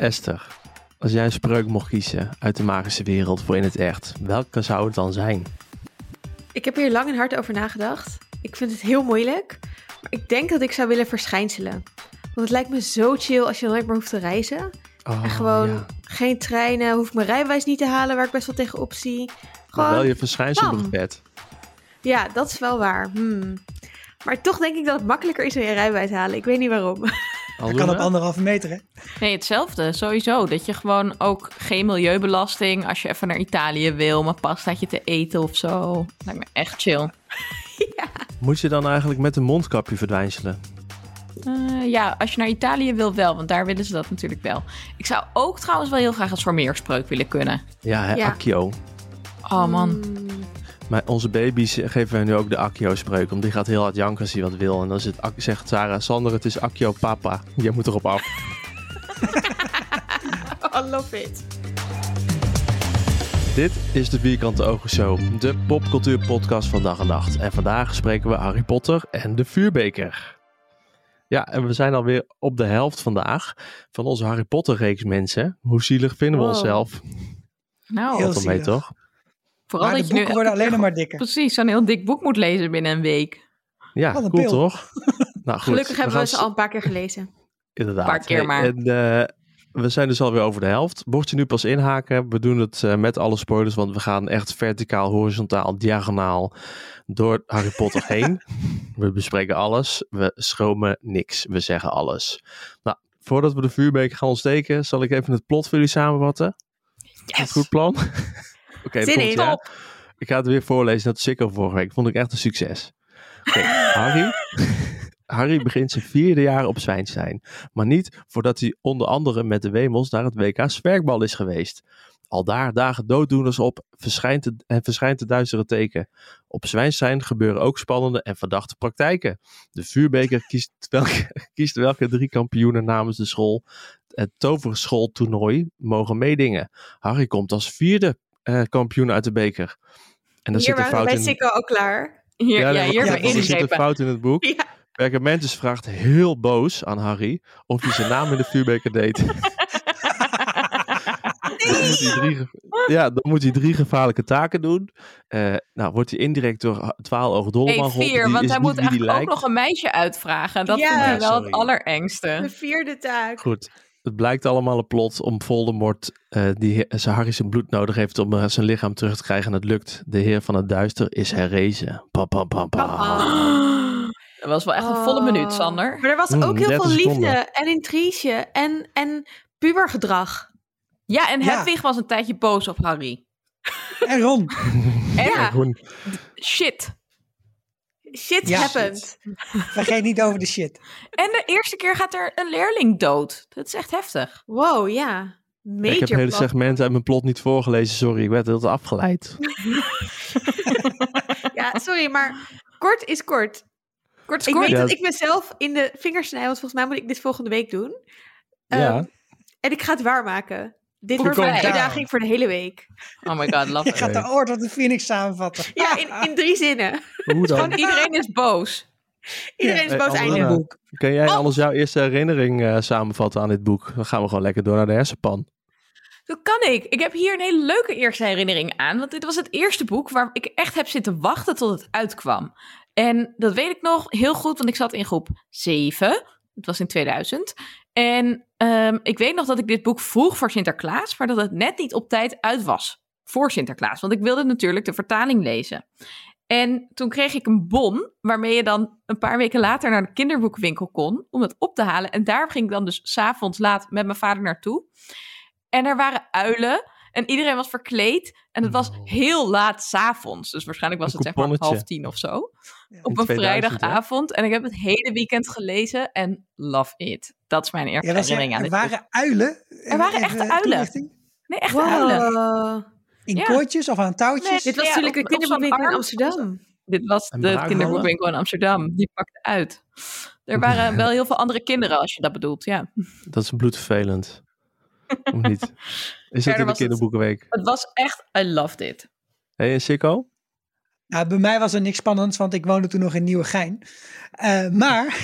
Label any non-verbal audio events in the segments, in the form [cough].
Esther, als jij een spreuk mocht kiezen uit de magische wereld voor in het echt, welke zou het dan zijn? Ik heb hier lang en hard over nagedacht. Ik vind het heel moeilijk. Maar ik denk dat ik zou willen verschijnselen. Want het lijkt me zo chill als je nooit meer hoeft te reizen. Oh, en gewoon ja. geen treinen, hoef ik mijn rijbewijs niet te halen, waar ik best wel tegenop zie. Maar Gewoon, wel je verschijnsel bam. nog vet. Ja, dat is wel waar. Hmm. Maar toch denk ik dat het makkelijker is dan je rijbewijs halen. Ik weet niet waarom. [laughs] Dat kan op anderhalve meter, hè? Nee, hetzelfde, sowieso. Dat je gewoon ook geen milieubelasting als je even naar Italië wil, maar pastaatje te eten of zo. Lijkt me echt chill. [laughs] Moet je dan eigenlijk met een mondkapje verdwijnselen? Eh, ja, als je naar Italië wil wel, want daar willen ze dat natuurlijk wel. Ik zou ook trouwens wel heel graag als formeerspreuk willen kunnen. Ja, hè, Ja. Accio. Oh man. Hmm. Maar onze baby's geven wij nu ook de Accio-spreuk, want die gaat heel hard janken als hij wat wil. En dan zegt Sarah, Sander, het is Accio papa. Jij moet erop af. [laughs] I love it. Dit is de Vierkante Ogen Show, de popcultuurpodcast van dag en nacht. En vandaag spreken we Harry Potter en de vuurbeker. Ja, en we zijn alweer op de helft vandaag van onze Harry Potter reeks mensen. Hoe zielig vinden we Wow. onszelf? Nou, Heel mee, zielig. toch? Vooral maar de dat je nu boeken worden alleen maar dikker. precies zo'n heel dik boek moet lezen binnen een week. Ja, cool toch? [laughs] Nou, goed, Gelukkig hebben we ze al een paar keer gelezen. [laughs] Inderdaad. Een paar keer Hey, maar. En, eh, we zijn dus alweer over de helft. Mocht je nu pas inhaken, we doen het eh, met alle spoilers, want we gaan echt verticaal, horizontaal, diagonaal door Harry Potter [laughs] heen. We bespreken alles. We schromen niks. We zeggen alles. Nou, voordat we de vuurbeker gaan ontsteken, zal ik even het plot voor jullie samenvatten. Een goed plan? Oké. Ik ga het weer voorlezen. Dat Sikko vorige week. Vond ik echt een succes. Harry. [laughs] Harry begint zijn vierde jaar op Zwijnstein. Maar niet voordat hij onder andere met de Wemels naar het WK Zwerkbal is geweest. Al daar dagen dooddoeners op verschijnt de, en verschijnt de duistere teken. Op Zwijnstein gebeuren ook spannende en verdachte praktijken. De vuurbeker kiest welke, [laughs] kiest welke drie kampioenen namens de school het toverschooltoernooi mogen meedingen. Harry komt als vierde eh, kampioen uit de beker. En daar Hier zit een fout bij in. Sikko al klaar. Hier, ja, nee, hier wacht heb even, ik er zit een fout in het boek. Ja. Perkamentus vraagt heel boos aan Harry of hij zijn naam in de vuurbeker deed. [laughs] Dan moet hij drie, ja, dan moet hij drie gevaarlijke taken doen. Eh, nou, wordt hij indirect door Twaaloog Dolleman Nee, vier, Die want is hij moet eigenlijk ook lijkt. nog een meisje uitvragen. Dat Ja. vind ik Ja, wel sorry. het allerengste. De vierde taak. Goed, het blijkt allemaal een plot om Voldemort, eh, die Harry zijn bloed nodig heeft om eh, zijn lichaam terug te krijgen. En het lukt. De heer van het duister is herrezen. Pam, pam, pam, pam. Papa. Dat was wel echt een volle minuut, Oh. Sander. Maar er was Mm, ook heel 30 veel liefde seconden. en intrige en, en pubergedrag. Ja, en Ja. Hedwig was een tijdje boos op Harry. En Ron. [laughs] En Ja. Shit. Shit Ja. happened. [laughs] Vergeet niet over de shit. En de eerste keer gaat er een leerling dood. Dat is echt heftig. Wow, ja. Major ik heb hele plot. segmenten uit mijn plot niet voorgelezen. Sorry, ik werd heel afgeleid. [laughs] Ja, sorry, maar kort is kort. Kort Ik kort. weet Ja. dat ik mezelf in de vingers snij, want volgens mij moet ik dit volgende week doen. Ja. Ehm, en ik ga het waarmaken. Dit wordt dat? uitdaging voor de hele week. Oh my god, love Je it. gaat de Orde van de Phoenix samenvatten. Ja, in, in drie zinnen. Hoe dan? Gewoon iedereen is boos. Iedereen is Hey, boos Almena. einde. Boek. Kan Oh. jij alles jouw eerste herinnering eh, samenvatten aan dit boek? Dan gaan we gewoon lekker door naar de hersenpan. Dat kan ik. Ik heb hier een hele leuke eerste herinnering aan. Want dit was het eerste boek waar ik echt heb zitten wachten tot het uitkwam. En dat weet ik nog heel goed, want ik zat in groep 7. Het was in 2000. En ehm, ik weet nog dat ik dit boek vroeg voor Sinterklaas, maar dat het net niet op tijd uit was voor Sinterklaas. Want ik wilde natuurlijk de vertaling lezen. En toen kreeg ik een bon waarmee je dan een paar weken later naar de kinderboekenwinkel kon om het op te halen. En daar ging ik dan dus s'avonds laat met mijn vader naartoe. En er waren uilen en iedereen was verkleed. En het was Oh. heel laat s'avonds. Dus waarschijnlijk was Een het zeg maar half tien of zo. Ja. Op een 2000, vrijdagavond. En ik heb het hele weekend gelezen en love it. Dat is mijn eerste Ja, herinnering aan er dit boek. waren uilen. Er waren echte uilen. toelichting? Nee, echt uilen. In Ja. kooitjes of aan touwtjes? Nee, Dit was Ja, natuurlijk een kinderboekwinkel in. Amsterdam. Dit was de kinderboekwinkel in Amsterdam. Die pakte uit. Er waren [laughs] wel heel veel andere kinderen, als je dat bedoelt. Ja. Dat is bloedvervelend. [laughs] Of niet? Is dat Verder in de het- kinderboekenweek? Het was echt, I loved it. Hé, hey, en Sikko? Nou, bij mij was er niks spannends, want ik woonde toen nog in Nieuwegein. Eh maar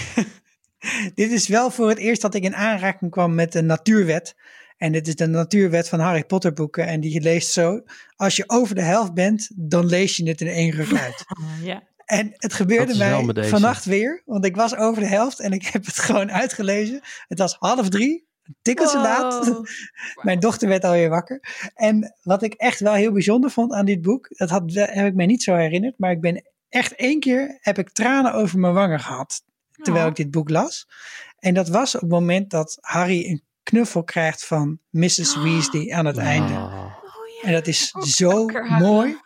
[laughs] dit is wel voor het eerst dat ik in aanraking kwam met de natuurwet. En dit is de natuurwet van Harry Potter boeken. En die leest zo, als je over de helft bent, dan lees je het in één ruk uit. [laughs] Ja. En het gebeurde mij vannacht weer, want ik was over de helft en ik heb het gewoon uitgelezen. Het was half drie, tikkeltje laat. Wow. [laughs] Mijn dochter werd alweer wakker. En wat ik echt wel heel bijzonder vond aan dit boek, dat had, heb ik mij niet zo herinnerd, maar ik ben echt één keer heb ik tranen over mijn wangen gehad terwijl Oh. ik dit boek las. En dat was op het moment dat Harry een knuffel krijgt van Mrs. Weasley aan het einde. Ah. En dat is Oh, zo lekker mooi.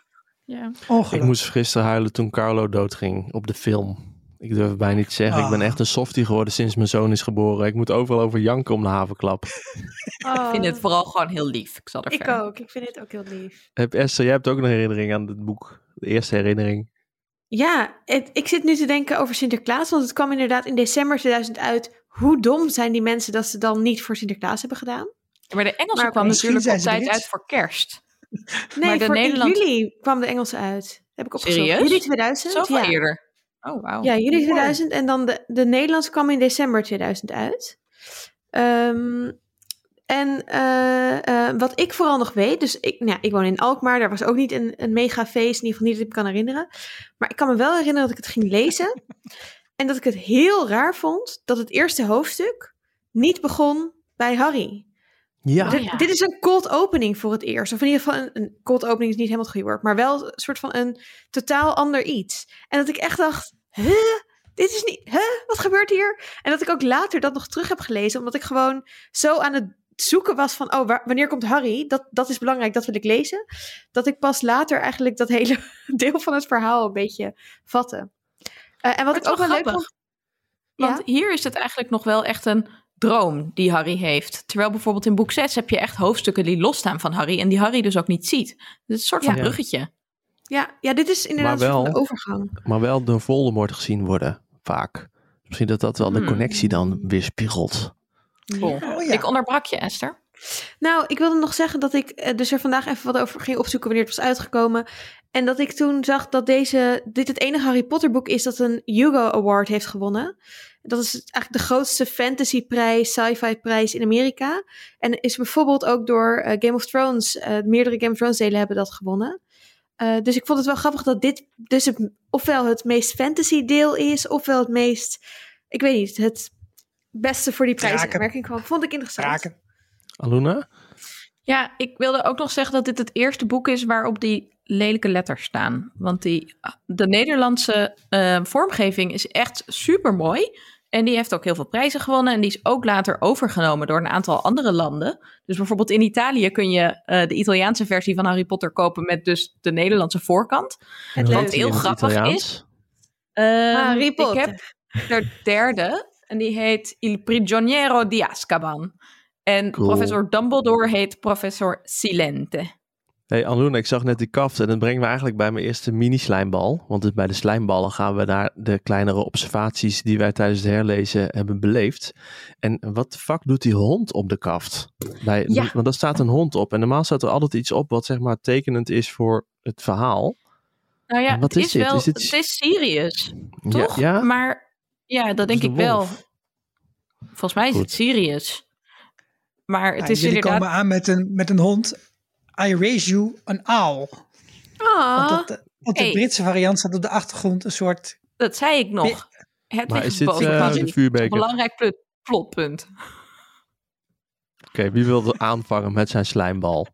Ja. Ik moest gisteren huilen toen Carlo doodging op de film. Ik durf het bijna niet te zeggen. Ik ben Ah. echt een softie geworden sinds mijn zoon is geboren. Ik moet overal over janken om de havenklap. Oh, Ik vind het vooral gewoon heel lief. Ik zal er Ik ook. Ik vind het ook heel lief. Heb Esther, jij hebt ook een herinnering aan het boek. De eerste herinnering. Ja, het- ik zit nu te denken over Sinterklaas, want het kwam inderdaad in december 2000 uit. Hoe dom zijn die mensen dat ze dan niet voor Sinterklaas hebben gedaan? Maar de Engelse Maar kwam natuurlijk zijn op ze tijd Brits. uit voor kerst. Nee, Maar de voor Nederland- in juli kwam de Engelse uit. Heb ik opgezocht. Serieus? Juli 2000? Zoveel ja. eerder. Oh, wauw. Ja, juli Mooi. 2000 en dan de, de Nederlands kwam in december 2000 uit. Ehm, en eh, eh, wat ik vooral nog weet, dus ik, nou, ja, ik woon in Alkmaar, daar was ook niet een, een mega feest, in ieder geval niet dat ik me kan herinneren. Maar ik kan me wel herinneren dat ik het ging lezen [laughs] en dat ik het heel raar vond dat het eerste hoofdstuk niet begon bij Harry. Ja, Dit, ja. dit is een cold opening voor het eerst. Of in ieder geval een, een cold opening is niet helemaal het goede woord. Maar wel een soort van een totaal ander iets. En dat ik echt dacht, huh? Dit is niet, huh? Wat gebeurt hier? En dat ik ook later dat nog terug heb gelezen. Omdat ik gewoon zo aan het zoeken was van, oh, waar- wanneer komt Harry? Dat, dat is belangrijk, dat wil ik lezen. Dat ik pas later eigenlijk dat hele [laughs] deel van het verhaal een beetje vatte. Eh, en wat Maar ik ook wel leuk vond... Want Ja? hier is het eigenlijk nog wel echt een droom die Harry heeft. Terwijl bijvoorbeeld in boek 6 heb je echt hoofdstukken die losstaan van Harry en die Harry dus ook niet ziet. Dus het is een soort van Ja. bruggetje. Ja, ja, dit is inderdaad wel- de overgang. maar wel door Voldemort gezien worden, vaak. Misschien dat dat wel de Hmm. connectie dan weerspiegelt. Cool. Oh ja. Ik onderbrak je, Esther. Nou, ik wilde nog zeggen dat ik eh, dus er vandaag even wat over ging opzoeken wanneer het was uitgekomen. En dat ik toen zag dat deze, dit het enige Harry Potter boek is dat een Hugo Award heeft gewonnen. Dat is eigenlijk de grootste fantasyprijs, sci-fi prijs in Amerika. En is bijvoorbeeld ook door eh, Game of Thrones, eh, meerdere Game of Thrones delen hebben dat gewonnen. Eh, dus ik vond het wel grappig dat dit dus het, ofwel het meest fantasy deel is, ofwel het meest, ik weet niet, het beste voor die prijs in aanmerking kwam. Vond ik interessant. Raken. Aluna? Ja, ik wilde ook nog zeggen dat dit het eerste boek is waarop die lelijke letters staan. Want die, de Nederlandse eh, vormgeving is echt super mooi. En die heeft ook heel veel prijzen gewonnen. En die is ook later overgenomen door een aantal andere landen. Dus bijvoorbeeld in Italië kun je eh, de Italiaanse versie van Harry Potter kopen met dus de Nederlandse voorkant. Het Wat heel in het grappig Italiaans? Ehm, Harry ik Potter. heb de derde en die heet Il Prigioniero di Azkaban. En Cool. professor Dumbledore heet professor Silente. Hey Aluna, ik zag net die kaft en dat brengt me eigenlijk bij mijn eerste mini-slijmbal. Want dus bij de slijmballen gaan we naar de kleinere observaties die wij tijdens het herlezen hebben beleefd. En wat de fuck doet die hond op de kaft? Bij, Ja. Want daar staat een hond op en normaal staat er altijd iets op wat zeg maar tekenend is voor het verhaal. Nou ja, Wat het is is, dit? wel, Is dit- het is Sirius, toch? Ja, ja? Maar ja, dat denk ik de wel. Volgens mij is Goed. het Sirius. Maar het Ja, is jullie inderdaad... komen aan met een, met een hond. I raise you an owl. Ah. Want dat, de Hey. Britse variant staat op de achtergrond een soort... Dat zei ik nog. Het Maar is dit boven eh, Harry. de vuurbeker? Een belangrijk plotpunt. Oké, wie wil aanvangen met zijn slijmbal?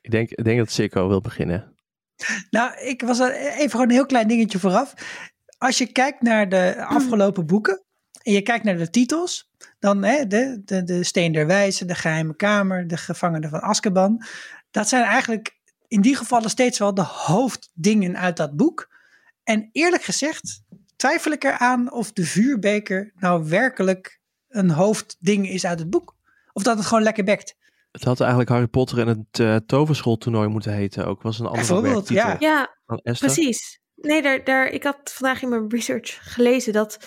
ik, denk, ik denk dat Sikko wil beginnen. Nou, ik was even gewoon een heel klein dingetje vooraf. Als je kijkt naar de afgelopen boeken en je kijkt naar de titels, dan hè, de, de, de Steen der Wijze, de Geheime Kamer, de Gevangenen van Azkaban. Dat zijn eigenlijk in die gevallen steeds wel de hoofddingen uit dat boek. En eerlijk gezegd twijfel ik eraan of de vuurbeker nou werkelijk een hoofdding is uit het boek. Of dat het gewoon lekker bekt. Het had eigenlijk Harry Potter en het eh, toverschooltoernoooi moeten heten ook. Was een andere Bijvoorbeeld, ja. Ja, precies. Nee, daar, daar, ik had vandaag in mijn research gelezen dat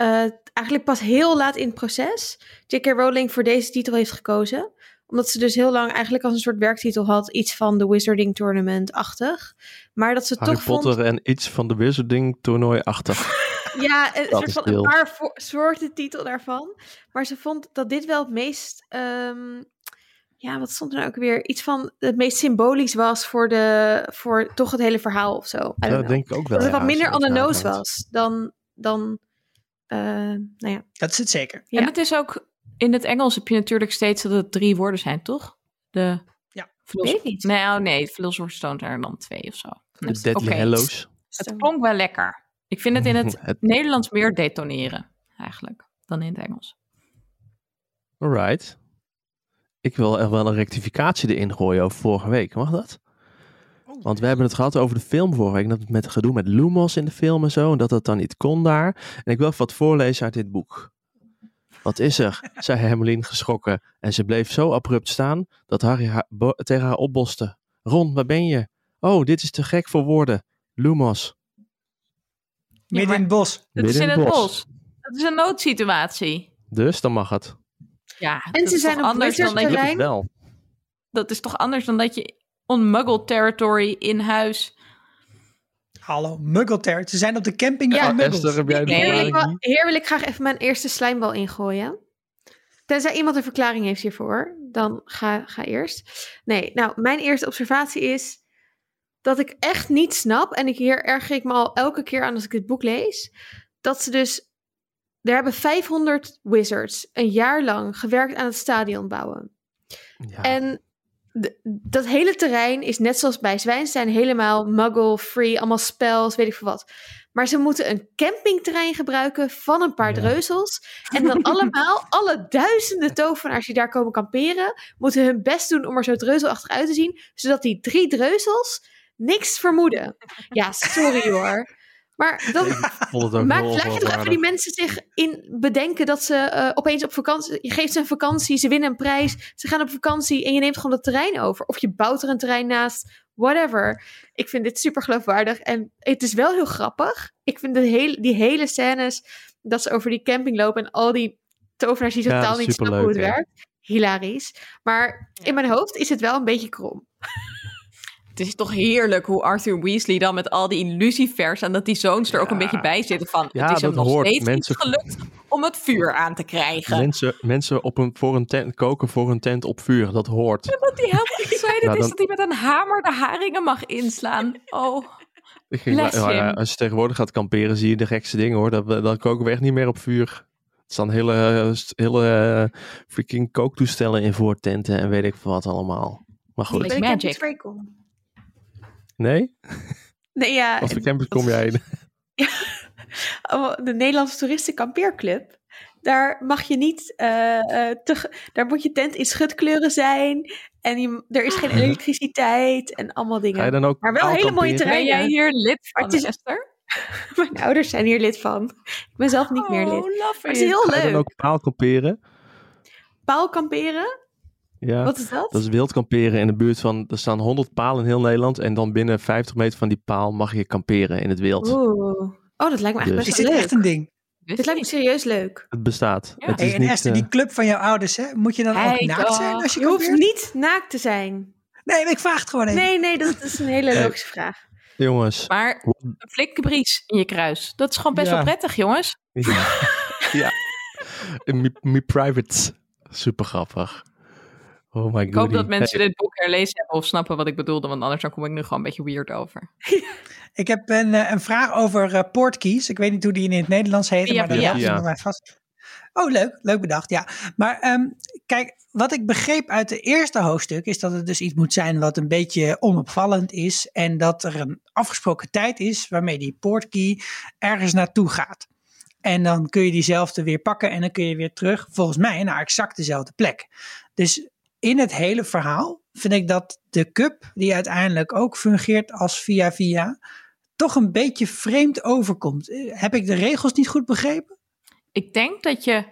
eh, eigenlijk pas heel laat in het proces J.K. Rowling voor deze titel heeft gekozen. Omdat ze dus heel lang eigenlijk als een soort werktitel had, iets van de Wizarding Tournament-achtig. Maar dat ze Harry toch Potter vond... en iets van de Wizarding toernooi achter. [laughs] Ja, een soort van een paar soorten titel daarvan. Maar ze vond dat dit wel het meest. ehm, ja, wat stond er nou ook weer? Iets van het meest symbolisch was voor, de, voor toch het hele verhaal of zo. Ja, dat denk ik ook wel. dat het ja, wat minder on the nose was dan. dan nou ja. Dat is het zeker. Ja. En het is ook, in het Engels heb je natuurlijk steeds dat het drie woorden zijn, toch? De Ja. Weet niet. Nee, oh nee, Philosopher's Stone zijn er dan twee of zo. De Dus, Deadly Hallows. Het klonk wel lekker. Ik vind het in het [laughs] Het- Nederlands meer detoneren, eigenlijk, dan in het Engels. Alright. Ik wil er wel een rectificatie erin gooien over vorige week. Mag dat? Want we hebben het gehad over de film vorige week. Dat het met gedoe met Lumos in de film en zo. En dat dat dan niet kon daar. En ik wil even wat voorlezen uit dit boek. Wat is er? [laughs] zei Hermelien geschrokken. En ze bleef zo abrupt staan dat Harry haar tegen haar opboste. Ron, waar ben je? Oh, dit is te gek voor woorden. Lumos. Midden in het bos. Het Midden is in het bos. bos. Het is een noodsituatie. Dus dan mag het. Ja, En dat ze is zijn op anders dan dat je, wel. dat is toch anders dan dat je on muggle territory in huis. Hallo, Muggle Ze zijn op de camping Ja, van Muggles. Esther, heb jij de Nee. Hier, wil ik verklaring? wel- hier wil ik graag even mijn eerste slijmbal ingooien. Tenzij iemand een verklaring heeft hiervoor, dan ga, ga eerst. Nee, nou, mijn eerste observatie is dat ik echt niet snap, en ik hier erger ik me al elke keer aan als ik dit boek lees, dat ze dus, er hebben 500 wizards een jaar lang gewerkt aan het stadion bouwen. Ja. En dat hele terrein is net zoals bij Zwijnstein helemaal muggle-free, allemaal spells, weet ik veel wat. Maar ze moeten een campingterrein gebruiken van een paar Ja. dreuzels. [laughs] En dan allemaal, alle duizenden tovenaars die daar komen kamperen, moeten hun best doen om er zo dreuzelachtig uit te zien. Zodat die drie dreuzels niks vermoeden. Ja, sorry hoor. Maar dan het laat je toch even die mensen zich in bedenken dat ze eh, opeens op vakantie... Je geeft ze een vakantie, ze winnen een prijs, ze gaan op vakantie en je neemt gewoon dat terrein over. Of je bouwt er een terrein naast, whatever. Ik vind dit super geloofwaardig en het is wel heel grappig. Ik vind de hele, die hele scènes dat ze over die camping lopen en al die tovenaars die totaal niet snappen hoe het werkt. Hilarisch. Maar in mijn hoofd is het wel een beetje krom. [laughs] Het is toch heerlijk hoe Arthur Weasley dan met al die lucifers en dat die zoons er ook een beetje bij zitten van. Ja, het is hem dat nog hoort. steeds Mensen- niet gelukt om het vuur aan te krijgen. Mensen, mensen op een, voor een tent koken voor een tent op vuur, dat hoort. Dat hij helemaal excited Ja, is dan- dat hij met een hamer de haringen mag inslaan. Oh, Ik ging, Bless ja, him. als je tegenwoordig gaat kamperen, zie je de gekste dingen hoor. Dat, dan koken we echt niet meer op vuur. Er staan hele, hele eh, freaking kooktoestellen in voor tenten en weet ik veel wat allemaal. Maar goed, Like magic. Nee? Nee, ja, Wat voor camping kom jij in? [laughs] Oh, de Nederlandse Toeristen Kampeerclub. Daar mag je niet, eh, eh, te, daar moet je tent in schutkleuren zijn. En je, er is geen [laughs] elektriciteit en allemaal Ga je dingen. dan ook Maar wel hele mooie kamperen? ben terreinen. jij hier lid van, het is- Esther? [laughs] Mijn ouders zijn hier lid van. Ik ben zelf niet meer lid. Oh, love Maar het is heel Ga je dan leuk. ook paal kamperen? Paal kamperen? Ja. Wat is dat? Dat is wild kamperen in de buurt van, er staan 100 palen in heel Nederland en dan binnen 50 meter van die paal mag je kamperen in het wild. Oeh. Oh, dat lijkt me Dus- echt Is best dit wel echt leuk. een ding? Dit lijkt me serieus leuk. Het bestaat. Ja. Het Hey, is en niet, Esther, eh, die club van jouw ouders, hè? moet je dan ook Hey, naakt zijn als je Je hoeft niet naakt te zijn. Nee, ik vraag het gewoon even. Nee, nee, dat is een hele [laughs] Hey. logische vraag. jongens. Maar een flinke bries in je kruis. Dat is gewoon best Ja. wel prettig, jongens. Ja. [laughs] ja. Me, me private. Super grappig. Oh my god. Ik hoop dat mensen dit boek herlezen hebben of snappen wat ik bedoelde, want anders dan kom ik nu gewoon een beetje weird over. [laughs] Ik heb een, eh, een vraag over eh, portkeys. Ik weet niet hoe die in het Nederlands heet, Via maar helpt Ja. me mij vast. Oh, leuk. Leuk bedacht, ja. Maar ehm, kijk, wat ik begreep uit het eerste hoofdstuk is dat het dus iets moet zijn wat een beetje onopvallend is. En dat er een afgesproken tijd is waarmee die portkey ergens naartoe gaat. En dan kun je diezelfde weer pakken en dan kun je weer terug, volgens mij, naar exact dezelfde plek. Dus in het hele verhaal vind ik dat de cup, die uiteindelijk ook fungeert als via via, toch een beetje vreemd overkomt. Eh, Heb ik de regels niet goed begrepen? Ik denk dat je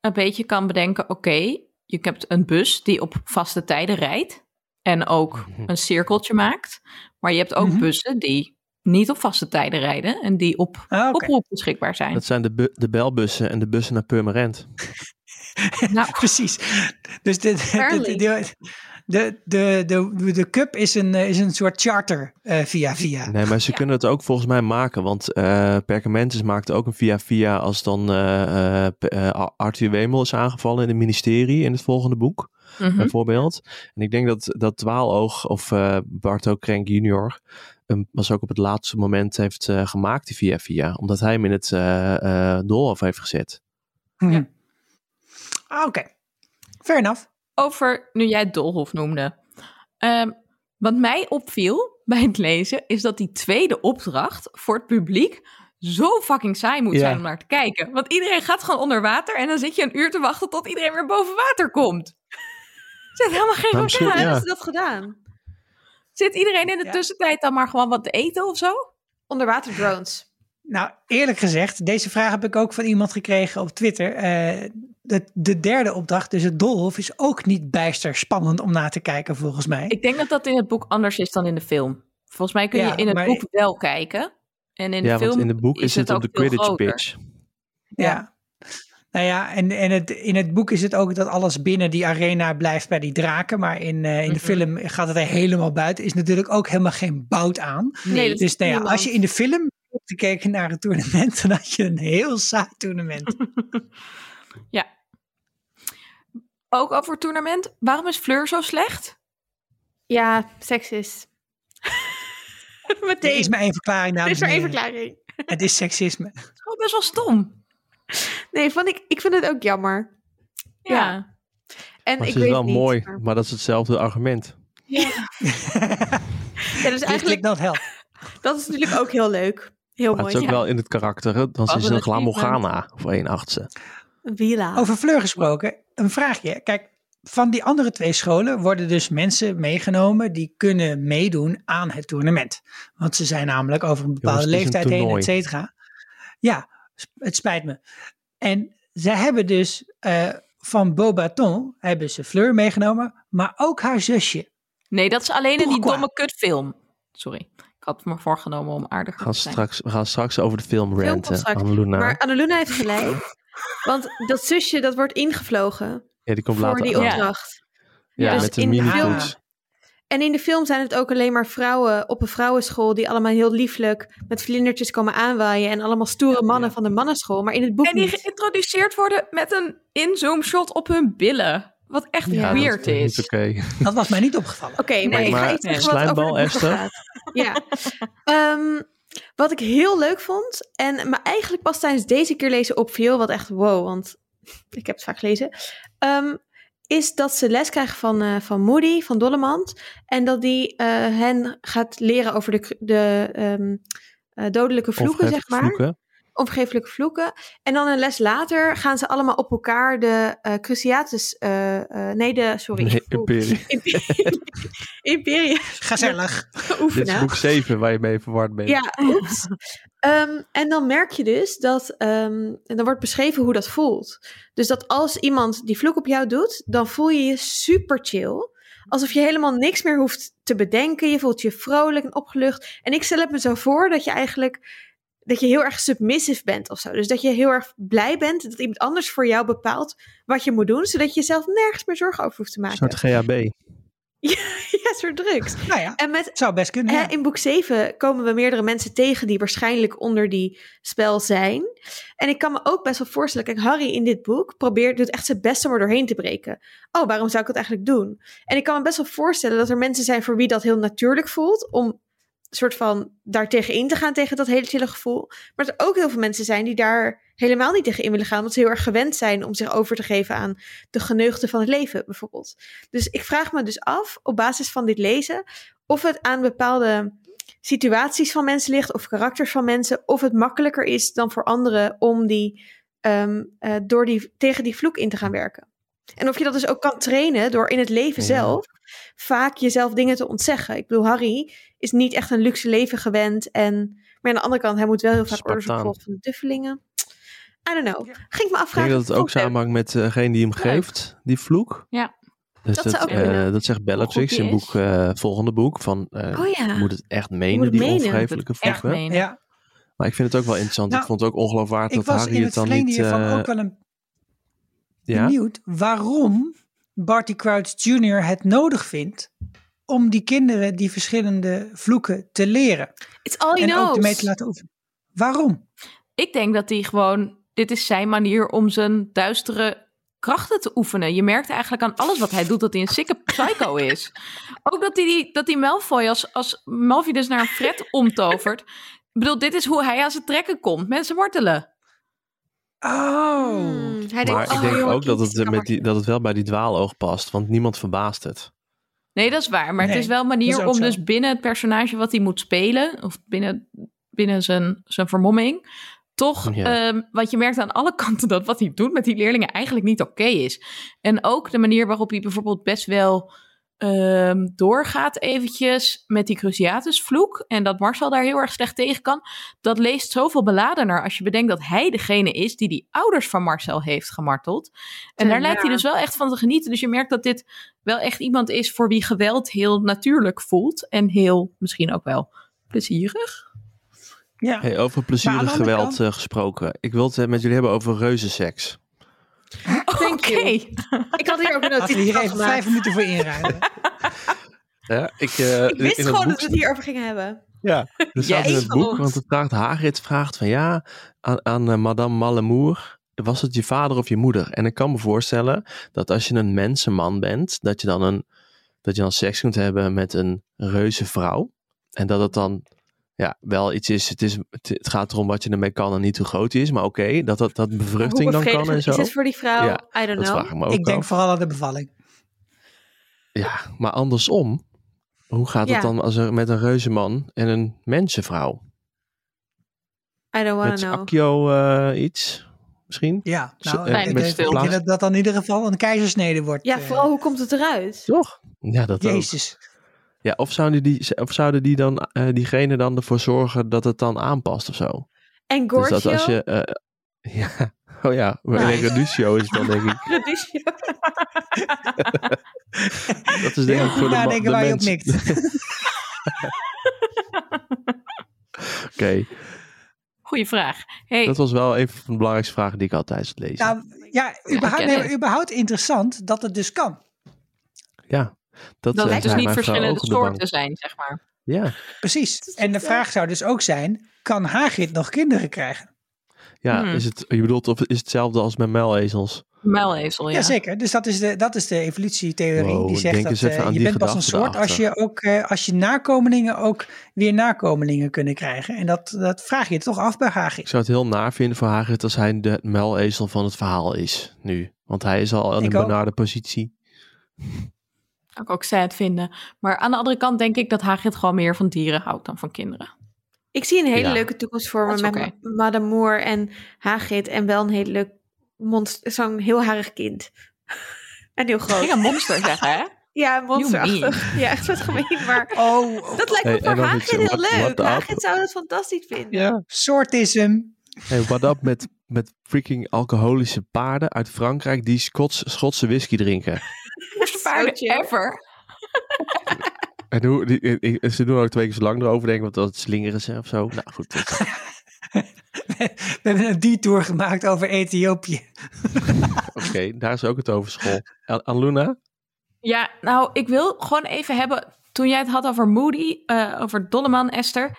een beetje kan bedenken, oké, je hebt een bus die op vaste tijden rijdt en ook een cirkeltje maakt. Maar je hebt ook Mhm. bussen die niet op vaste tijden rijden en die op Ah, oproep beschikbaar zijn. Dat zijn de, de belbussen en de bussen naar Purmerend. [laughs] Nou, [laughs] Precies. Dus dit, dit, Apparently. dit- de, de, de, de cup is een, eh, is een soort charter eh, via via. Nee, maar ze Ja. kunnen het ook volgens mij maken. Want eh Perkamentus maakte ook een via-via als dan eh, eh, eh, Arthur Wemel is aangevallen in het ministerie in het volgende boek. Mhm. bijvoorbeeld. En ik denk dat, dat Dwaaloog of eh Barto Krenk junior hem was ook op het laatste moment heeft eh, gemaakt, die via via. Omdat hij hem in het eh eh doolhof heeft gezet. Hm. Ah, Oké, fair enough. Over, nu jij het Dolhof noemde. Ehm, wat mij opviel bij het lezen, is dat die tweede opdracht voor het publiek zo fucking saai moet Ja. zijn om naar te kijken. Want iedereen gaat gewoon onder water en dan zit je een uur te wachten tot iedereen weer boven water komt. Zit helemaal geen ja. hebben ze dat gedaan? Zit iedereen in de Ja. tussentijd dan maar gewoon wat te eten of zo? Onderwaterdrones. Nou, eerlijk gezegd, deze vraag heb ik ook van iemand gekregen op Twitter. Eh, de, de derde opdracht, dus het Doolhof, is ook niet bijster spannend om na te kijken, volgens mij. Ik denk dat dat in het boek anders is dan in de film. Volgens mij kun je Ja, in het maar- boek wel kijken. En in de ja, film want in het boek is, het op de Quidditch groter. pitch. ja. Nou ja, en, en het, in het boek is het ook dat alles binnen die arena blijft bij die draken. Maar in, eh, in de Mhm. film gaat het er helemaal buiten. Is natuurlijk ook helemaal geen bout aan. Nee, dat Dus is nou ja, als je in de film hebt gekeken naar het toernooi, [laughs] dan had je een heel saai toernooi. [laughs] Ook over het tournament. Waarom is Fleur zo slecht? Ja, seksist. [laughs] Er Meteen. is maar één verklaring, Er is maar één verklaring. Het is seksisme. Het is gewoon best wel stom. Nee, vond ik, ik vind het ook jammer. Ja. Ja. En Maar ik het is weet wel niet, mooi, maar- maar dat is hetzelfde argument. Ja, [laughs] ja dus Eigenlijk eigenlijk, dat helpt. dat is natuurlijk ook heel leuk. Heel Maar het mooi. is ook wel in het karakter. Dan is een het een. Glamorgana voor 1 achtste. Vila. Over Fleur gesproken, een vraagje. Kijk, van die andere twee scholen worden dus mensen meegenomen die kunnen meedoen aan het toernooi. Want ze zijn namelijk over een bepaalde Jongens, een leeftijd heen, et cetera. Ja, het spijt me. En ze hebben dus eh, van Beaubaton hebben ze Fleur meegenomen, maar ook haar zusje. Nee, dat is alleen in die Pourquoi? domme kutfilm. Sorry. Ik had me voorgenomen om aardiger We gaan te zijn. straks, we gaan straks over de film ranten. Annaluna. Maar Annaluna heeft gelijk. [laughs] Want dat zusje, dat wordt ingevlogen ja, die komt voor later die aan. Opdracht. Ja, Dus met de mini film-. En in de film zijn het ook alleen maar vrouwen op een vrouwenschool... die allemaal heel lieflijk met vlindertjes komen aanwaaien... en allemaal stoere mannen ja. van de mannenschool. Maar in het boek En die niet. geïntroduceerd worden met een inzoom shot op hun billen. Wat echt Ja, dat weird ik is. Oké. Dat was mij niet opgevallen. Oké, maar Nee, ik ga maar iets zeggen wat over. Ja. Ehm, wat ik heel leuk vond... en me eigenlijk pas tijdens deze keer lezen opviel... wat echt wow, want [laughs] ik heb het vaak gelezen... ehm, is dat ze les krijgen van, eh, van Moody, van Dollemans... en dat die eh, hen gaat leren over de, de ehm, eh, dodelijke vloeken, zeg maar. Vloeken. Onvergeeflijke vloeken. En dan een les later gaan ze allemaal op elkaar de eh Cruciatus... eh, eh, nee, de... Sorry. Nee. Imperium. Imperium. [laughs] Imperium Gezellig. [laughs] Dit is boek 7 waar je mee verward bent. Ja, oeps. [laughs] Ehm, en dan merk je dus dat, ehm, en dan wordt beschreven hoe dat voelt. Dus dat als iemand die vloek op jou doet, dan voel je je super chill. Alsof je helemaal niks meer hoeft te bedenken. Je voelt je vrolijk en opgelucht. En ik stel het me zo voor dat je eigenlijk, dat je heel erg submissive bent of zo. Dus dat je heel erg blij bent dat iemand anders voor jou bepaalt wat je moet doen. Zodat je jezelf nergens meer zorgen over hoeft te Een maken. soort GHB. [laughs] ja, een soort drugs. Nou ja, En met zou best kunnen. Ja. in boek 7 komen we meerdere mensen tegen die waarschijnlijk onder die spel zijn. En ik kan me ook best wel voorstellen, kijk, Harry in dit boek probeert, doet echt zijn best om er doorheen te breken. Oh, waarom zou ik dat eigenlijk doen? En ik kan me best wel voorstellen dat er mensen zijn voor wie dat heel natuurlijk voelt, om soort van daar tegenin te gaan tegen dat hele chille gevoel. Maar er ook heel veel mensen zijn die daar helemaal niet tegen in willen gaan, omdat ze heel erg gewend zijn om zich over te geven aan de geneugten van het leven, bijvoorbeeld. Dus ik vraag me dus af, op basis van dit lezen, of het aan bepaalde situaties van mensen ligt of karakters van mensen, of het makkelijker is dan voor anderen om die, ehm, eh, door die tegen die vloek in te gaan werken. En of je dat dus ook kan trainen door in het leven Ja. zelf vaak jezelf dingen te ontzeggen. Ik bedoel, Harry is niet echt een luxe leven gewend. En, maar aan de andere kant, hij moet wel heel vaak orders opvolgen van de duffelingen. I don't know. Ging ik me Ik afvragen. denk dat het ook ik samenhangt met degene die hem geeft, die vloek. Ja. Dus Dat dat, zou ook eh, dat zegt Bellatrix in boek, eh, volgende boek. Van, eh, Oh ja. Je moet het echt menen, moet het die menen. onvergeeflijke menen. Ja, Maar ik vind het ook wel interessant. Nou, ik vond het ook ongeloofwaardig ik dat was Harry in het het dan verlengde niet... hiervan eh, ook wel een ja? benieuwd waarom Barty Crouch Jr. het nodig vindt om die kinderen die verschillende vloeken te leren. It's all he en knows. ook ermee te laten oefenen. Waarom? Ik denk dat hij gewoon, dit is zijn manier om zijn duistere krachten te oefenen. Je merkt eigenlijk aan alles wat hij doet dat hij een sikke psycho [laughs] is. Ook dat hij, die, dat hij Malfoy, als, als Malfoy dus naar een fret omtovert. Ik bedoel, dit is hoe hij aan zijn trekken komt. Mensen wortelen. Oh. Hmm, hij denkt, Maar ik oh, denk ook dat het, met die, dat het wel bij die dwaaloog past, want niemand verbaast het. Nee, dat is waar. Maar het is wel een manier om zo. dus binnen het personage wat hij moet spelen, of binnen, binnen zijn, zijn vermomming, toch, Ja. ehm, want je merkt aan alle [laughs] kanten dat wat hij doet met die leerlingen eigenlijk niet oké is. En ook de manier waarop hij bijvoorbeeld best wel ehm, doorgaat eventjes met die Cruciatusvloek en dat Marcel daar heel erg slecht tegen kan, dat leest zoveel beladener als je bedenkt dat hij degene is die die ouders van Marcel heeft gemarteld. En Ja, daar lijkt hij dus wel echt van te genieten. Dus je merkt dat dit wel echt iemand is voor wie geweld heel natuurlijk voelt. En heel misschien ook wel plezierig. Ja. Hey, over plezierig geweld eh, gesproken. Ik wil het eh, met jullie hebben over reuzenseks. Thank Oké. you. [laughs] Ik had hier ook een notitie hier van even gemaakt. vijf minuten voor inruimen. [laughs] Ja, ik, eh, Ik wist gewoon dat we het hierover gingen hebben. Ja, er staat in het boek, ons. want het vraagt Hagrid vraagt van ja, aan, aan eh, Madame Mallemoer, was het je vader of je moeder? En ik kan me voorstellen dat als je een mensenman bent, dat je dan, een, dat je dan seks kunt hebben met een reuze vrouw. En dat het dan ja, wel iets is, het, is, het, het gaat erom wat je ermee kan en niet hoe groot die is. Maar oké, dat, dat, dat bevruchting dan kan en zo. is het voor die vrouw? Ja, I don't Dat know. vraag ik me ook Ik denk af. vooral aan de bevalling. Ja, maar andersom, hoe gaat Ja. het dan als er met een reuzenman en een mensenvrouw? I don't want Met to know. Accio eh, iets, misschien? Ja, Zo, nou, eh, ik met denk dat dat dan in ieder geval een keizersnede wordt. Ja, eh, vooral hoe komt het eruit? Toch? Ja, dat ook. Ja, of zouden die, of zouden die dan, eh, diegene dan ervoor zorgen dat het dan aanpast of zo? En Dus Gorgio? dat als je, eh, [laughs] ja, oh ja, maar Nice. Reducio is het dan denk ik. [laughs] Reducio. [laughs] Dat is denk ik voor de, ma- nadenken de waar je op mikt. Oké, Goeie vraag. Hey, dat was wel een van de belangrijkste vragen die ik had tijdens het lezen. Nou, ja, überhaupt, nee, maar überhaupt interessant dat het dus kan. ja, dat, dat eh, het dus niet verschillende soorten zijn, zeg maar. Ja, Precies. En de vraag zou dus ook zijn, kan Hagrid nog kinderen krijgen? ja Hmm. is het, je bedoelt of is het hetzelfde als met muilezels? Muilezel, ja. Jazeker, dus dat is de, dat is de evolutietheorie. Wow, die zegt denk dat eens even eh, aan je die bent pas een soort als je, ook, eh, als je nakomelingen ook weer nakomelingen kunnen krijgen. En dat, dat vraag je toch af bij Ik Hagrid. zou het heel naar vinden voor Hagrid als hij de muilezel van het verhaal is nu. Want hij is al in Ik een benarde positie. Ik ook sad vinden. Maar aan de andere kant denk ik dat Hagrid gewoon meer van dieren houdt dan van kinderen. Ik zie een hele Ja. leuke toekomst voor me met. Ma- Madame Moore en Hagrid. En wel een hele leuk monster, zo'n heel harig kind. [laughs] en heel Ik groot. ging een monster [laughs] zeggen, hè? Ja, monsterachtig. [laughs] Ja, echt wat gemeen, maar Oh, dat lijkt me Hey, voor Hagrid heel what- what leuk. up? Hagrid zou dat fantastisch vinden. Ja. soortism. Hey, what up met, met freaking alcoholische paarden uit Frankrijk die Schots, Schotse whisky drinken? Paarden ever. [laughs] En hoe, die, ik- ik- ze doen er ook twee keer zo lang erover, denk ik, want dat slingeren ze of zo. Nou goed, dat- We hebben een detour gemaakt over Ethiopië. [laughs] oké, daar is ook het over school. An- Anluna? Ja, nou, ik wil gewoon even hebben... Toen jij het had over Moody, eh, over Dolleman, Esther...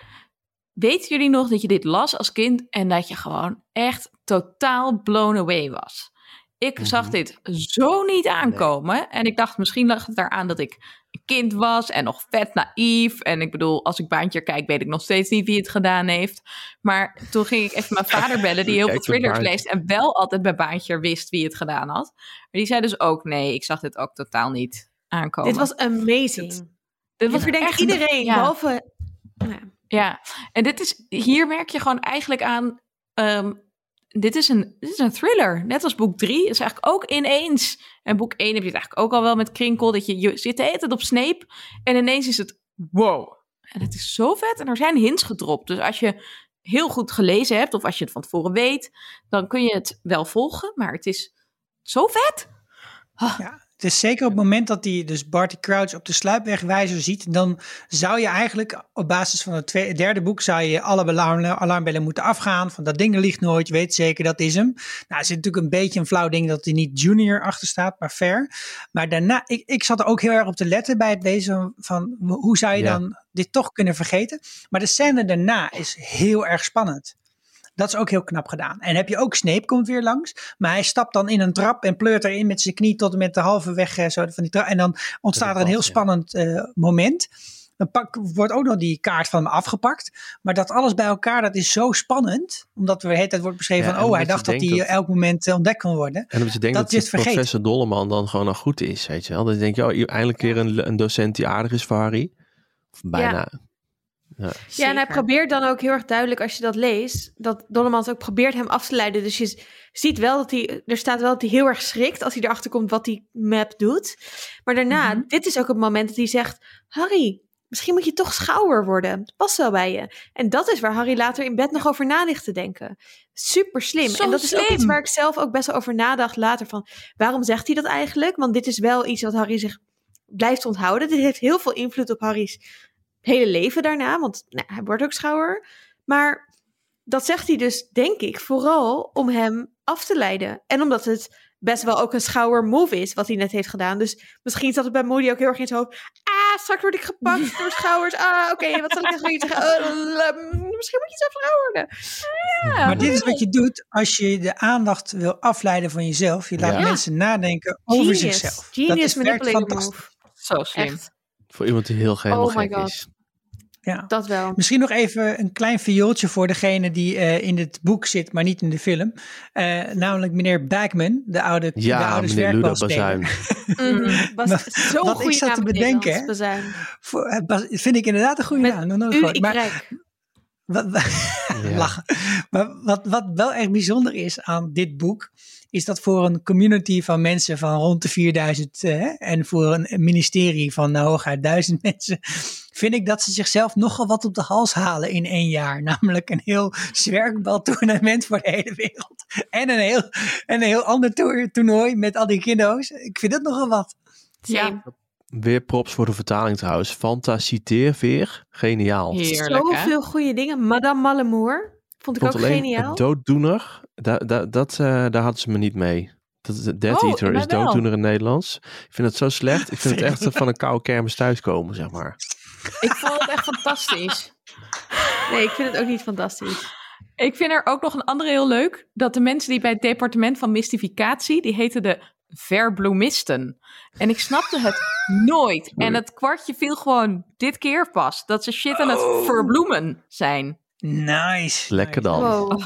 Weten jullie nog dat je dit las als kind en dat je gewoon echt totaal blown away was? Ik Mhm. zag dit zo niet aankomen. En ik dacht, misschien lag het eraan dat ik een kind was en nog vet naïef. En ik bedoel, als ik baantje kijk, weet ik nog steeds niet wie het gedaan heeft. Maar toen ging ik even mijn vader bellen, die [laughs] heel veel thrillers leest. En wel altijd bij baantje wist wie het gedaan had. Maar die zei dus ook, nee, ik zag dit ook totaal niet aankomen. Dit was amazing. dit Dit was echt- iedereen, ja. behalve... Nou, ja. Ja, en dit is, hier merk je gewoon eigenlijk aan. ehm, dit, is een, dit is een thriller. Net als boek 3 is eigenlijk ook ineens. En boek 1 heb je het eigenlijk ook al wel met Krinkel. Dat je, je zit de hele tijd op Snape. En ineens is het wow. En het is zo vet. En er zijn hints gedropt. Dus als je heel goed gelezen hebt. Of als je het van tevoren weet. Dan kun je het wel volgen. Maar het is zo vet. Het is zeker op het moment dat hij dus Barty Crouch op de sluipwegwijzer ziet, dan zou je eigenlijk op basis van het tweede, derde boek zou je alle alarm, alarmbellen moeten afgaan. Van dat ding ligt nooit, je weet zeker dat is hem. Nou, is natuurlijk een beetje een flauw ding dat hij niet junior achter staat, maar fair. Maar daarna, ik, ik zat er ook heel erg op te letten bij het lezen van hoe zou je Ja. dan dit toch kunnen vergeten. Maar de scène daarna is heel erg spannend. Dat is ook heel knap gedaan. En heb je ook Snape komt weer langs. Maar hij stapt dan in een trap en pleurt erin met zijn knie tot en met de halve weg eh, zo van die trap. En dan ontstaat er een heel spannend eh, moment. Dan pak, wordt ook nog die kaart van hem afgepakt. Maar dat alles bij elkaar, dat is zo spannend. Omdat er de hele tijd wordt beschreven Ja, van... oh, hij dacht dat hij denkt elk moment eh, ontdekt kon worden. En omdat je denkt Dat dat, je het die vergeet. professor Dolleman dan gewoon nog goed is, weet je wel. Dan denk je, oh, eindelijk een keer een, een docent die aardig is voor Harry. Of bijna. Ja, en hij probeert dan ook heel erg duidelijk als je dat leest, dat Dollemans ook probeert hem af te leiden. Dus je ziet wel dat hij, er staat wel dat hij heel erg schrikt als hij erachter komt wat die map doet. Maar daarna, Mhm. dit is ook het moment dat hij zegt, Harry, misschien moet je toch schouwer worden. Het past wel bij je. En dat is waar Harry later in bed nog over na ligt te denken. Super slim. Zo en dat is ook iets waar ik zelf ook best wel over nadacht later van, waarom zegt hij dat eigenlijk? Want dit is wel iets wat Harry zich blijft onthouden. Dit heeft heel veel invloed op Harry's hele leven daarna, want nou, hij wordt ook schouwer. Maar dat zegt hij dus, denk ik, vooral om hem af te leiden. En omdat het best wel ook een schouwer move is, wat hij net heeft gedaan. Dus misschien zat het bij Moody ook heel erg in zijn hoofd. Ah, straks word ik gepakt door schouwers. Ah, oké, wat zal ik tegen jullie zeggen? Eh, eh, misschien moet je zelf schouwer worden. Ja, maar dit is wat je doet als je de aandacht wil afleiden van jezelf. Je laat Ja. mensen nadenken over Genius. zichzelf. Genius dat is, manipulator fantastisch. move. Zo slim. Echt, Voor iemand die heel helemaal Oh my gek God. is. Ja. dat wel. Misschien nog even een klein viooltje voor degene die eh, in het boek zit, maar niet in de film. Eh, namelijk meneer Bagman, de oude, de Ja, oude meneer Ludo. Bazuin. [laughs] Mhm. Was Wat- zo'n wat ik zat te bedenken. Voor- eh, Bas- vind ik inderdaad een goede Met naam. nog nooit U, gehoord. ik Maar rijk. Wat, wat- [laughs] Ja. lachen. Maar wat, wat wel echt bijzonder is aan dit boek, is dat voor een community van mensen van rond de 4000 eh, en voor een ministerie van nou hooguit 1000 [laughs] mensen, vind ik dat ze zichzelf nogal wat op de hals halen in één jaar. [laughs] Namelijk een heel zwerkbaltoernament voor de hele wereld. En een heel, en een heel ander toer- toernooi met al die kiddo's. Ik vind het nogal wat. Same. Weer props voor de vertaling trouwens. Fanta citeerveer. Geniaal. Heerlijk, hè? Zoveel goede dingen. Madame Mallemoer vond ik vond ook geniaal. het dooddoener, da, da, dat, eh, daar hadden ze me niet mee. Dat, is- Death Oh, Eater is dooddoener in Nederlands. Ik vind het zo slecht. Ik vind het echt van een koude kermis thuiskomen, zeg maar. Ik vond het echt fantastisch. Nee, ik vind het ook niet fantastisch. Ik vind er ook nog een andere heel leuk. Dat de mensen die bij het departement van mystificatie, die heten de verbloemisten. En ik snapte het nooit. En het kwartje viel gewoon dit keer pas. Dat ze shit aan het Oh. verbloemen zijn. Nice. Lekker dan. Wow.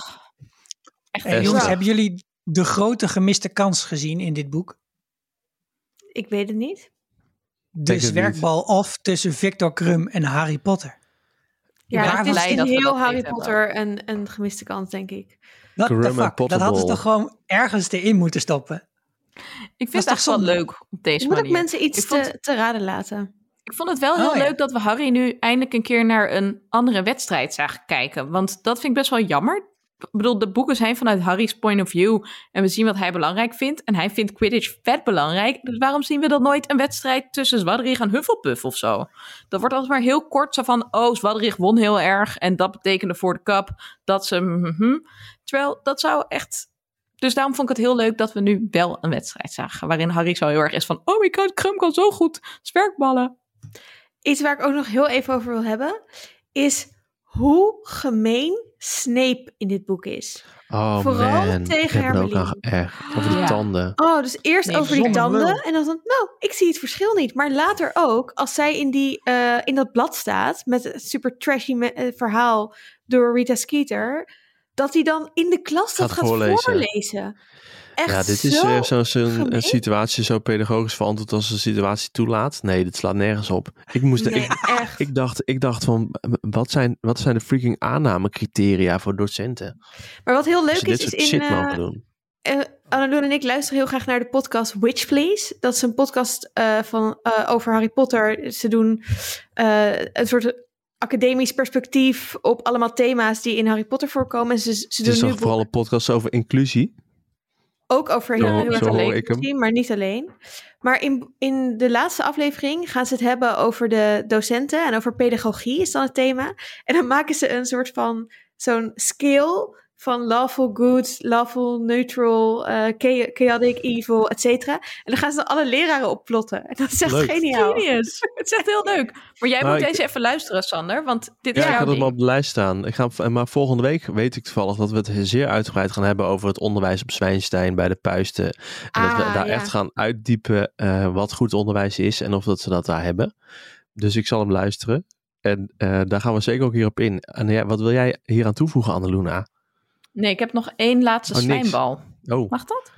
Echt Eh, jongens, hebben jullie de grote gemiste kans gezien in dit boek? Ik weet het niet. De Denk het zwerkbal of tussen Victor Krum en Harry Potter. Ja, het is we heel dat Harry. Potter een, een gemiste kans, denk ik. What the fuck? Dat hadden ze toch gewoon ergens erin moeten stoppen. Ik vind het toch echt wel leuk op deze Je moet manier. mensen iets Ik vond- te, te raden laten. Ik vond het wel heel Oh, ja. leuk dat we Harry nu eindelijk een keer naar een andere wedstrijd zagen kijken. Want dat vind ik best wel jammer. Bedoel, de boeken zijn vanuit Harry's point of view. En we zien wat hij belangrijk vindt. En hij vindt Quidditch vet belangrijk. Dus waarom zien we dan nooit een wedstrijd tussen Zwadrig en Hufflepuff of zo? Dat wordt altijd maar heel kort zo van... Oh, Zwadrig won heel erg. En dat betekende voor de cup dat ze... mhm. Terwijl dat zou echt... Dus daarom vond ik het heel leuk dat we nu wel een wedstrijd zagen. Waarin Harry zo heel erg is van... Oh my god, Krum kan zo goed zwerkballen. Iets waar ik ook nog heel even over wil hebben, is hoe gemeen Snape in dit boek is. Oh Vooral man, tegen ook Hermeline. nog echt over de Ja. tanden. Oh, dus eerst Nee, over die tanden lul. en dan van, nou, ik zie het verschil niet. Maar later ook, als zij in, die, eh, in dat blad staat met het super trashy me- eh, verhaal door Rita Skeeter, dat hij dan in de klas dat Gaat gaat voorlezen. voorlezen. Echt Ja, dit is zo weer zo'n situatie zo pedagogisch verantwoord als de situatie toelaat. Nee, dit slaat nergens op. Ik moest, Nee, ik, echt. ik dacht, ik dacht van, wat zijn, wat zijn de freaking aannamecriteria voor docenten? Maar wat heel leuk is, is in... shit eh, mogen doen. Uh, Annalou en ik luisteren heel graag naar de podcast Witch Please. Dat is een podcast eh, van, eh, over Harry Potter. Ze doen eh, een soort academisch perspectief op allemaal thema's die in Harry Potter voorkomen. En ze, ze Het doen is nu toch vooral een podcast over inclusie? Ook over heel, heel erg alleen misschien, maar niet alleen. Maar in, in de laatste aflevering gaan ze het hebben over de docenten en over pedagogie is dan het thema. En dan maken ze een soort van zo'n scale van lawful good, lawful neutral, eh, cha- chaotic evil, et cetera. En dan gaan ze dan alle leraren opplotten. En dat is echt Leuk. geniaal. Genius. [laughs] Het is echt heel leuk. Maar jij Nou, moet ik- deze even luisteren, Sander. Want dit is Ja, ik jouw had hem op de lijst staan. Ik ga, maar volgende week weet ik toevallig dat we het zeer uitgebreid gaan hebben over het onderwijs op Zwijnstein bij de puisten. En dat we Ah, daar ja. echt gaan uitdiepen eh, wat goed onderwijs is en of dat ze dat daar hebben. Dus ik zal hem luisteren. En eh, daar gaan we zeker ook hierop in. En ja, wat wil jij hier aan toevoegen, Anneluna? Nee, ik heb nog één laatste Oh. Oh, Mag dat?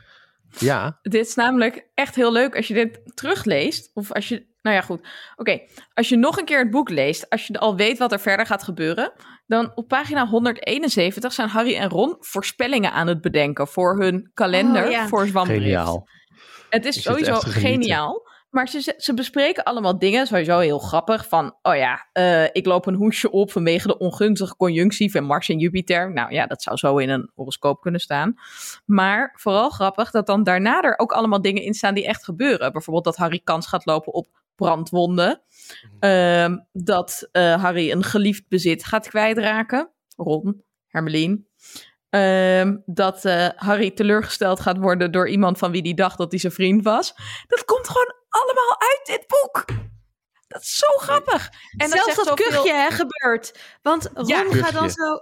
ja. Dit is namelijk echt heel leuk als je dit terugleest. Of als je. Nou ja, goed. Oké. Als je nog een keer het boek leest. Als je al weet wat er verder gaat gebeuren. Dan op pagina 171 zijn Harry en Ron voorspellingen aan het bedenken. Voor hun kalender. Oh, ja. Voor Zwanbrief. Geniaal. Het is sowieso geniaal. Maar ze, ze bespreken allemaal dingen, sowieso heel grappig. Van, oh ja, eh, ik loop een hoesje op vanwege de ongunstige conjunctie van Mars en Jupiter. Nou ja, dat zou zo in een horoscoop kunnen staan. Maar vooral grappig dat dan daarna er ook allemaal dingen in staan die echt gebeuren. Bijvoorbeeld dat Harry kans gaat lopen op brandwonden. Ehm, dat eh, Harry een geliefd bezit gaat kwijtraken. Ron, Hermelien. Ehm, dat eh, Harry teleurgesteld gaat worden door iemand van wie hij dacht dat hij zijn vriend was. Dat komt gewoon allemaal uit dit boek. Dat is zo grappig. En Zelfs zegt dat zoveel- kuchje hè, gebeurt. Want Ron Ja. gaat dan zo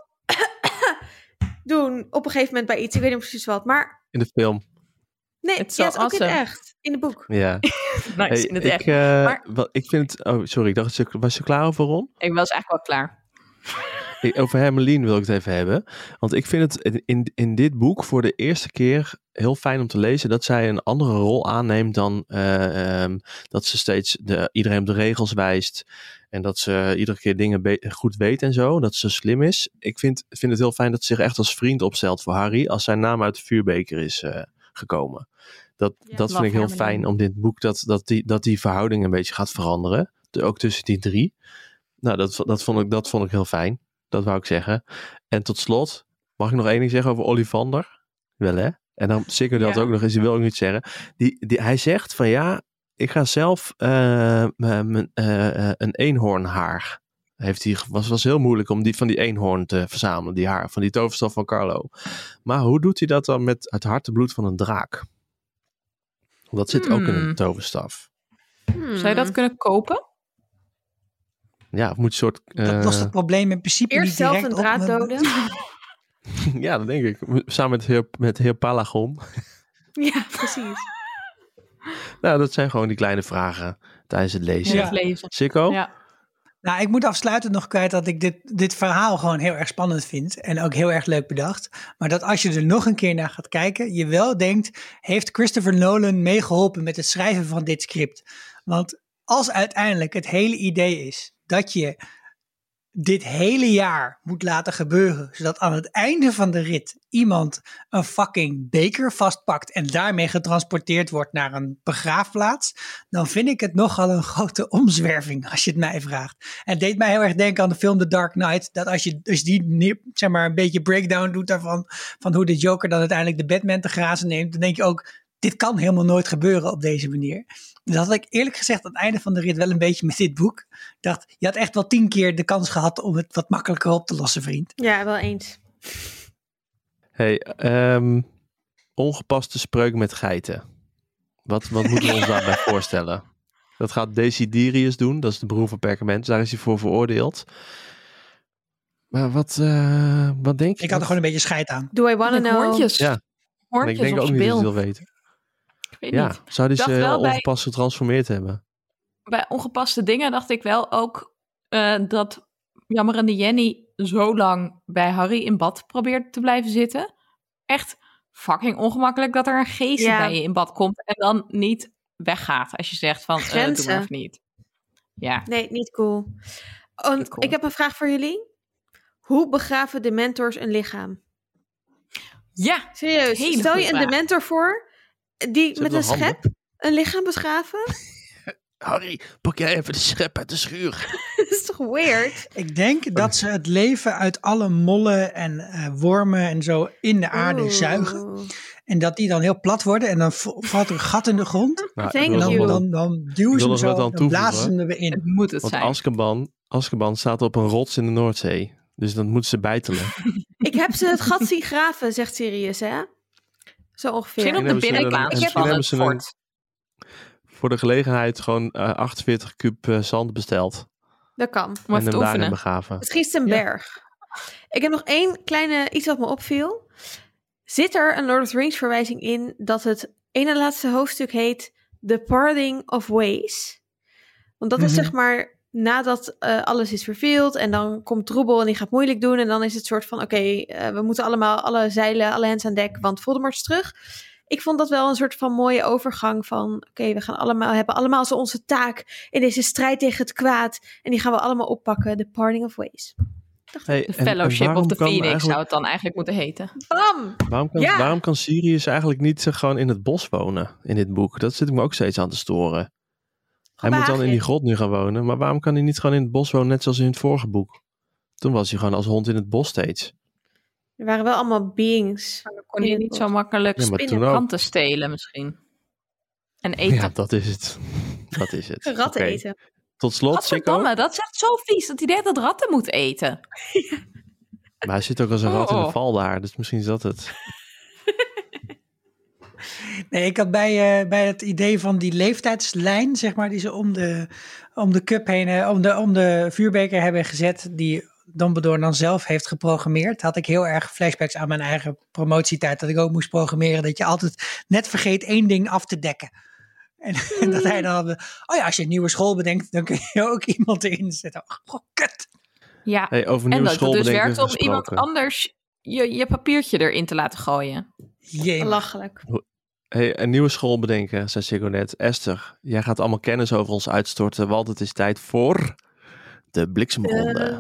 [coughs] doen op een gegeven moment bij iets. Ik weet niet precies wat. Maar In de film. nee, Het is ja, ook in het echt. In het boek. Ja. [laughs] Nice, Hey, in het ik, echt. eh, Maar- wel, ik vind het... Oh, sorry. Ik dacht, dat was je klaar over Ron? Ik was eigenlijk wel klaar. Ik- Over Hermelien wil ik het even hebben. Want ik vind het in- in, dit boek voor de eerste keer heel fijn om te lezen dat zij een andere rol aanneemt dan eh, ehm, dat ze steeds de, iedereen op de regels wijst. En dat ze iedere keer dingen goed weet en zo. Dat ze slim is. Ik vind, vind het heel fijn dat ze zich echt als vriend opstelt voor Harry. Als zijn naam uit de vuurbeker is eh, gekomen. Dat, Ja, dat vind ik heel Hermelien. fijn om dit boek, dat, dat, die, dat die verhouding een beetje gaat veranderen. De- ook tussen die drie. Nou, dat, dat, vond ik, dat vond ik heel fijn. Dat wou ik zeggen. En tot slot, mag ik nog één ding zeggen over Olivander? Wel hè? En dan zeker dat Ja. ook nog eens, die wil ik niet zeggen. Die, die, hij zegt van ja, ik ga zelf eh, eh, eh, een eenhoornhaar. Heeft hij, was, was heel moeilijk om die van die eenhoorn te verzamelen, die haar, van die toverstaf van Carlo. Maar hoe doet hij dat dan met het hartebloed van een draak? Dat zit ook in een Hmm. toverstaf. Hmm. Zou je dat kunnen kopen? Ja, of moet een soort. Dat eh, lost het probleem in principe Eerst niet zelf direct een op. draad doden. [laughs] ja, dat denk ik. Samen met heer, met heer Palagon. [laughs] ja, precies. [laughs] Nou, dat zijn gewoon die kleine vragen tijdens het lezen. Ja. Lezen. Sikko? Ja. Nou, ik moet afsluitend nog kwijt dat ik dit, dit verhaal gewoon heel erg spannend vind. En ook heel erg leuk bedacht. Maar dat als je er nog een keer naar gaat kijken, je wel denkt: heeft Christopher Nolan meegeholpen met het schrijven van dit script? Want als uiteindelijk het hele idee is dat je dit hele jaar moet laten gebeuren, zodat aan het einde van de rit iemand een fucking beker vastpakt en daarmee getransporteerd wordt naar een begraafplaats, dan vind ik het nogal een grote omzwerving als je het mij vraagt. En het deed mij heel erg denken aan de film The Dark Knight, dat als je, je die zeg maar een beetje breakdown doet daarvan, van hoe de Joker dan uiteindelijk de Batman te grazen neemt, dan denk je ook, dit kan helemaal nooit gebeuren op deze manier. Dus dat had ik eerlijk gezegd aan het einde van de rit wel een beetje met dit boek. Ik dacht, je had echt wel tien keer de kans gehad om het wat makkelijker op te lossen, vriend. Ja, wel eens. Hey, ehm, ongepaste spreuk met geiten. Wat, wat moeten we ons [laughs] daarbij voorstellen? Dat gaat Desiderius doen, dat is de broer van Perkament. Daar is hij voor veroordeeld. Maar wat, eh, wat denk je? Ik had er gewoon een beetje scheid aan. Do I wanna know? hoortjes. Ja. Maar Hoortjes ik denk ook niet dat wil weten. Ik weet Ja, niet. zou die dacht ze bij- ongepast getransformeerd hebben? Bij ongepaste dingen dacht ik wel ook eh, dat jammerende Jenny zo lang bij Harry in bad probeert te blijven zitten. Echt fucking ongemakkelijk dat er een geest Ja. bij je in bad komt en dan niet weggaat als je zegt van eh, doe maar even niet. Ja. Nee, niet cool. Niet cool. Ik heb een vraag voor jullie. Hoe begraven de mentors een lichaam? Ja, Serieus, stel je een vraag. dementor voor die Ze met een handen. schep een lichaam begraven? [laughs] Harry, pak jij even de schep uit de schuur. [laughs] dat is toch weird? Ik denk dat ze het leven uit alle mollen en eh, wormen en zo in de aarde Oeh. zuigen. En dat die dan heel plat worden en dan valt er een gat in de grond. [laughs] Nou, En dan, dan, dan duwen ze hem zo dan blazen ze er weer Het in. moet het Want zijn. Azkaban, Azkaban staat op een rots in de Noordzee. Dus dat moeten ze bijtelen. Ik heb ze het gat zien graven, zegt Sirius, hè? Zo ongeveer. Misschien op de het ze een- fort. Voor de gelegenheid gewoon eh, 48 kub eh, zand besteld. Dat kan. Om en hem daarin oefenen. begraven. Misschien is het een Ja. berg. Ik heb nog één kleine iets wat me opviel. Zit er een Lord of the Rings verwijzing in dat het ene laatste hoofdstuk heet The Parting of Ways? Want dat is Mhm. zeg maar nadat eh, alles is verveeld en dan komt Troebel en die gaat moeilijk doen en dan is het soort van oké, eh, we moeten allemaal alle zeilen, alle hens aan dek, want Voldemort is terug. Ik vond dat wel een soort van mooie overgang van oké, we gaan allemaal hebben allemaal zo onze taak in deze strijd tegen het kwaad en die gaan we allemaal oppakken. The Parting of Ways. Hey, De en- en Fellowship of the Phoenix eigenlijk- zou het dan eigenlijk moeten heten. Bam! Waarom kan, Ja. waarom kan Sirius eigenlijk niet eh, gewoon in het bos wonen in dit boek? Dat zit ik me ook steeds aan te storen. Hij moet dan in die grot nu gaan wonen. Maar waarom kan hij niet gewoon in het bos wonen, net zoals in het vorige boek? Toen was hij gewoon als hond in het bos steeds. Er waren wel allemaal beings. Dan kon je niet zo makkelijk Ja, maar spinnen stelen misschien. En eten. Ja, dat is het. [laughs] Dat is het. Ratten eten. Tot slot, Chico. Dat is echt zo vies dat hij denkt dat ratten moet eten. Maar hij zit ook als een rat in Oh. de val daar. Dus misschien is dat het. Nee, ik had bij, eh, bij het idee van die leeftijdslijn, zeg maar, die ze om de, om de cup heen, eh, om de, om de vuurbeker hebben gezet, die Dumbledore dan zelf heeft geprogrammeerd, had ik heel erg flashbacks aan mijn eigen promotietijd, dat ik ook moest programmeren, dat je altijd net vergeet één ding af te dekken. En, [laughs] en dat hij dan, had, oh ja, als je een nieuwe school bedenkt, dan kun je ook iemand erin zetten. Oh, kut. Ja, Hey, over en nieuwe dat het dus werkt om gesproken. iemand anders je, je papiertje erin te laten gooien. Jee. Belachelijk. Hey, een nieuwe school bedenken, zei Chico net. Esther, jij gaat allemaal kennis over ons uitstorten, want het is tijd voor de bliksemronde.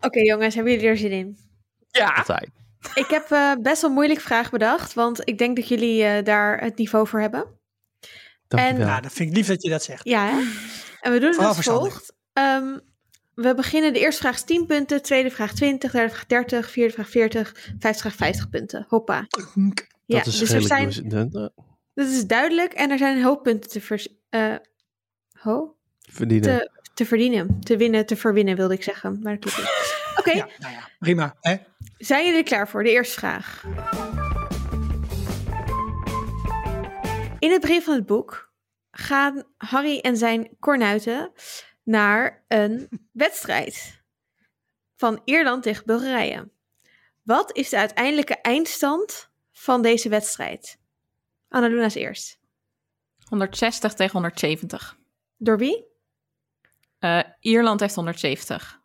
Oké jongens, hebben jullie er zin in? Ja. Altijd. Ik heb eh, best wel een moeilijk vraag bedacht, want ik denk dat jullie eh, daar het niveau voor hebben. Dankjewel. Nou, dat vind ik lief dat je dat zegt. Ja, hè? En we doen het als volgt. Ehm, we beginnen, de eerste vraag is 10 punten, tweede vraag 20, derde vraag 30, vierde vraag 40, vijfde vraag 50 punten. Hoppa. Ja, dat is dus er zijn, dat is duidelijk en er zijn een hoop punten te, vers, eh, ho? verdienen. te, te verdienen. Te winnen, te verwinnen wilde ik zeggen. Maar dat klopt niet. [laughs] Oké, Ja, nou ja, prima. Hè? zijn jullie er klaar voor? De eerste vraag. In het begin van het boek gaan Harry en zijn kornuiten naar een [laughs] wedstrijd van Ierland tegen Bulgarije. Wat is de uiteindelijke eindstand van deze wedstrijd? Annaluna's eerst. 160 tegen 170. Door wie? Eh, Ierland heeft 170.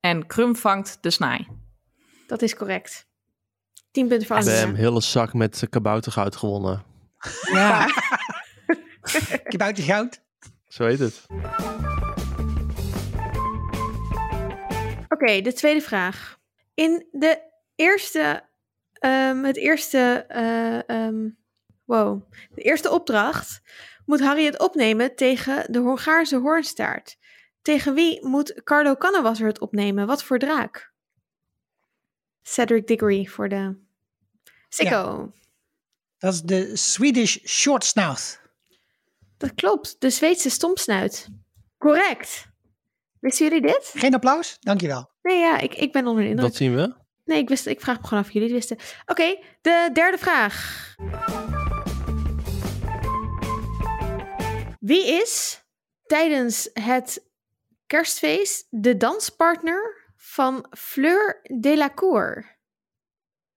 En Krum vangt de snaai. Dat is correct. 10 punten voor We hebben Annaluna. een hele zak met kaboutergoud gewonnen. Ja. Ik heb uit de goud. Zo heet het. Oké, de tweede vraag. In de eerste, ehm, het eerste, eh, ehm, wow, de eerste opdracht moet Harry het opnemen tegen de Hongaarse hoornstaart. Tegen wie moet Carlo Cannewasser het opnemen? Wat voor draak? Cedric Diggory voor de Sikko. Dat is de Swedish Short Snout. Dat klopt, de Zweedse stompsnuit. Correct. Wisten jullie dit? Geen applaus? Dankjewel. Nee, ja, ik, ik ben onder de indruk. Dat zien we. Nee, ik, wist, ik vraag me gewoon af of jullie het wisten. Oké, de derde vraag. Wie is tijdens het kerstfeest de danspartner van Fleur Delacour?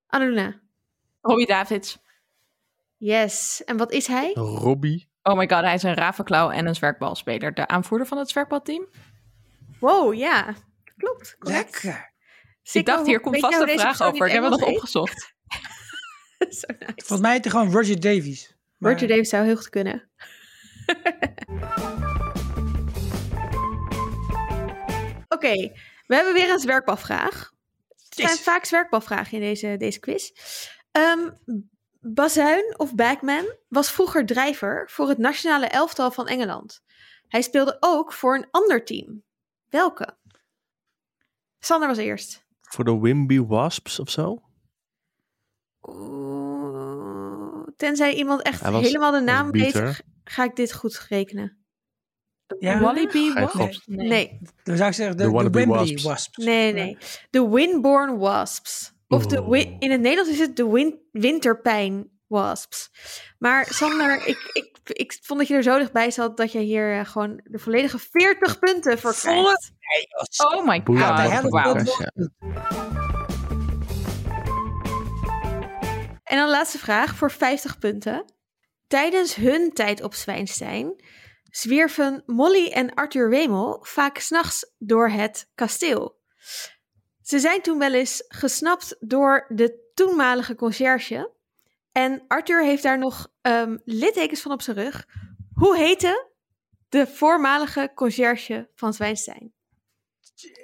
Annaluna. Robbie Davids. Yes. En wat is hij? Robbie. Oh my god, hij is een Ravenclaw en een zwerkbalspeler. De aanvoerder van het zwerkbalteam. Wow, ja. Klopt, correct. Lekker. Ik dacht, hier komt vast een vraag over. Ik heb het nog opgezocht. [laughs] Zo nice. Volgens mij heet hij gewoon Roger Davies. Maar- Roger Davis zou heel goed kunnen. [laughs] Oké, we hebben weer een zwerkbalvraag. Er zijn Yes. vaak zwerkbalvragen in deze, deze quiz. Ehm, Bazuin of Backman was vroeger drijver voor het nationale elftal van Engeland. Hij speelde ook voor een ander team. Welke? Sander was eerst. Voor de Wimby Wasps of zo? Oeh, tenzij iemand echt was- helemaal de naam weet, ga ik dit goed rekenen. Ja? Wallaby Hij Wasp? gokt. Nee, Dan zou ik zeggen de, De de, wannabe Wembley Wasps. Wasps. nee, nee. De Winborn Wasps. Of de wi- Oeh. in het Nederlands is het de win Winterpijn Wasps. Maar Sander, [laughs] ik, ik, ik vond dat je er zo dichtbij zat dat je hier eh, gewoon de volledige 40 punten voor krijgt. Oh my Ja, god. En dan de laatste vraag voor 50 punten. Tijdens hun tijd op Zwijnstein zwierven Molly en Arthur Wemel vaak s'nachts door het kasteel. Ze zijn toen wel eens gesnapt door de toenmalige conciërge. En Arthur heeft daar nog ehm, littekens van op zijn rug. Hoe heette de voormalige conciërge van Zwijnstein?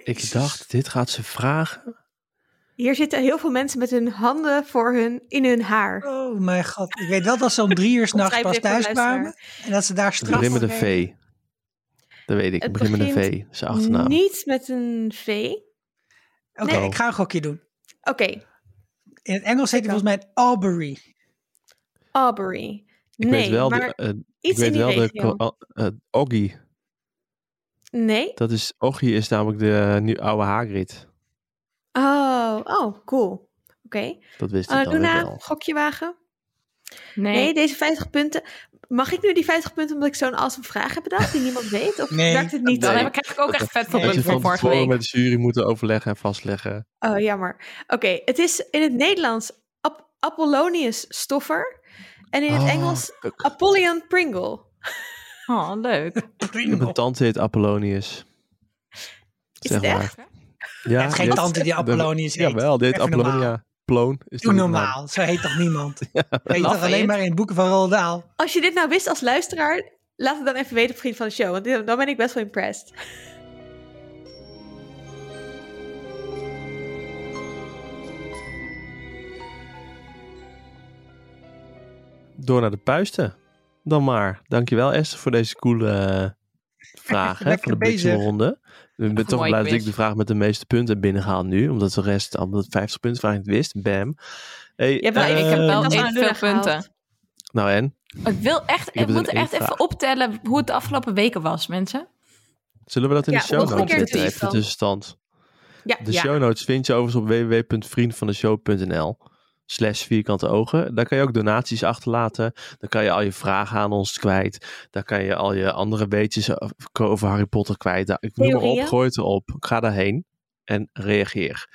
Ik dacht, dit gaat ze vragen. Hier zitten heel veel mensen met hun handen voor hun, in hun haar. Oh mijn god. Ik weet wel dat ze om drie uur [laughs] s'nachts pas thuis kwamen. En dat ze daar Het straf begint met een. V. Dat weet ik. Het Het begint met een V. de achternaam. Niet met een V. Oké, Nee. ik ga een gokje doen. Oké, In het Engels heet hij volgens mij Albury. Aubrey. Ik nee, weet wel, maar de, eh, ik iets weet in die wel de regio. ko- uh, Oggy. Nee? Dat is, Oggy is namelijk de uh, nu oude Hagrid. Oh, oh, cool. Oké. Dat wist ik dan weer Luna, wel. gokje wagen? Nee. Nee. deze 50 punten. Mag ik nu die 50 punten omdat ik zo'n awesome vraag heb bedacht die niemand weet? Of Nee. werkt het niet Dan zo? Nee. heb ik ook echt vet veel Nee, punten van voor vorige tevoren week. met de jury moeten overleggen en vastleggen. Oh, jammer. Oké, het is in het Nederlands Ap- Apollonius Stoffer. En in het Oh, Engels kuk. Apollyon Pringle. Oh, leuk. [laughs] Heb een tante heet Apollonius. Is Zeg het maar. echt? Ja, Het is geen tante die Apollonius heet. Jawel, dit. Apollonia. Ploon. Is Doe naam? normaal. Zo heet toch niemand? [laughs] Heet Love toch alleen it. maar in boeken van Roald Dahl? Als je dit nou wist als luisteraar, laat het dan even weten op Vriend van de Show. Want dan ben ik best wel impressed. Door naar de puisten. Dan maar. Dankjewel Esther voor deze coole eh, [laughs] vraag hè, van de bezig. bliksemronde. Ik ben toch blij dat ik de vraag met de meeste punten binnenhaal nu. Omdat de rest, omdat de 50 punten vraag ik niet wist. Bam. Hey, Je eh, ik heb wel evenveel gehaald. punten. Nou en? Ik wil echt, ik moet echt even optellen hoe het de afgelopen weken was, mensen. Zullen we dat in Ja, de show notes zetten? Even dan. tussenstand. Ja, De ja. show notes vind je overigens op www.vriendvandeshow.nl slash vierkante ogen. Daar kan je ook donaties achterlaten. Dan kan je al je vragen aan ons kwijt. Daar kan je al je andere weetjes over Harry Potter kwijt. Daar- Ik noem maar op, gooi het erop. Ga daarheen en reageer.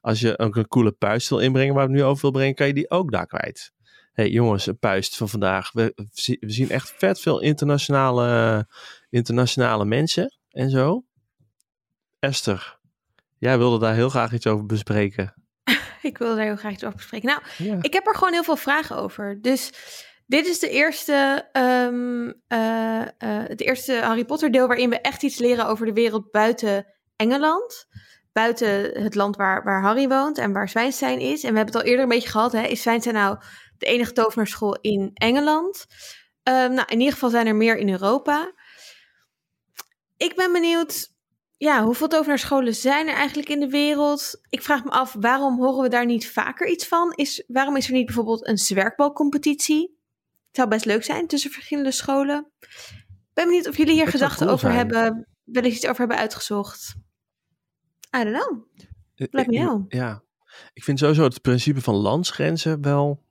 Als je ook een coole puist wil inbrengen waar we het nu over wil brengen, kan je die ook daar kwijt. hey, jongens, een puist van vandaag. We, we zien echt vet veel internationale, internationale mensen en zo. Esther, jij wilde daar heel graag iets over bespreken. Ik wilde daar heel graag iets over bespreken. Nou, Ja. ik heb er gewoon heel veel vragen over. Dus dit is de eerste, ehm, eh, eh, het eerste Harry Potter deel waarin we echt iets leren over de wereld buiten Engeland. Buiten het land waar, waar Harry woont en waar Zwijnstein is. En we hebben het al eerder een beetje gehad. Hè? Is Zwijnstein nou de enige tovenaarschool in Engeland? Ehm, nou, in ieder geval zijn er meer in Europa. Ik ben benieuwd ja, hoeveel tovenaarscholen zijn er eigenlijk in de wereld? Ik vraag me af, waarom horen we daar niet vaker iets van? Is, waarom is er niet bijvoorbeeld een zwerkbalcompetitie? Het zou best leuk zijn tussen verschillende scholen. Ik ben benieuwd of jullie hier Dat gedachten cool over zijn. hebben, wel eens iets over hebben uitgezocht. I don't know. Let me know. Ja, ik vind sowieso het principe van landsgrenzen wel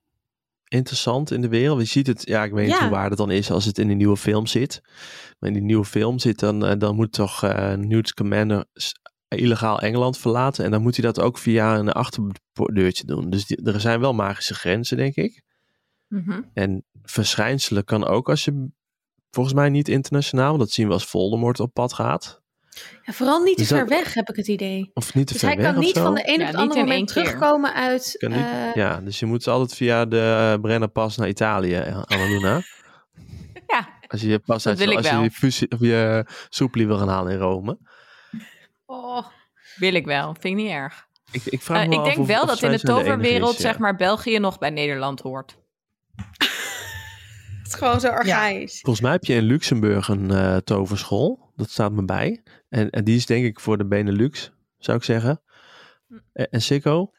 interessant in de wereld. Je ziet het, ja, ik weet niet hoe waar het dan is als het in een nieuwe film zit. Maar in die nieuwe film zit, dan, eh, dan moet toch eh Newt Scamander s- illegaal Engeland verlaten. En dan moet hij dat ook via een achterdeurtje doen. Dus die- er zijn wel magische grenzen, denk ik. Mhm. En verschijnselen kan ook als je, volgens mij niet internationaal, want dat zien we als Voldemort op pad gaat. Ja, vooral niet te Dus dat- ver weg, heb ik het idee. Of niet te Dus ver hij weg kan of niet van de een Ja, op het andere moment terugkomen uit... Kan niet- eh, ja, dus je moet altijd via de uh, Brennerpas naar Italië, eh, Annaluna. [laughs] Ja, Als je je pas Dat uit, wil ik als je wel. je, fusie, of je soeplie wil gaan halen in Rome. oh, wil ik wel. Vind ik niet erg. Ik, ik vraag Eh, me ik af denk of- wel of dat in de toverwereld, is, ja. zeg maar, België nog bij Nederland hoort. [laughs] Het is gewoon zo archaïs. Volgens mij heb je in Luxemburg een eh, toverschool. Dat staat me bij. En, en die is denk ik voor de Benelux, zou ik zeggen. En, en Sikko?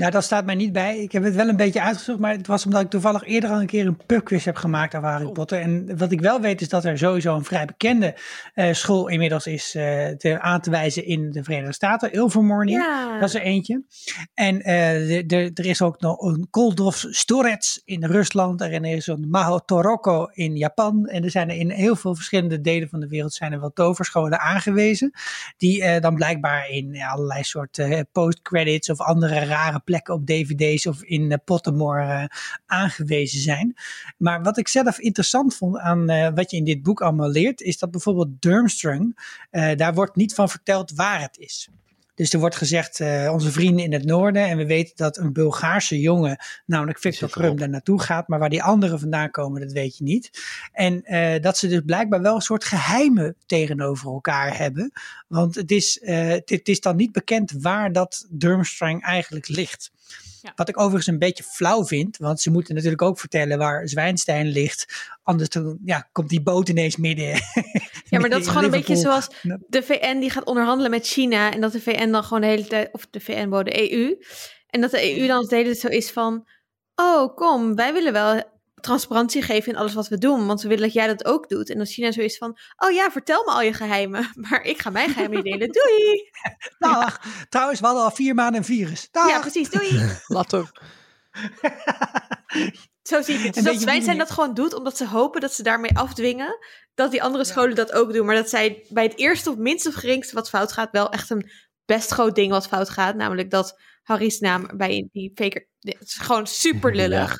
Nou, dat staat mij niet bij. Ik heb het wel een beetje uitgezocht, maar het was omdat ik toevallig eerder al een keer een pubquiz heb gemaakt over Harry Potter. En wat ik wel weet is dat er sowieso een vrij bekende eh, school inmiddels is eh, te, aan te wijzen in de Verenigde Staten, Ilvermorny. Ja. Dat is er eentje. En eh, de- er is ook nog een Koldovs Storets in Rusland. En er is een Maho Toroko in Japan. En er zijn er in heel veel verschillende delen van de wereld zijn er wel toverscholen aangewezen. Die dan blijkbaar in allerlei soorten post-credits of andere rare plekken op dvd's of in eh, Pottermore eh, aangewezen zijn. Maar wat ik zelf interessant vond aan eh, wat je in dit boek allemaal leert, is dat bijvoorbeeld Durmstrang, daar wordt niet van verteld waar het is. Dus er wordt gezegd, eh, onze vrienden in het noorden. En we weten dat een Bulgaarse jongen, namelijk Victor. Krum, daar naartoe gaat. Maar waar die anderen vandaan komen, dat weet je niet. En eh, dat ze dus blijkbaar wel een soort geheimen tegenover elkaar hebben. Want het is, het, het is dan niet bekend waar dat Durmstrang eigenlijk ligt. Ja. Wat ik overigens een beetje flauw vind, want ze moeten natuurlijk ook vertellen waar Zwijnstein ligt. Anders dan, ja, komt die boot ineens midden. [laughs] Ja, maar dat is gewoon een beetje zoals de VN die gaat onderhandelen met China. En dat de VN dan gewoon de hele tijd, of de VN, de EU. En dat de EU dan de hele tijd zo is van, oh kom, wij willen wel transparantie geven in alles wat we doen. Want we willen dat jij dat ook doet. En dat China zo is van, oh ja, vertel me al je geheimen. [laughs] Maar ik ga mijn geheimen niet delen. Doei! [laughs] Dag. Trouwens, we hadden al vier maanden een virus. Dag. Ja, precies, doei! [laughs] Later. Zo zie ik het. Dus dat Zwijnstein die- dat gewoon doet, omdat ze hopen dat ze daarmee afdwingen dat die andere scholen dat ook doen. Maar dat zij bij het eerste of minste of geringste wat fout gaat, wel echt een best groot ding wat fout gaat. Namelijk dat Harry's naam bij die faker... Het is gewoon super lullig.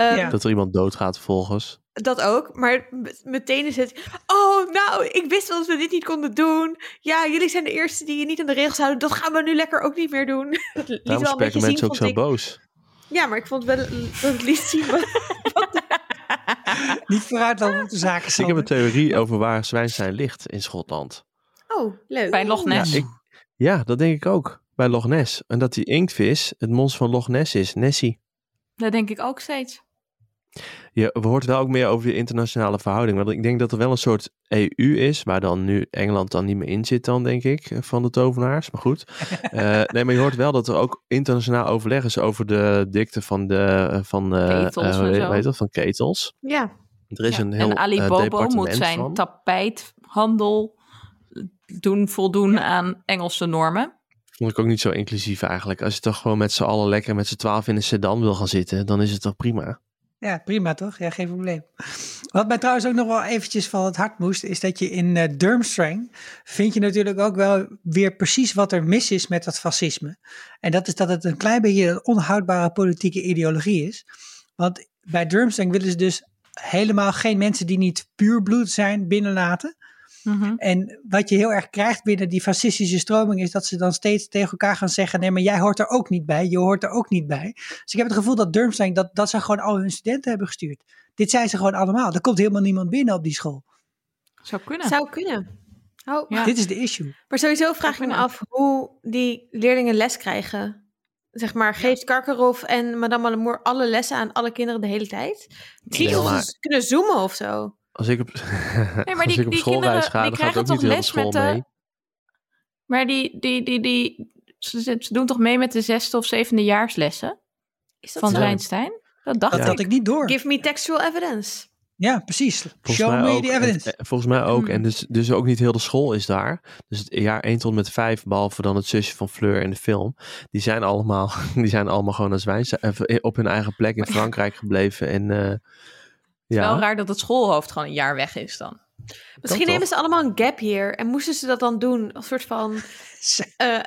Ehm, Ja. Dat er iemand doodgaat vervolgens. Dat ook, maar met- meteen is het... Oh, nou, ik wist wel dat we dit niet konden doen. Ja, jullie zijn de eerste die je niet aan de regels houden. Dat gaan we nu lekker ook niet meer doen. Het [laughs] liet Daarom wel een beetje zien, mensen ook zo ik. boos. Ja, maar ik vond wel dat het liet zien... [laughs] wat- Niet vooruit lopen op de zaken. Ik heb een theorie over waar Zwijnstein ligt in Schotland. Oh, leuk. Bij Loch Ness. Ja, ik, ja, dat denk ik ook. Bij Loch Ness. En dat die inktvis het monster van Loch Ness is. Nessie. Dat denk ik ook steeds. Je hoort wel ook meer over de internationale verhouding. Want ik denk dat er wel een soort EU is, waar dan nu Engeland dan niet meer in zit dan, denk ik, van de tovenaars. Maar goed. [laughs] Eh, nee, maar je hoort wel dat er ook internationaal overleg is over de dikte van de van, eh, Ketels eh, en weet, dat, van ketels. Ja, Er is Ja, een heel en Ali eh, Bobo departement moet zijn van. tapijthandel doen voldoen aan Engelse normen. Vond ik ook niet zo inclusief eigenlijk. Als je toch gewoon met z'n allen lekker met z'n twaalf in een sedan wil gaan zitten, dan is het toch prima. Ja, prima toch? Ja, geen probleem. Wat mij trouwens ook nog wel eventjes van het hart moest, is dat je in eh, Durmstrang vind je natuurlijk ook wel weer precies wat er mis is met dat fascisme. En dat is dat het een klein beetje een onhoudbare politieke ideologie is. Want bij Durmstrang willen ze dus helemaal geen mensen die niet puur bloed zijn binnenlaten. Mhm. En wat je heel erg krijgt binnen die fascistische stroming is dat ze dan steeds tegen elkaar gaan zeggen: nee, maar jij hoort er ook niet bij, je hoort er ook niet bij. Dus ik heb het gevoel dat Durmstrang dat, dat ze gewoon al hun studenten hebben gestuurd. Dit zijn ze gewoon allemaal. Er komt helemaal niemand binnen op die school. Zou kunnen. zou kunnen. Oh, Ja. Dit is de issue. Maar sowieso vraag ik me af hoe die leerlingen les krijgen. Zeg maar, geeft Karkaroff en Madame Malamour alle lessen aan alle kinderen de hele tijd? Ze kunnen zoomen of zo. Als ik op, [laughs] Nee, maar als die, ik op die schoolreis kinderen ga, die dan ga ik krijgen ook toch niet heel op les school met de... mee. Maar die, die, die, die, ze, ze doen toch mee met de zesde of zevende jaarslessen Is dat van zo? Zwijnstein? Dat dacht Dat ik. had ik niet door. Give me textual evidence. Ja, precies. Volgens Show mij me ook. the En- evidence. en volgens mij ook. Hmm. En dus, dus ook niet heel de school is daar. Dus het jaar 1 tot met 5, behalve dan het zusje van Fleur in de film. Die zijn allemaal, [laughs] die zijn allemaal gewoon als Zwijnstein, even op hun eigen plek in Frankrijk gebleven. En eh, ja, Wel raar dat het schoolhoofd gewoon een jaar weg is dan. Misschien nemen ze allemaal een gap hier en moesten ze dat dan doen als soort van... [laughs] eh,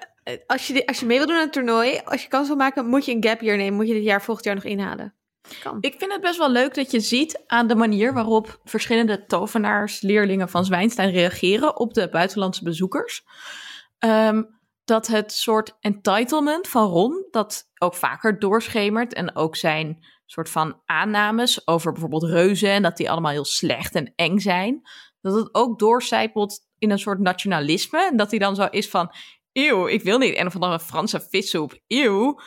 als, je, als je mee wil doen aan het toernooi, als je kans wil maken, moet je een gap year nemen. Moet je dit jaar volgend jaar nog inhalen. Kan. Ik vind het best wel leuk dat je ziet aan de manier waarop verschillende tovenaars, leerlingen van Zwijnstein reageren op de buitenlandse bezoekers. Ehm, dat het soort entitlement van Ron, dat ook vaker doorschemert en ook zijn soort van aannames over bijvoorbeeld reuzen en dat die allemaal heel slecht en eng zijn, dat het ook doorcijpelt in een soort nationalisme en dat hij dan zo is van, eeuw, ik wil niet een of andere Franse vissoep, eeuw,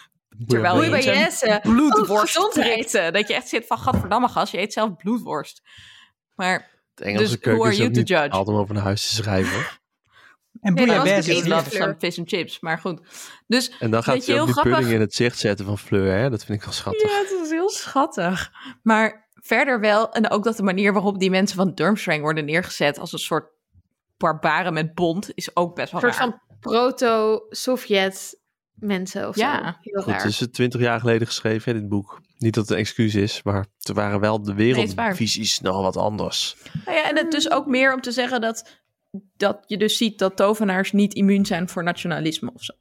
Terwijl je bloedworst Oh, Dat je echt zit van, gadverdamme gast, je eet zelf bloedworst. Maar De Engelse Dus keuken who are is you ook to niet judge? om over naar huis te schrijven. En Nee, dat bouillabaisse is love some fish and chips, maar goed. Dus En dan gaat je, ook die pudding in het zicht zetten van Fleur. Hè? Dat vind ik wel schattig. Ja, het is heel schattig. Maar verder wel, en ook dat de manier waarop die mensen van Durmstrang worden neergezet als een soort barbaren met bont, is ook best wel Een soort raar. van proto-Sovjet mensen of Ja. zo. Heel Goed, raar. het is twintig jaar geleden geschreven, hè, dit boek. Niet dat het een excuus is, maar er waren wel de Nee, wereldvisies nog wat anders. Nou ja, en het dus ook meer om te zeggen dat, dat je dus ziet dat tovenaars niet immuun zijn voor nationalisme of zo.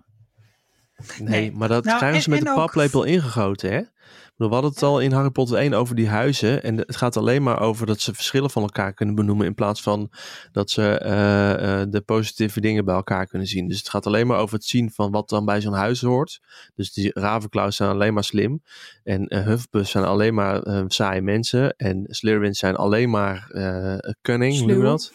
Nee, Nee. maar dat Nou, krijgen ze met de ook- paplepel ingegoten, hè? Ik bedoel, We hadden het al in Harry Potter 1 over die huizen. En het gaat alleen maar over dat ze verschillen van elkaar kunnen benoemen. In plaats van dat ze eh, eh, de positieve dingen bij elkaar kunnen zien. Dus het gaat alleen maar over het zien van wat dan bij zo'n huis hoort. Dus die Ravenclaws zijn alleen maar slim. En eh Hufflepuff zijn alleen maar eh, saaie mensen. En Slytherins zijn alleen maar eh cunning, hoe noem je Sluw. dat?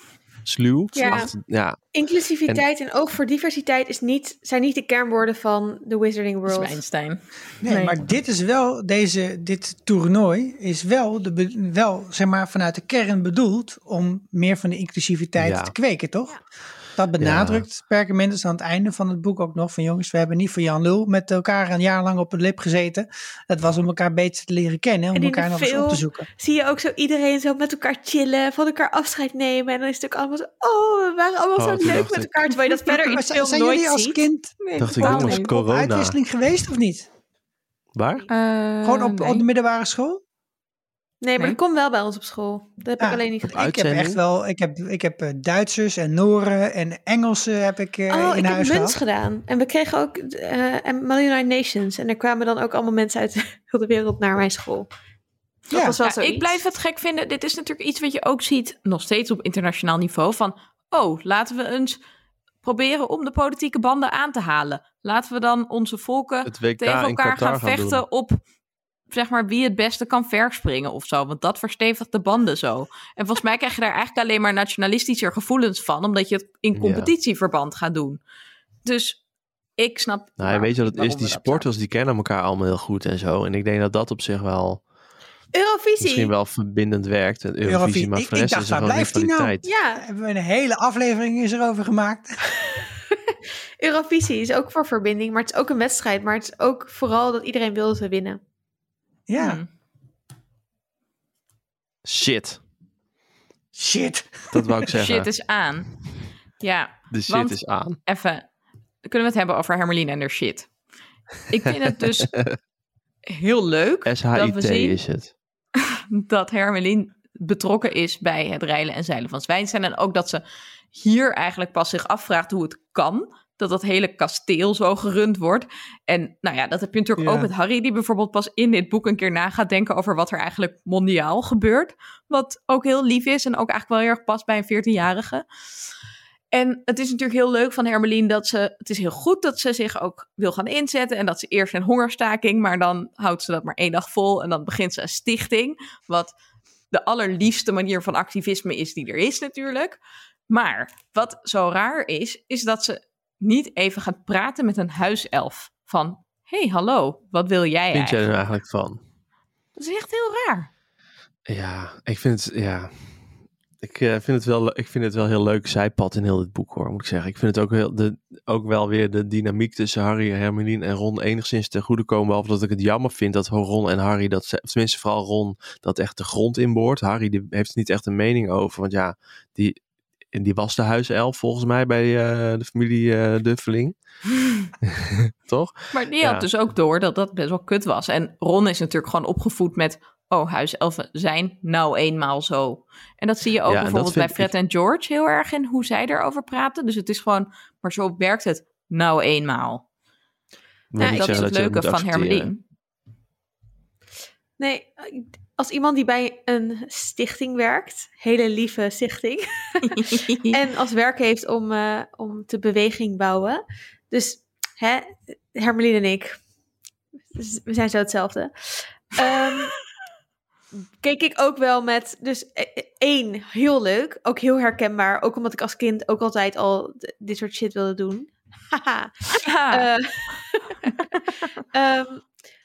Sluw. Ja. Ach, ja. Inclusiviteit en, oog voor diversiteit is niet, zijn niet de kernwoorden van de Wizarding World. Zwijnstein. Nee, Nee. maar dit is wel, deze, dit toernooi is wel, de, wel zeg maar, vanuit de kern bedoeld om meer van de inclusiviteit Ja. te kweken, toch? Dat benadrukt Perkamentus aan het einde van het boek ook nog. Van jongens, we hebben niet voor Jan Lul met elkaar een jaar lang op het lip gezeten. Dat was om elkaar beter te leren kennen, om En elkaar nog eens op te zoeken. Zie je ook zo iedereen zo met elkaar chillen, van elkaar afscheid nemen. En dan is het ook allemaal zo, oh, we waren allemaal Oh, zo leuk met ik- elkaar. Terwijl je dat verder in Maar de zijn, film zijn nooit jullie als ziet. kind Nee, Dacht ik, jongens, op corona. uitwisseling geweest of niet? Waar? Eh, Gewoon op, nee. op de middelbare school? Nee, maar Nee. komt wel bij ons op school. Dat heb Ah, ik alleen niet gedaan. Ik heb echt wel, ik heb, ik heb eh, Duitsers en Nooren en Engelsen heb ik eh, Oh, in ik heb huis muns gehad. gedaan. En we kregen ook eh en United Nations. En er kwamen dan ook allemaal mensen uit [laughs] heel de wereld naar mijn school. Dat Ja. was wel Ja, ik blijf het gek vinden. Dit is natuurlijk iets wat je ook ziet, nog steeds op internationaal niveau. Van, oh, laten we eens proberen om de politieke banden aan te halen. Laten we dan onze volken tegen elkaar gaan gaan vechten doen. op, zeg maar, wie het beste kan verspringen of zo. Want dat verstevigt de banden zo. En volgens mij krijg je daar eigenlijk alleen maar nationalistischer gevoelens van, omdat je het in competitieverband gaat doen. Dus ik snap. Nou, ja, weet je wat het is? Die sporters die kennen elkaar allemaal heel goed en zo. En ik denk dat dat op zich wel Eurovisie. misschien wel verbindend werkt. Eurovisie, Eurovisie. maar Ik- voor de ik rest dacht, is er blijft die nou? Ja, Hebben we een hele aflevering is erover gemaakt. [laughs] Eurovisie is ook voor verbinding. Maar het is ook een wedstrijd. Maar het is ook vooral dat iedereen wil dat we winnen. Ja, Hmm. Shit, shit. dat wou ik zeggen. Shit is aan. Ja, de shit want- is aan. even. Kunnen we het hebben over Hermeline en haar shit? Ik vind het dus heel leuk SHIT is het. [laughs] dat Hermeline betrokken is bij het reilen en zeilen van Zwijnstein. En ook dat ze hier eigenlijk pas zich afvraagt hoe het kan. Dat dat hele kasteel zo gerund wordt. En nou ja, dat heb je natuurlijk Ja. ook met Harry, die bijvoorbeeld pas in dit boek een keer na gaat denken over wat er eigenlijk mondiaal gebeurt. Wat ook heel lief is en ook eigenlijk wel heel erg past bij een 14-jarige. En het is natuurlijk heel leuk van Hermeline dat ze. Het is heel goed dat ze zich ook wil gaan inzetten. En dat ze eerst een hongerstaking, maar dan houdt ze dat maar één dag vol. En dan begint ze een stichting. Wat de allerliefste manier van activisme is die er is, natuurlijk. Maar wat zo raar is, is dat ze niet even gaat praten met een huiself. Van: hey, hallo, wat wil jij Vind jij er eigenlijk? van? Dat is echt heel raar. Ja, ik vind het, ja, ik, eh, vind het wel, ik vind het wel heel leuk zijpad in heel dit boek hoor, moet ik zeggen. Ik vind het ook, heel, de, ook wel weer de dynamiek tussen Harry, Hermeline en Ron enigszins ten goede komen. Behalve dat ik het jammer vind dat Ron en Harry, dat tenminste vooral Ron, dat echt de grond inboort. Harry die heeft er niet echt een mening over, want ja, die, die was de huiself volgens mij bij eh, de familie eh Duffeling. [laughs] [laughs] Toch? Maar die Ja. had dus ook door dat dat best wel kut was. En Ron is natuurlijk gewoon opgevoed met... oh, huiselfen zijn nou eenmaal zo. En dat zie je ook Ja, en bijvoorbeeld bij Fred en George heel erg... in hoe zij erover praten. Dus het is gewoon... maar zo werkt het nou eenmaal. Dat is het leuke van. Hermeline. Nee, als iemand die bij een stichting werkt, hele lieve stichting, [laughs] en als werk heeft om, eh, om te beweging bouwen. Dus hè, Hermeline en ik, dus we zijn zo hetzelfde. Ehm, [laughs] keek ik ook wel met, dus eh, eh, één, heel leuk, ook heel herkenbaar, ook omdat ik als kind ook altijd al dit soort shit wilde doen. Haha. [laughs] Eh, ehm,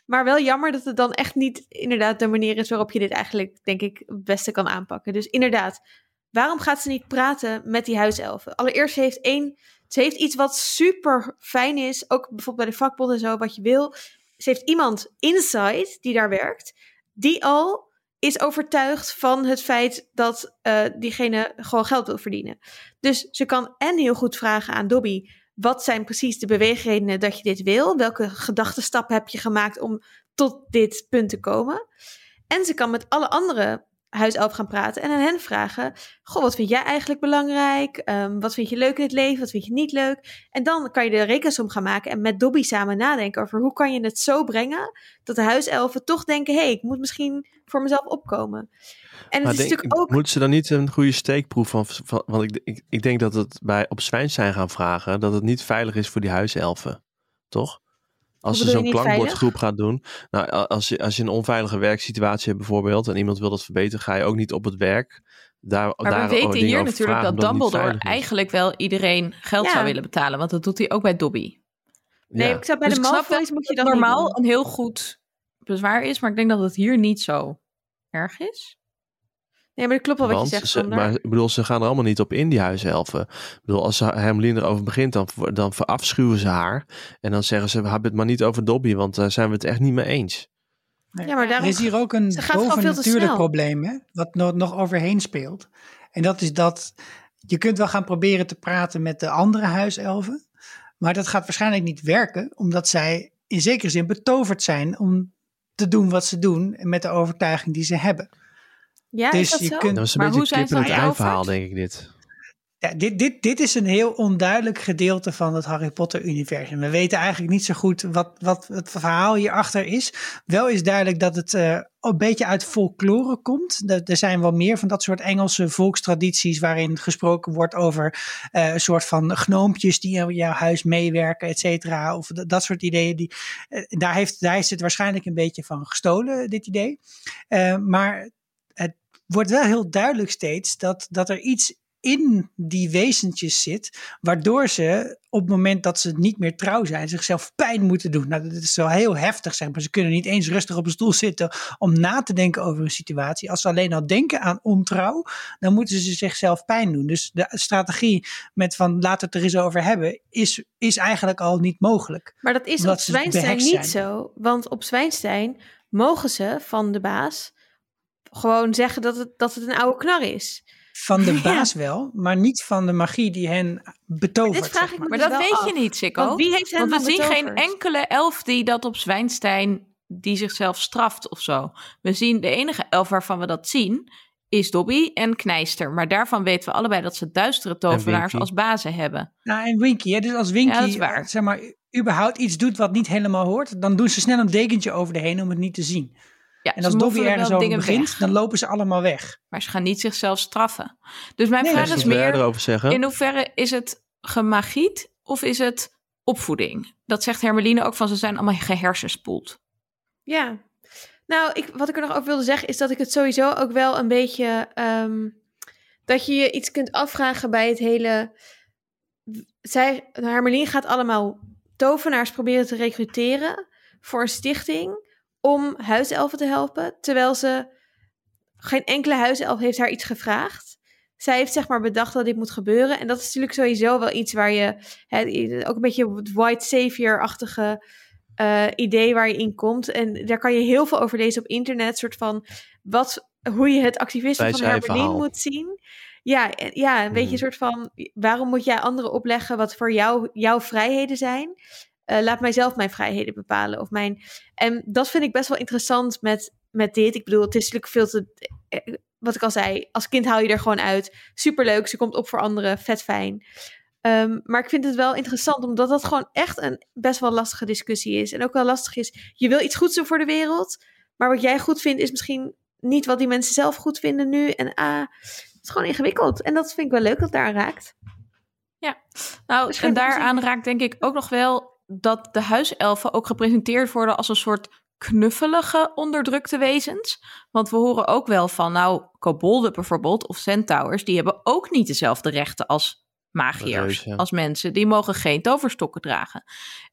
Maar wel jammer dat het dan echt niet inderdaad de manier is waarop je dit eigenlijk, denk ik, het beste kan aanpakken. Dus inderdaad, waarom gaat ze niet praten met die huiselfen? Allereerst, ze heeft één, ze heeft iets wat super fijn is, ook bijvoorbeeld bij de vakbond en zo, wat je wil. Ze heeft iemand inside die daar werkt, die al is overtuigd van het feit dat uh, diegene gewoon geld wil verdienen. Dus ze kan en heel goed vragen aan Dobby: wat zijn precies de beweegredenen dat je dit wil? Welke gedachtenstap heb je gemaakt om tot dit punt te komen? En ze kan met alle andere huiself gaan praten en aan hen vragen: Goh, wat vind jij eigenlijk belangrijk? Um, wat vind je leuk in het leven? Wat vind je niet leuk? En dan kan je de rekensom gaan maken en met Dobby samen nadenken over hoe kan je het zo brengen dat de huiselfen toch denken: hé, hey, ik moet misschien voor mezelf opkomen. En het is denk, natuurlijk ook. Moeten ze dan niet een goede steekproef van. van want ik, ik, ik denk dat het bij op zijn gaan vragen dat het niet veilig is voor die huiselfen. Toch? Als ze zo'n klankbordgroep gaat doen. Nou, als je, als je een onveilige werksituatie hebt bijvoorbeeld en iemand wil dat verbeteren, ga je ook niet op het werk. Daar, maar daar we weten hier natuurlijk dat Dumbledore eigenlijk wel iedereen geld Ja. zou willen betalen. Want dat doet hij ook bij Dobby. Nee, Ja. ik zou bij Dus de Malfoys moet je dat normaal een heel goed bezwaar is. Maar ik denk dat het hier niet zo erg is. Nee, maar dat klopt wel wat Want je zegt, ze, maar ik bedoel, ze gaan er allemaal niet op in, die huiselfen. Ik bedoel, als ze Hermeline erover begint, dan, dan verafschuwen ze haar. En dan zeggen ze, we hebben het maar niet over Dobby, want daar zijn we het echt niet mee eens. Nee. Ja, maar daarom- er is hier ook een bovennatuurlijk probleem, hè, wat nog, nog overheen speelt. En dat is dat je kunt wel gaan proberen te praten met de andere huiselfen, maar dat gaat waarschijnlijk niet werken, omdat zij in zekere zin betoverd zijn om te doen wat ze doen en met de overtuiging die ze hebben. Ja, dus is dat je zo? kunt- Dat is een Maar beetje hoe zijn kip ze in het dan ei betoverd? verhaal, denk ik dit. Ja, dit, dit, dit is een heel onduidelijk gedeelte van het Harry Potter-universum. We weten eigenlijk niet zo goed wat, wat het verhaal hierachter is. Wel is duidelijk dat het eh, een beetje uit folklore komt. Er, er zijn wel meer van dat soort Engelse volkstradities waarin gesproken wordt over eh, een soort van gnoompjes die in jouw huis meewerken, et cetera. Of dat, dat soort ideeën. Die, eh, daar, heeft, daar is het waarschijnlijk een beetje van gestolen, dit idee. Eh, maar wordt wel heel duidelijk steeds dat, dat er iets in die wezentjes zit, waardoor ze op het moment dat ze niet meer trouw zijn, zichzelf pijn moeten doen. Nou, dat is wel heel heftig, zeg maar. Ze kunnen niet eens rustig op een stoel zitten om na te denken over een situatie. Als ze alleen al denken aan ontrouw, dan moeten ze zichzelf pijn doen. Dus de strategie met van laat het er eens over hebben, is, is eigenlijk al niet mogelijk. Maar dat is op Zwijnstein niet zijn. zo. Want op Zwijnstein mogen ze van de baas gewoon zeggen dat het, dat het een oude knar is. Van de [laughs] Ja. baas wel, maar niet van de magie die hen betovert. Dit vraag zeg ik maar. Maar dus dat weet je niet, Sikko. Want wie heeft hen Want we zien geen enkele elf die dat op Zwijnstein, die zichzelf straft of zo. We zien de enige elf waarvan we dat zien, is Dobby en Knijster. Maar daarvan weten we allebei dat ze duistere tovenaars als bazen hebben. Nou, en Winky, hè? dus als Winky Ja, dat is waar. zeg maar, überhaupt iets doet wat niet helemaal hoort, dan doen ze snel een dekentje over de heen om het niet te zien. Ja, En als Dobby ergens over dingen begint, weg, dan lopen ze allemaal weg. maar ze gaan niet zichzelf straffen. Dus mijn Nee, vraag is meer, erover zeggen? in hoeverre is het gemagiet of is het opvoeding? Dat zegt Hermeline ook van, ze zijn allemaal gehersenspoeld. Ja. Nou, ik, wat ik er nog over wilde zeggen is dat ik het sowieso ook wel een beetje. ehm, dat je je iets kunt afvragen bij het hele. Zij, Hermelien gaat allemaal tovenaars proberen te recruteren voor een stichting om huiselfen te helpen, terwijl ze geen enkele huiself heeft haar iets gevraagd. Zij heeft zeg maar bedacht dat dit moet gebeuren. En dat is natuurlijk sowieso wel iets waar je hè, ook een beetje het white savior-achtige eh, idee waar je in komt. En daar kan je heel veel over lezen op internet. Soort van wat, hoe je het activisme van zijn Hermelien moet zien. Ja, ja, een beetje een soort van waarom moet jij anderen opleggen wat voor jou jouw vrijheden zijn? Eh, laat mij zelf mijn vrijheden bepalen. Of mijn... En dat vind ik best wel interessant met, met dit. Ik bedoel, het is natuurlijk veel te. eh, Wat ik al zei, als kind haal je er gewoon uit. Superleuk, ze komt op voor anderen, vet fijn. Ehm, maar ik vind het wel interessant, omdat dat gewoon echt een best wel lastige discussie is. En ook wel lastig is, je wil iets goeds doen voor de wereld. Maar wat jij goed vindt, is misschien niet wat die mensen zelf goed vinden nu. En ah, het is gewoon ingewikkeld. En dat vind ik wel leuk dat daar raakt. Nou, Dus en daaraan raakt denk ik ook nog wel dat de huiselfen ook gepresenteerd worden als een soort knuffelige onderdrukte wezens. Want we horen ook wel van, nou, kobolden bijvoorbeeld, of centaurs, die hebben ook niet dezelfde rechten als magiërs als mensen. Die mogen geen toverstokken dragen.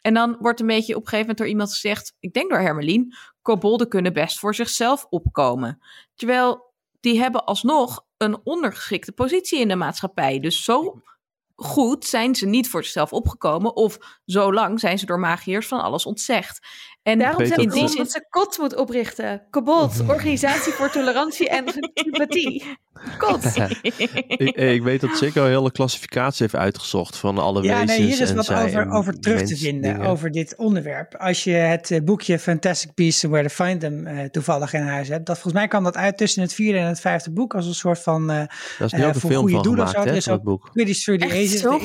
En dan wordt een beetje op een gegeven moment door iemand gezegd, ik denk door Hermelien, kobolden kunnen best voor zichzelf opkomen. Terwijl die hebben alsnog een ondergeschikte positie in de maatschappij. Dus zo goed zijn ze niet voor zichzelf opgekomen. Of zo lang zijn ze door magiërs van alles ontzegd. En Daarom dat het- die dat ze KOT moet oprichten. Kobold, [laughs] Organisatie voor Tolerantie en [laughs] Sympathie. KOT. ik, ik weet dat Chico een hele klassificatie heeft uitgezocht van alle Ja, wezens nee, hier is wat over, over terug te vinden, dingen. over dit onderwerp. Als je het eh, boekje Fantastic Beasts and Where to Find Them eh, toevallig in huis hebt. Dat, volgens mij kan dat uit tussen het vierde en het vijfde boek als een soort van eh Daar is nu eh, ook een voor film goede van doelen of gemaakt, zo. hè, Er is ook boek. Through the Ages. Er is ook,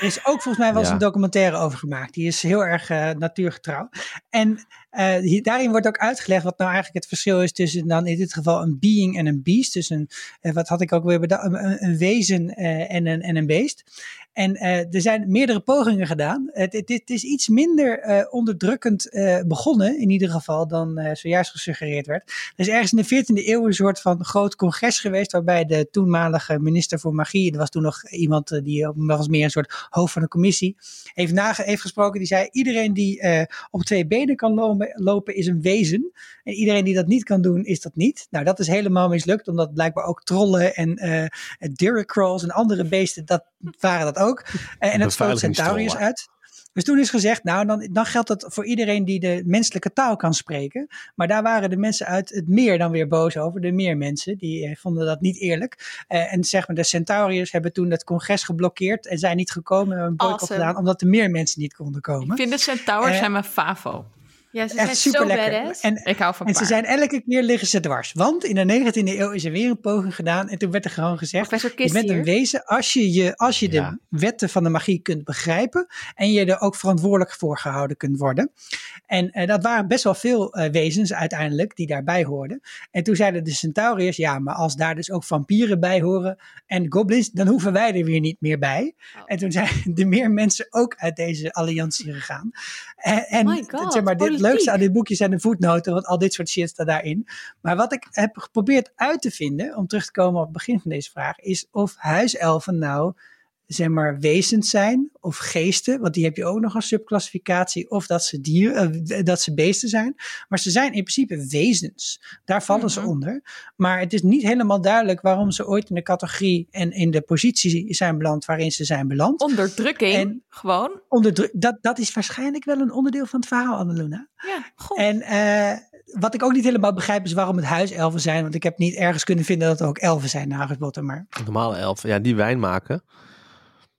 er is ook volgens mij wel eens Ja. een documentaire over gemaakt. Die is heel erg eh, natuurgetrouw. En eh, daarin wordt ook uitgelegd wat nou eigenlijk het verschil is tussen dan in dit geval een being en een beast. Dus een, eh, wat had ik ook weer bedacht, een wezen eh, en, een, en een beest. En eh, er zijn meerdere pogingen gedaan. Het, is iets minder eh, onderdrukkend eh, begonnen, in ieder geval, dan zojuist gesuggereerd werd. Er is ergens in de 14e eeuw een soort van groot congres geweest, waarbij de toenmalige minister voor magie, er was toen nog iemand die was meer een soort hoofd van een commissie, heeft, nage, heeft gesproken. Die zei: iedereen die eh, op twee benen kan lopen, is een wezen. En iedereen die dat niet kan doen, is dat niet. Nou, dat is helemaal mislukt, omdat blijkbaar ook trollen en eh Diricrolls en andere beesten, dat waren dat ook. En het Beveiligingstrollen. Centaurius uit. Dus toen is gezegd, nou, dan, dan geldt dat voor iedereen die de menselijke taal kan spreken. Maar daar waren de mensen uit het meer dan weer boos over. De meer mensen, die eh, vonden dat niet eerlijk. Eh, en zeg maar, de Centauriërs hebben toen het congres geblokkeerd en zijn niet gekomen. Hebben een boycott Awesome. gedaan, omdat de meer mensen niet konden komen. Ik vind de centaurs Eh, zijn mijn favo. Ja, ze zijn Echt zo super lekker. En, Ik hou van en ze zijn elke keer liggen ze dwars. Want in de 19e eeuw is er weer een poging gedaan. En toen werd er gewoon gezegd: Je bent een wezen als je, je, als je Ja. de wetten van de magie kunt begrijpen en je er ook verantwoordelijk voor gehouden kunt worden. En eh, dat waren best wel veel eh, wezens uiteindelijk die daarbij hoorden. En toen zeiden de centauriërs, ja, maar als daar dus ook vampieren bij horen en goblins, dan hoeven wij er weer niet meer bij. Oh. En toen zijn [laughs] er meer mensen ook uit deze alliantie gegaan. En, en My God, zeg maar, dit. Leukste aan dit boekje zijn de voetnoten, want al dit soort shit staat daarin. Maar wat ik heb geprobeerd uit te vinden, om terug te komen op het begin van deze vraag, is of huiselfen nou, zeg maar, wezens zijn of geesten, want die heb je ook nog als subclassificatie, of dat ze dieren, eh, dat ze beesten zijn. Maar ze zijn in principe wezens. Daar vallen ze Mhm. onder. Maar het is niet helemaal duidelijk waarom ze ooit in de categorie en in de positie zijn beland waarin ze zijn beland. Onderdrukking, En- gewoon. Onder druk- dat, dat is waarschijnlijk wel een onderdeel van het verhaal, Anneluna. Ja, goed. En eh, wat ik ook niet helemaal begrijp is waarom het huiselfen zijn. Want ik heb niet ergens kunnen vinden dat er ook elfen zijn naar Harry Potter. Maar Normale elfen, ja, die wijn maken.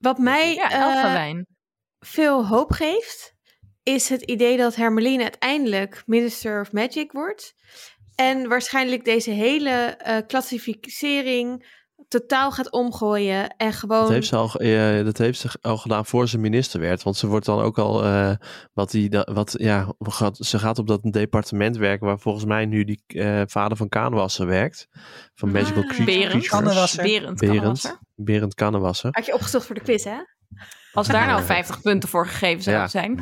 Wat mij ja, eh, veel hoop geeft, is het idee dat Hermeline uiteindelijk Minister of Magic wordt. En waarschijnlijk deze hele eh, klassificering totaal gaat omgooien. En gewoon. Dat heeft, ze al, eh, dat heeft ze al gedaan voor ze minister werd. Want ze wordt dan ook al, eh, wat die, wat, ja, gaat, ze gaat op dat departement werken waar volgens mij nu die eh, vader van Kaanwasser werkt. Van Magical Ah. Berend. Creatures. Kannewasser. Berend, Berend. Kannewasser. Berend Kannewasser. Had je opgezocht voor de quiz, hè? Als daar nou 50 punten voor gegeven zouden Ja. zijn.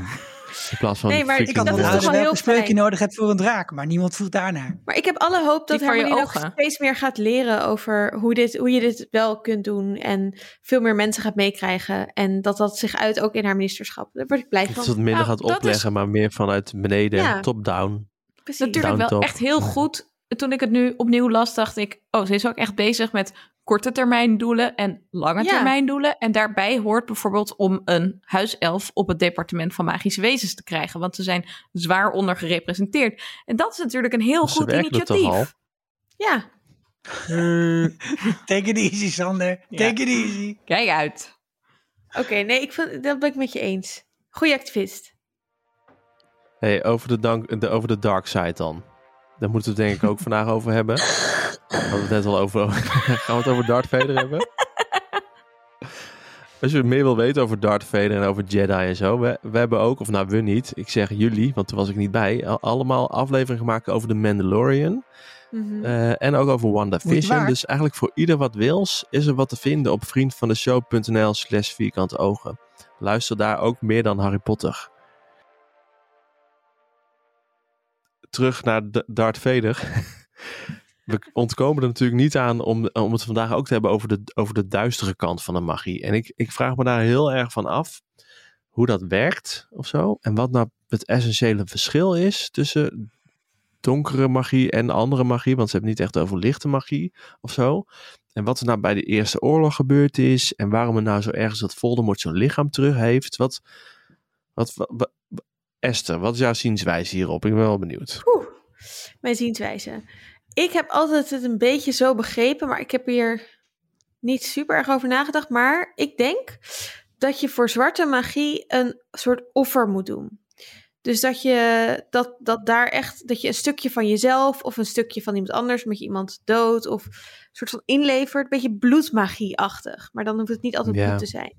In plaats van Nee, maar ik ik kan dat wel is toch raden wel welke heel spreuk je nodig hebt voor een draak. Maar niemand voelt daarnaar. Maar ik heb alle hoop dat ook ogen. steeds meer gaat leren over hoe, dit, hoe je dit wel kunt doen. En veel meer mensen gaat meekrijgen. En dat dat zich uit ook in haar ministerschap. Daar word ik blij Dat ze van. het minder Nou, gaat dat is- opleggen, maar meer vanuit beneden, Ja. top-down. Precies. Natuurlijk wel echt heel goed. Toen ik het nu opnieuw las, dacht ik... Oh, ze is ook echt bezig met korte termijn doelen en lange Ja. termijn doelen. En daarbij hoort bijvoorbeeld om een huiself op het departement van magische wezens te krijgen. Want ze zijn zwaar onder gerepresenteerd. En dat is natuurlijk een heel Ze goed initiatief. Ja, [laughs] Take it easy, Sander. Ja. Take it easy. Kijk uit. oké. nee, ik vind, dat ben ik met je eens. Goeie activist. Hey, over, de dank, de, over de dark side dan. Daar moeten we het denk ik ook vandaag over hebben. We hadden het net al over. [laughs] Gaan we het over Darth Vader hebben? Als je meer wil weten over Darth Vader en over Jedi en zo. We, we hebben ook, of nou we niet, ik zeg jullie, want toen was ik niet bij. al- Allemaal afleveringen gemaakt over de Mandalorian. Mhm. eh, en ook over WandaVision. Dus eigenlijk voor ieder wat wils is er wat te vinden op vriendvandeshow.nl slash vierkante ogen. Luister daar ook meer dan Harry Potter. Terug naar D- Darth Vader. [laughs] we ontkomen er natuurlijk niet aan om, om het vandaag ook te hebben over de, over de duistere kant van de magie. En ik, ik vraag me daar heel erg van af hoe dat werkt of zo. En wat nou het essentiële verschil is tussen donkere magie en andere magie. Want ze hebben niet echt over lichte magie of zo. En wat er nou bij de Eerste Oorlog gebeurd is. En waarom er nou zo ergens dat Voldemort zijn lichaam terug heeft. Wat, wat, wat, Esther, wat is jouw zienswijze hierop? Ik ben wel benieuwd. Oeh, mijn zienswijze. Ik heb altijd het een beetje zo begrepen, maar ik heb hier niet super erg over nagedacht. Maar ik denk dat je voor zwarte magie een soort offer moet doen. Dus dat je dat, dat daar echt, dat je een stukje van jezelf of een stukje van iemand anders, met je iemand dood of een soort van inlevert, een beetje bloedmagie-achtig. Maar dan hoeft het niet altijd Ja. bloed te zijn.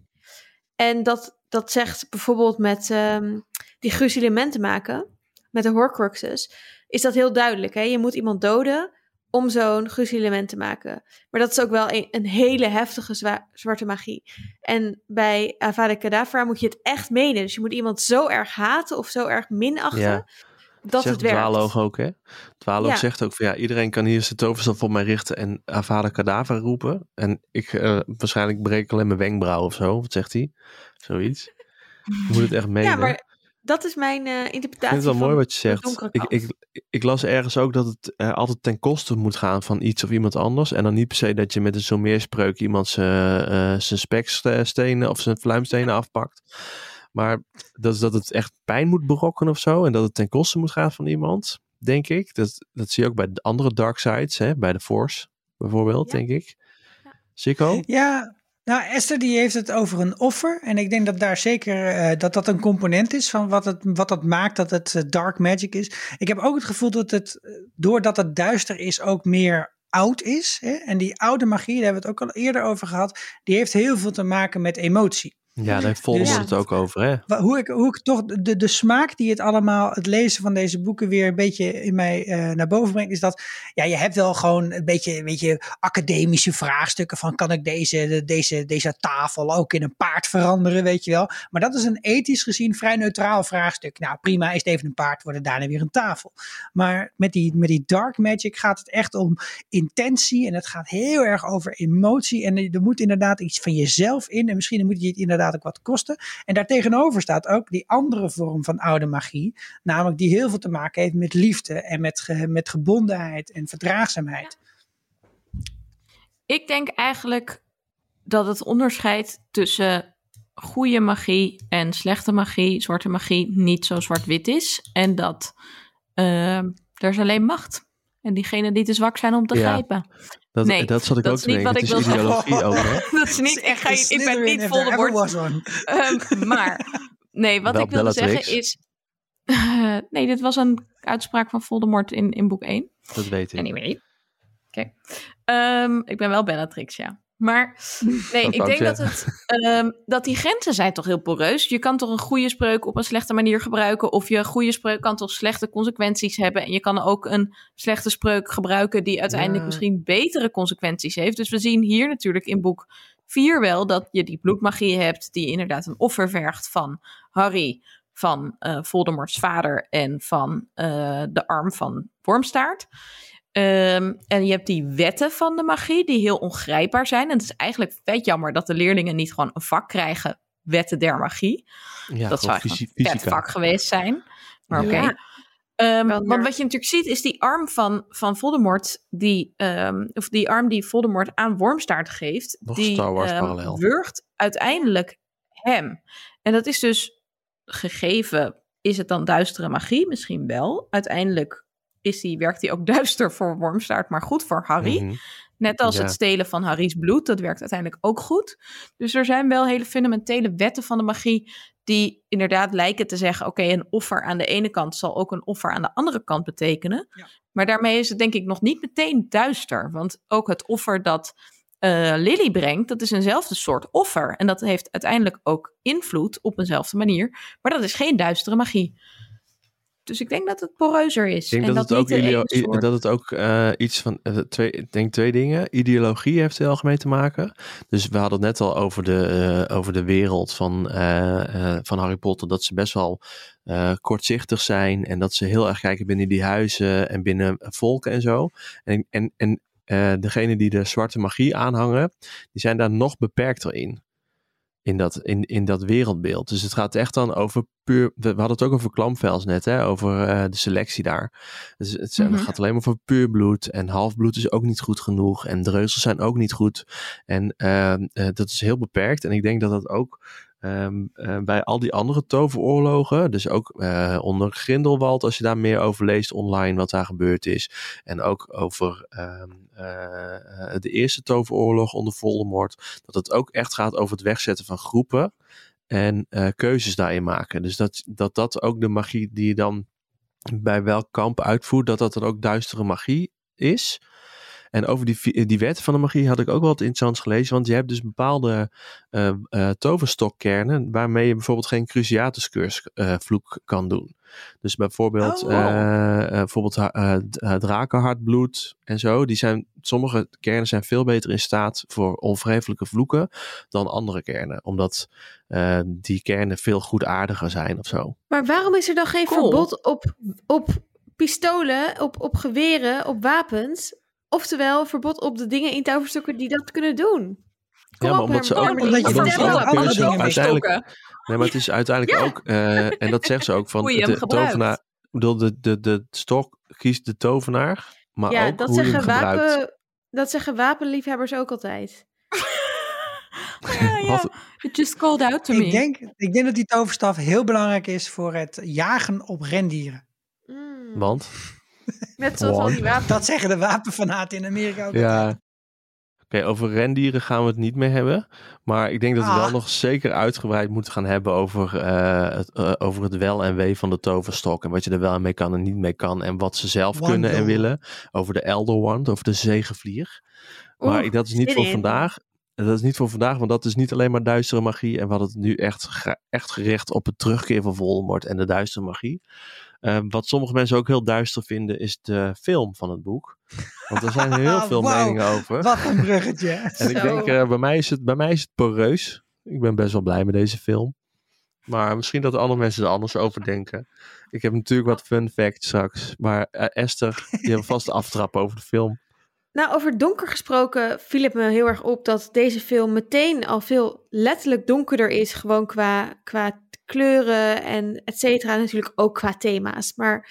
En dat, dat zegt bijvoorbeeld met ehm, die gruzelementen maken, met de horcruxes, is dat heel duidelijk. Hè? Je moet iemand doden om zo'n gruzelement te maken. Maar dat is ook wel een, een hele heftige zwa- zwarte magie. En bij Avada Kedavra moet je het echt menen. Dus je moet iemand zo erg haten of zo erg minachten, Ja. dat zegt het werkt. Dwaloog ook, hè? Dwaloog Ja. zegt ook van ja, iedereen kan hier zijn toverstaf op mij richten en Avada Kedavra roepen. En ik, eh, waarschijnlijk breek alleen mijn wenkbrauw of zo. Wat zegt hij? Zoiets. Je moet het echt menen. Ja, maar dat is mijn eh, interpretatie ik vind het wel mooi wat je zegt. Ik, ik, ik las ergens ook dat het eh, altijd ten koste moet gaan van iets of iemand anders. En dan niet per se dat je met een sommeerspreuk iemand zijn, eh, zijn spekstenen of zijn fluimstenen afpakt. Maar dat, is dat het echt pijn moet berokkenen of zo. En dat het ten koste moet gaan van iemand, denk ik. Dat, dat zie je ook bij de andere dark sides, hè? bij de Force bijvoorbeeld, Ja. denk ik. Ja. Zico? Ja, nou Esther die heeft het over een offer. En ik denk dat daar zeker eh, dat dat een component is van wat, het, wat dat maakt dat het eh, dark magic is. Ik heb ook het gevoel dat het, eh, doordat het duister is, ook meer oud is. Hè? En die oude magie, daar hebben we het ook al eerder over gehad, die heeft heel veel te maken met emotie. Ja, daar heeft Voldemort Ja. het ook over, hè? Hoe ik, hoe ik toch de, de smaak die het allemaal, het lezen van deze boeken weer een beetje in mij eh, naar boven brengt, is dat ja, je hebt wel gewoon een beetje, weet je, academische vraagstukken van kan ik deze, de- deze, deze tafel ook in een paard veranderen, weet je wel. Maar dat is een ethisch gezien vrij neutraal vraagstuk. Nou prima, is het even een paard, wordt het daarna weer een tafel. Maar met die, met die dark magic gaat het echt om intentie en het gaat heel erg over emotie. En er moet inderdaad iets van jezelf in en misschien moet je het inderdaad ook wat kosten. En daartegenover staat ook die andere vorm van oude magie, namelijk die heel veel te maken heeft met liefde en met, ge- met gebondenheid en verdraagzaamheid. Ik denk eigenlijk dat het onderscheid tussen goede magie en slechte magie, zwarte magie, niet zo zwart-wit is. En dat eh, er is alleen macht. En diegenen die te zwak zijn om te Ja. grijpen. Dat, Nee, dat zat ik dat ook is te niet denken. wat ik is wil ideologie ook, hè? [laughs] Dat is niet, ik, ga, ik ben niet Voldemort. one. Ehm, maar, nee, wat Wel ik wilde zeggen is... [laughs] nee, dit was een uitspraak van Voldemort in, in boek 1. Dat weet ik. Anyway. Oké. Ehm, ik ben wel Bellatrix, ja. Maar [laughs] nee, ik denk dat, het, ehm, dat die grenzen zijn toch heel poreus. Je kan toch een goede spreuk op een slechte manier gebruiken. Of je goede spreuk kan toch slechte consequenties hebben. En je kan ook een slechte spreuk gebruiken die uiteindelijk Ja. misschien betere consequenties heeft. Dus we zien hier natuurlijk in boek 4 wel dat je die bloedmagie hebt. Die inderdaad een offer vergt van Harry, van eh, Voldemorts vader en van eh, de arm van Wormstaart. Ehm, en je hebt die wetten van de magie die heel ongrijpbaar zijn. En het is eigenlijk vet jammer dat de leerlingen niet gewoon een vak krijgen, wetten der magie. Ja, dat zou fysi- een vet vak geweest zijn. Maar oké. Ja. Ehm, want wat je natuurlijk ziet is die arm van, van Voldemort, die, ehm, of die arm die Voldemort aan Wormstaart geeft, Nog die parallel. wurgt uiteindelijk hem. En dat is dus gegeven, is het dan duistere magie? Misschien wel. Uiteindelijk is die, werkt die ook [laughs] duister voor Wormstaart, maar goed voor Harry. Mhm. Net als Ja. het stelen van Harry's bloed, dat werkt uiteindelijk ook goed. Dus er zijn wel hele fundamentele wetten van de magie die inderdaad lijken te zeggen: oké, een offer aan de ene kant zal ook een offer aan de andere kant betekenen. Ja. Maar daarmee is het denk ik nog niet meteen duister, want ook het offer dat eh, Lily brengt, dat is eenzelfde soort offer en dat heeft uiteindelijk ook invloed op eenzelfde manier, maar dat is geen duistere magie. Dus ik denk dat het poreuzer is. Ik denk en dat, dat, het ook, de dat het ook eh, iets van, eh, twee, ik denk twee dingen. Ideologie heeft er heel erg mee te maken. Dus we hadden het net al over de, eh, over de wereld van, van Harry Potter. Dat ze best wel kortzichtig zijn. En dat ze heel erg kijken binnen die huizen en binnen volken en zo. En, en, en degene die de zwarte magie aanhangen, die zijn daar nog beperkter in. In dat, in, in dat wereldbeeld. Dus het gaat echt dan over puur. We hadden het ook over klamvels net, hè? over eh, de selectie daar. Dus het, zijn- Mhm. het gaat alleen maar over puur bloed. En halfbloed is ook niet goed genoeg. En dreuzels zijn ook niet goed. En ehm, eh, dat is heel beperkt. En ik denk dat dat ook ehm, eh, bij al die andere toveroorlogen. Dus ook eh, onder Grindelwald, als je daar meer over leest online, wat daar gebeurd is. En ook over ehm, eh, de eerste toveroorlog onder Voldemort. Dat het ook echt gaat over het wegzetten van groepen. En keuzes daarin maken. Dus dat, dat dat ook de magie die je dan bij welk kamp uitvoert, dat dat dan ook duistere magie is. En over die, die wet van de magie had ik ook wel wat interessants gelezen. Want je hebt dus bepaalde eh eh, toverstokkernen waarmee je bijvoorbeeld geen Cruciatuscurs eh vloek kan doen. Dus bijvoorbeeld, Oh, wow. eh, eh, bijvoorbeeld drakenhartbloed en zo. Die zijn, sommige kernen zijn veel beter in staat voor onverhevelijke vloeken dan andere kernen. Omdat eh, die kernen veel goedaardiger zijn of zo. Maar waarom is er dan geen Cool. verbod op, op pistolen, op, op geweren, op wapens? Oftewel, verbod op de dingen in toverstokken die dat kunnen doen. Kom Ja, maar omdat ze ook- Omdat je zelf ook andere keuze dingen mee uiteindelijk-. Nee, maar het is uiteindelijk ook, eh, en dat zegt ze ook van Hoe je hem de tovenaar. Ik bedoel, de, de, de stok kiest de tovenaar, maar ja, ook dat hoe je hem zeggen, gebruikt. wapen, dat zeggen wapenliefhebbers ook altijd. [laughs] Ja, ja. Wat- It just called out to me. Ik denk, ik denk dat die toverstaf heel belangrijk is voor het jagen op rendieren. Mm. Want? Net zoals al die wapens. Dat zeggen de wapenfanaten in Amerika ook. Ja. Oké, over rendieren gaan we het niet meer hebben. Maar ik denk dat we Ah. wel nog zeker uitgebreid moeten gaan hebben over, eh, het, eh, over het wel en wee van de toverstok. En wat je er wel mee kan en niet mee kan. En wat ze zelf kunnen en willen. Over de Elder Wand, over de zegevlier. Maar Oeh, ik- dat is niet voor in. vandaag. Dat is niet voor vandaag, want dat is niet alleen maar duistere magie. En we hadden het nu echt, echt gericht op het terugkeer van Voldemort en de duistere magie. Eh, wat sommige mensen ook heel duister vinden, is de film van het boek. Want er zijn heel [laughs] veel Wauw, meningen over. Wat een bruggetje. [laughs] En ik denk, eh, bij, mij is het, bij mij is het poreus. Ik ben best wel blij met deze film. Maar misschien dat andere mensen er anders over denken. Ik heb natuurlijk wat fun facts straks. Maar eh, Esther, je hebt vast de aftrap over de film. Nou, over donker gesproken viel het me heel erg op dat deze film meteen al veel letterlijk donkerder is. Gewoon qua, qua kleuren en et cetera. Natuurlijk ook qua thema's. Maar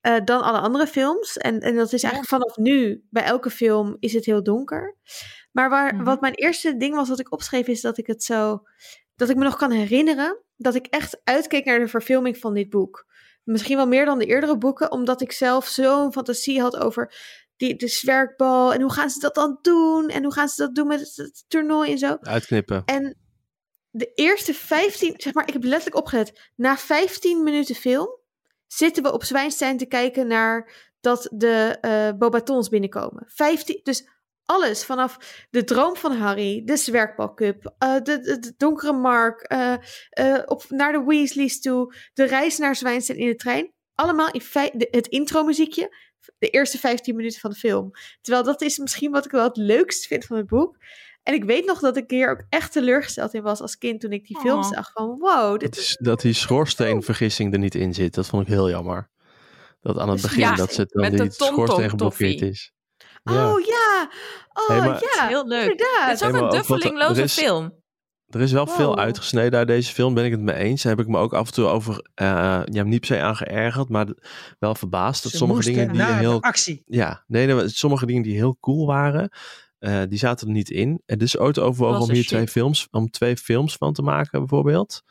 eh, dan alle andere films. En, en dat is eigenlijk vanaf nu, bij elke film is het heel donker. Maar waar, Mhm. wat mijn eerste ding was dat ik opschreef, is dat ik het zo. Dat ik me nog kan herinneren dat ik echt uitkeek naar de verfilming van dit boek. Misschien wel meer dan de eerdere boeken, omdat ik zelf zo'n fantasie had over die, de zwerkbal. En hoe gaan ze dat dan doen? En hoe gaan ze dat doen met het, het toernooi en zo? Uitknippen. En de eerste 15, zeg maar, ik heb letterlijk opgelet. Na 15 minuten film zitten we op Zwijnstein te kijken naar dat de eh Bobatons binnenkomen. 15, dus alles vanaf de droom van Harry, de zwerkbalcup, eh de, de, donkere Mark, eh, op, naar de Weasleys toe, de reis naar Zwijnstein in de trein. Allemaal in de, het intro-muziekje, de eerste 15 minuten van de film. Terwijl dat is misschien wat ik wel het leukst vind van het boek. En ik weet nog dat ik hier ook echt teleurgesteld in was als kind toen ik die film Oh. zag. Van wow, dit Dat, is... dat die schoorsteenvergissing er niet in zit. Dat vond ik heel jammer. Dat aan het Dus begin ja, dat ze dan met de die schoorsteen geblokkeerd is. Ja. Oh ja, oh Hey, maar- ja, Heel leuk. inderdaad. Het is ook een duffelingloze is- film. Er is wel veel uitgesneden uit deze film, ben ik het mee eens. Daar heb ik me ook af en toe over, eh ja, niet per se aan geërgerd, maar wel verbaasd. Dat Ze sommige dingen die heel actie. Ja, nee, nee, sommige dingen die heel cool waren, eh, die zaten er niet in. En dus ooit overwogen om hier twee films, om twee films van te maken, bijvoorbeeld.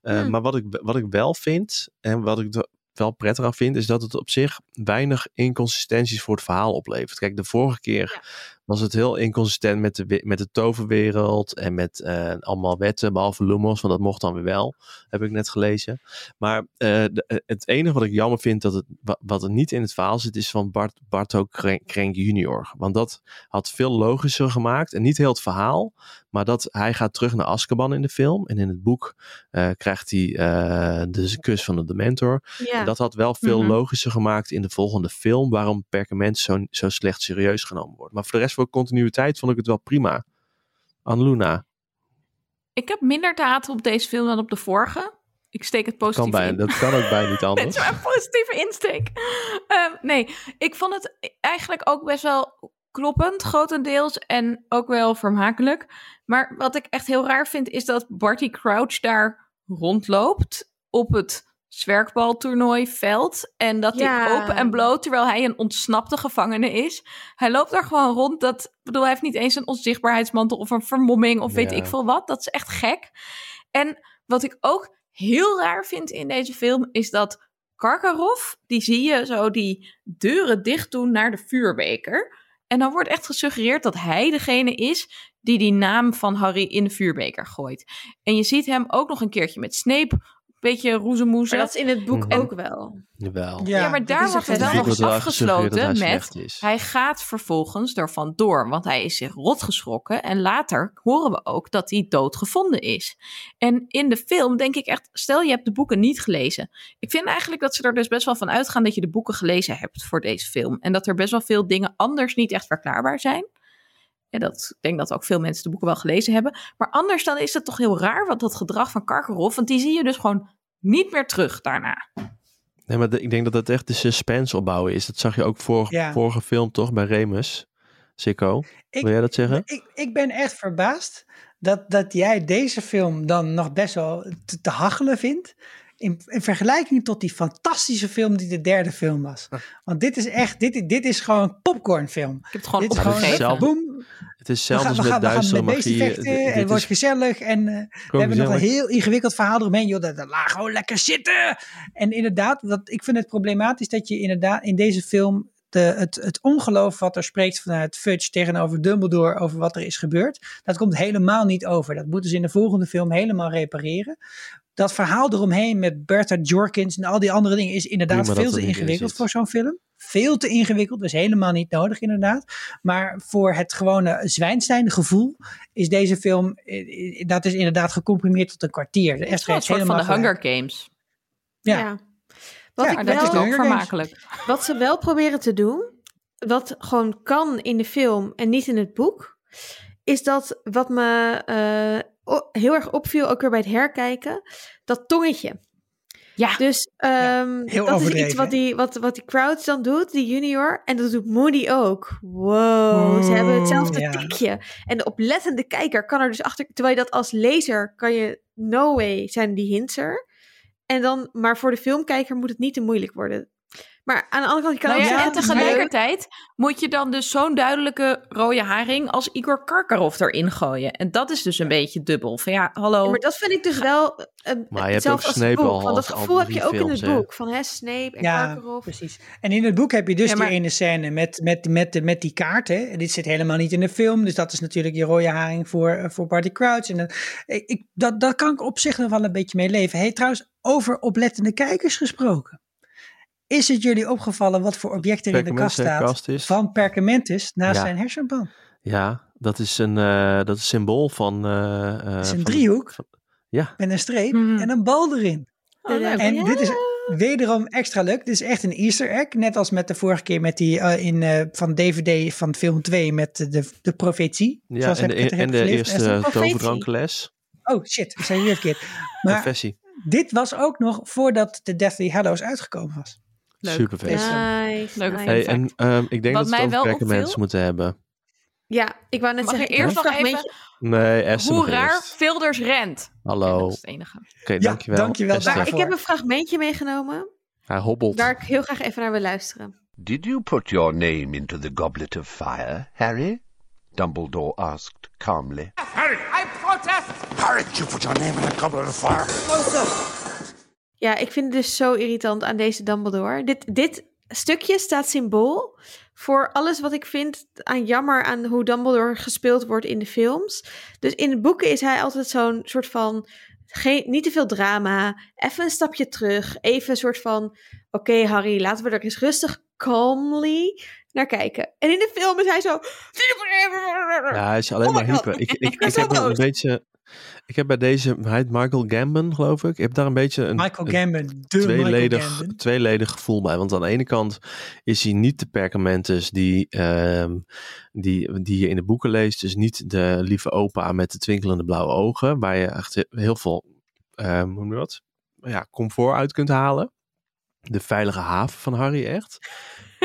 Eh, Hmm. Maar wat ik, wat ik wel vind, en wat ik er wel prettig aan vind, is dat het op zich weinig inconsistenties voor het verhaal oplevert. Kijk, de vorige keer was het heel inconsistent met de, met de toverwereld en met eh, allemaal wetten, behalve Lumos, want dat mocht dan weer wel, heb ik net gelezen. Maar eh, de- eh, het enige wat ik jammer vind, dat het, wa- wat er niet in het verhaal zit, is van Bart, Bartok Krenk, junior. Want dat had veel logischer gemaakt en niet heel het verhaal, maar dat hij gaat terug naar Azkaban in de film en in het boek krijgt hij de kus van de Dementor. Ja. En dat had wel veel Mhm. logischer gemaakt in de volgende film. Waarom Perkament zo, zo slecht serieus genomen wordt. Maar voor de rest voor continuïteit vond ik het wel prima. Anluna, Ik heb minder te haten op deze film dan op de vorige. Ik steek het positief kan bij, in. dat kan ook bij niet [laughs] Dit anders. is mijn positieve insteek. Ehm, nee, ik vond het eigenlijk ook best wel kloppend, grotendeels. En ook wel vermakelijk. Maar wat ik echt heel raar vind, is dat Barty Crouch daar rondloopt op het zwerkbaltoernooiveld. En dat Ja. hij open en bloot, terwijl hij een ontsnapte gevangene is. Hij loopt daar gewoon rond. Dat, bedoel, hij heeft niet eens een onzichtbaarheidsmantel of een vermomming of weet Ja. ik veel wat. Dat is echt gek. En wat ik ook heel raar vind in deze film, is dat Karkaroff, die zie je zo die deuren dicht doen naar de vuurbeker. En dan wordt echt gesuggereerd dat hij degene is die die naam van Harry in de vuurbeker gooit. En je ziet hem ook nog een keertje met Snape beetje roezemoezen. Maar dat is in het boek Mhm. ook wel. Jawel. Ja, maar daar wordt het wel nog dat afgesloten hij met... Hij gaat vervolgens ervan door, want hij is zich rot geschrokken. En later horen we ook dat hij doodgevonden is. En in de film denk ik echt, stel je hebt de boeken niet gelezen. Ik vind eigenlijk dat ze er dus best wel van uitgaan dat je de boeken gelezen hebt voor deze film. En dat er best wel veel dingen anders niet echt verklaarbaar zijn. En dat, ik denk dat ook veel mensen de boeken wel gelezen hebben. Maar anders dan is het toch heel raar, wat dat gedrag van Karkaroff. Want die zie je dus gewoon niet meer terug daarna. Nee, maar de- ik denk dat het echt de suspense opbouwen is. Dat zag je ook voor, Ja. vorige film toch bij Remus. Sikko, Ik- wil jij dat zeggen? Ik, ik ben echt verbaasd dat, dat jij deze film dan nog best wel te, te hachelen vindt. In, in vergelijking tot die fantastische film die de derde film was. Want dit is echt, dit, dit is gewoon popcornfilm. Ik heb het gewoon Dit is dat gewoon. Het is We gaan, zelfs we met gaan, we gaan duistere magie. vechten dit het wordt gezellig. En eh, we hebben nog een heel ingewikkeld verhaal eromheen. Joh, dat, dat laat gewoon lekker zitten. En inderdaad, wat, ik vind het problematisch dat je inderdaad in deze film de, het, het ongeloof wat er spreekt vanuit Fudge tegenover Dumbledore over wat er is gebeurd, dat komt helemaal niet over. Dat moeten ze in de volgende film helemaal repareren. Dat verhaal eromheen met Bertha Jorkins en al die andere dingen is inderdaad veel te ingewikkeld voor zo'n film. Veel te ingewikkeld, dus helemaal niet nodig inderdaad. Maar voor het gewone Zwijnstein gevoel is deze film, eh, eh, dat is inderdaad gecomprimeerd tot een kwartier. De Het is wel een soort van de Hunger. Games. Ja. Wat, Ja, ik Maar dat is ook vermakelijk. wat ze wel proberen te doen, wat gewoon kan in de film en niet in het boek, is dat wat me o- heel erg opviel, ook weer bij het herkijken, dat tongetje. Ja, Dus ehm, heel dat is iets wat die, wat, wat die Crouch dan doet, die junior. En dat doet Moody ook. Wow, ze hebben hetzelfde ja. tikje. En de oplettende kijker kan er dus achter... Terwijl je dat als lezer kan je... No way zijn die hints er. En dan, maar voor de filmkijker moet het niet te moeilijk worden. Maar aan de andere kant, je kan nou ook ja, zeggen... en tegelijkertijd moet je dan dus zo'n duidelijke rode haring als Igor Karkaroff erin gooien. En dat is dus een beetje dubbel. Van ja, hallo. Ja, maar dat vind ik dus wel uh, Maar je hebt hetzelfde ook als Snape het boek. al Want dat gevoel heb je ook in het boek. Van hè, Snape en Ja, Karkaroff. precies. En in het boek heb je dus Ja, maar- die ene scène met, met, met, met die kaart. Hè? En dit zit helemaal niet in de film. Dus dat is natuurlijk je rode haring voor, eh, voor Barty Crouch. En dan, ik, ik- dat, dat kan ik op zich nog wel een beetje mee leven. Hey, trouwens, over oplettende kijkers gesproken. Is het jullie opgevallen wat voor object er in de kast staat kast is. van Perkamentus naast Ja. zijn hersenpan? Ja, dat is een eh, dat is symbool van... eh, eh, Het is een van- driehoek van- ja, met een streep Mhm. en een bal erin. Oh, leuk. En Ja. dit is wederom extra leuk. Dit is echt een easter egg. Net als met de vorige keer met die eh, in, eh, van DVD van film 2 met de, de profetie. ja Zoals en, de, en de eerste toverdrankles. Oh shit, ik zei je weer verkeerd. Maar dit was ook nog voordat de Deathly Hallows uitgekomen was. Leuk. Super vet. Ja. Nice, Leuke nice. Hey, fact. en ehm, ik denk Wat dat we het opviel- moeten hebben. Ja, ik wou net Mag ik zeggen, eerst nog fragmentje- Nee, Esther Hoe raar. Vilders rent. Ja, Hallo. dat Oké, is het enige. dankjewel. dankjewel Esther. Maar ik heb een fragmentje meegenomen Hij hobbelt. waar ik heel graag even naar wil luisteren. Did you put your name into the goblet of fire, Harry? Dumbledore asked calmly. Harry, I protest! Harry, you put your name in the goblet of fire. Ja, ik vind het dus zo irritant aan deze Dumbledore. Dit, dit stukje staat symbool voor alles wat ik vind aan jammer aan hoe Dumbledore gespeeld wordt in de films. Dus in de boeken is hij altijd zo'n soort van geen, niet te veel drama, even een stapje terug, even een soort van oké Harry, laten we er eens rustig calmly naar kijken. En in de film is hij zo Ja, hij is alleen Oh maar God. hyper. Ik, ik, Ik ik heb wel een beetje... Ik heb bij deze... Hij heet Michael Gambon, geloof ik. Ik heb daar een beetje een, Michael een Gambon, Michael tweeledig, Gambon. tweeledig gevoel bij. Want aan de ene kant is hij niet de perkamentus die, ehm, die, die je in de boeken leest. Dus niet de lieve opa met de twinkelende blauwe ogen. Waar je echt heel veel, ehm, hoe noem je dat? Ja, comfort uit kunt halen. De veilige haven van Harry, echt.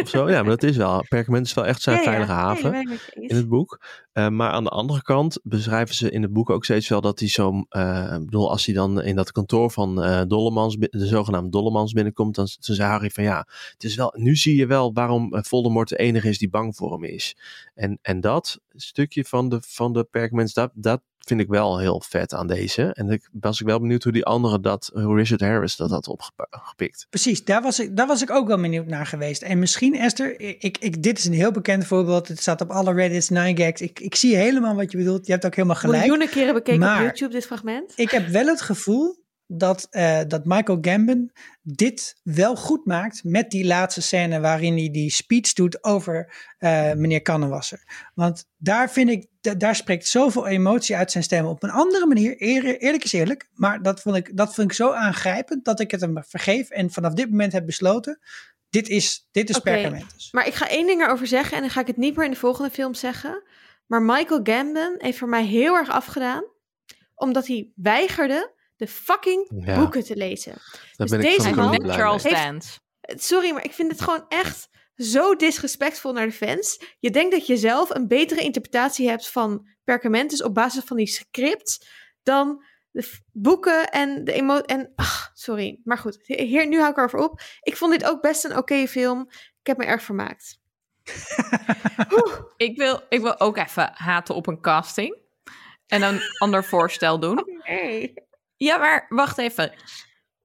Of zo. Ja, maar dat is wel. Perkament is wel echt zijn Ja, veilige haven in het boek. Eh, maar aan de andere kant beschrijven ze in het boek ook steeds wel dat hij zo. eh, ik bedoel, als hij dan in dat kantoor van eh Dollemans, de zogenaamde Dollemans binnenkomt, dan, dan zei Harry van ja, het is wel. Nu zie je wel waarom Voldemort de enige is die bang voor hem is. En, en dat stukje van de, van de perkaments, dat, dat vind ik wel heel vet aan deze. En ik was ik wel benieuwd hoe die andere dat, hoe Richard Harris dat had opgepikt. Precies, daar was, ik, daar was ik ook wel benieuwd naar geweest. En misschien, Esther, ik, ik, dit is een heel bekend voorbeeld. Het staat op alle Reddits, 9gags. Ik, ik zie helemaal wat je bedoelt. Je hebt ook helemaal gelijk. Miljoenen keren bekeken Maar- op YouTube dit fragment. Ik heb wel het gevoel dat, eh, dat Michael Gambon dit wel goed maakt met die laatste scène waarin hij die speech doet over eh, meneer Kannenwasser. Want daar vind ik, da- daar spreekt zoveel emotie uit zijn stem op een andere manier. Eer- eerlijk is eerlijk, maar dat vond, ik, dat vond ik zo aangrijpend dat ik het hem vergeef en vanaf dit moment heb besloten, dit is, dit is. Perkamentus. Maar ik ga één ding erover zeggen en dan ga ik het niet meer in de volgende film zeggen. Maar Michael Gambon heeft voor mij heel erg afgedaan, omdat hij weigerde de fucking Ja. boeken te lezen. Dus deze man Charles Dance. Sorry, maar ik vind het gewoon echt zo disrespectvol naar de fans. Je denkt dat je zelf een betere interpretatie hebt van Perkamentus op basis van die script dan de boeken en de emo... En, ach, sorry. Maar goed, hier, nu hou ik erover op. Ik vond dit ook best een oké film. Ik heb me erg vermaakt. [laughs] Ik wil, ik wil ook even haten op een casting. En een ander voorstel doen. Ja, maar wacht even.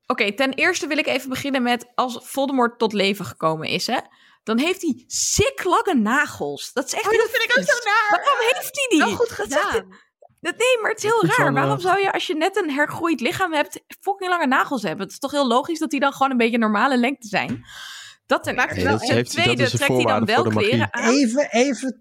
Oké, ten eerste wil ik even beginnen met als Voldemort tot leven gekomen is, hè. Dan heeft hij sick lange nagels. Dat is echt Oh, dat vind ik ook zo naar. Waarom heeft hij die? Wel goed Dat is echt- gedaan. dat- nee, maar het is heel raar. Waarom zou je, als je net een hergroeid lichaam hebt, fucking lange nagels hebben? Het is toch heel logisch dat die dan gewoon een beetje normale lengte zijn? Dat ten eerste. heeft- dat tweede trekt hij dan wel kleren aan. Even, even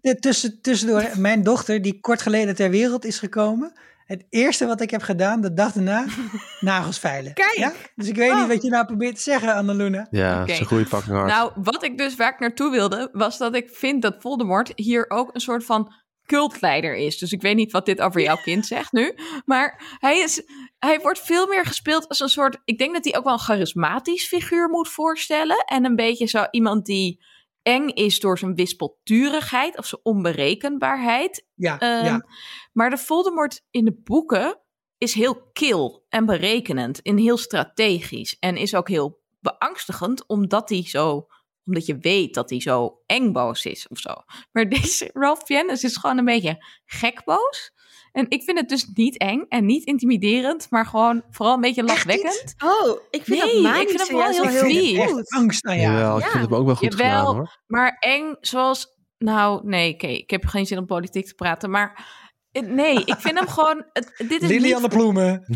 tussendoor. Mijn dochter, die kort geleden ter wereld is gekomen. Het eerste wat ik heb gedaan, de dag daarna, [laughs] nagels veilen. Kijk. Ja? Dus ik weet Oh. niet wat je nou probeert te zeggen, Annaluna. Ja, Oké. ze groeit fucking hard. Nou, wat ik dus waar ik naartoe wilde, was dat ik vind dat Voldemort hier ook een soort van cultleider is. Dus ik weet niet wat dit over jouw kind [laughs] zegt nu. Maar hij, is, hij wordt veel meer gespeeld als een soort... Ik denk dat hij ook wel een charismatisch figuur moet voorstellen. En een beetje zo iemand die eng is door zijn wispelturigheid of zijn onberekenbaarheid. Ja, Ehm, ja. Maar de Voldemort in de boeken is heel kil en berekenend en heel strategisch. En is ook heel beangstigend, omdat hij zo omdat je weet dat hij zo eng boos is of zo. Maar [laughs] deze Ralph Fiennes is gewoon een beetje gek boos. En ik vind het dus niet eng en niet intimiderend, maar gewoon vooral een beetje Echt niet? lachwekkend. Oh, ik vind Nee, dat ik magische vind hem wel heel ik goed. angst aan jou. Jawel, ik ja. vind het ook wel goed Jawel. gedaan hoor. Maar eng zoals... Nou, nee, oké, ik heb geen zin om politiek te praten, maar... eh, Nee, ik vind hem gewoon... het- dit is Lilian de niet Ploemen. [laughs]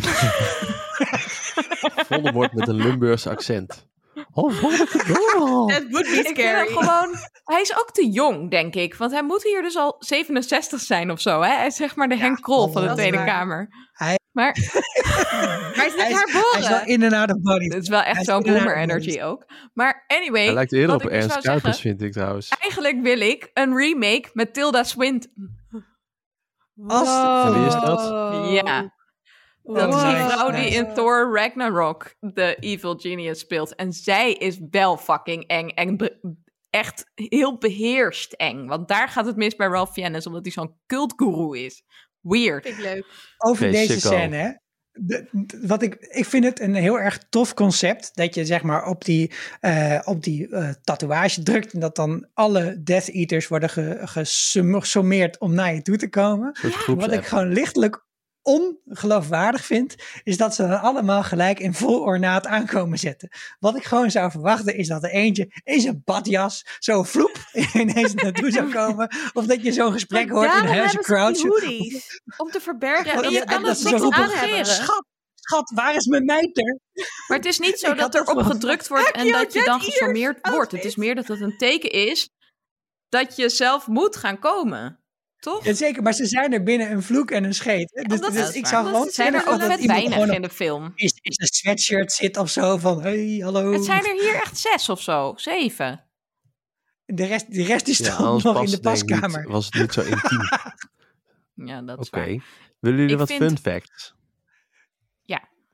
Voldemort met een Limburgse accent. Oh. That would be hem gewoon... Hij is ook te jong, denk ik. Want hij moet hier dus al 67 zijn of zo. Hè? Hij is zeg maar de Henk Krol van de dat Tweede waar. Kamer. Hij- Maar [laughs] Hij is net Hij is, hij is wel herboren. in en out of body. het is wel echt zo'n boomer energy ook. Maar anyway, Hij lijkt eerder op ik dus Ernst Kuipers, vind ik trouwens. eigenlijk wil ik een remake met Tilda Swinton. Als- En wie is dat? Ja. Dat is die vrouw die in Thor Ragnarok de evil genius speelt. En zij is wel fucking eng. En echt heel beheerst eng. Want daar gaat het mis bij Ralph Fiennes. Omdat hij zo'n cultguru is. Weird. Vind ik leuk. Over deze scène, hè. De- d- wat ik, ik vind het een heel erg tof concept. Dat je zeg maar op die, eh, op die eh, tatoeage drukt. En dat dan alle Death Eaters worden gesommeerd om naar je toe te komen. Wat ik gewoon lichtelijk ongeloofwaardig vind, is dat ze dan allemaal gelijk in vol ornaat aankomen zetten. Wat ik gewoon zou verwachten, is dat er eentje in zijn badjas zo vloep [laughs] ineens naartoe zou komen. Of dat je zo'n gesprek Maar hoort in die crouchen. hoodies. Om te verbergen Ja, dat dat je kan anders dat ze zo roepen. Schat, schat, waar is mijn mijter? Maar het is niet zo dat had er dat op wel gedrukt wordt en dat je dan Ears gesformeerd wordt. Het is meer dat het een teken is dat je zelf moet gaan komen. Toch? Ja, zeker, maar ze zijn er binnen een vloek en een scheet. hè. Dus, dus ze- ik zou ze gewoon zijn er ook iemand weinig gewoon in de film. is, is een sweatshirt zit of zo van hey, hallo. Het zijn er hier echt zes of zo, zeven. De rest, de rest is Ja, dan nog in de paskamer. niet, was het niet zo intiem. [laughs] Ja, dat is Oké. waar. Willen jullie Ik wat vind- fun facts?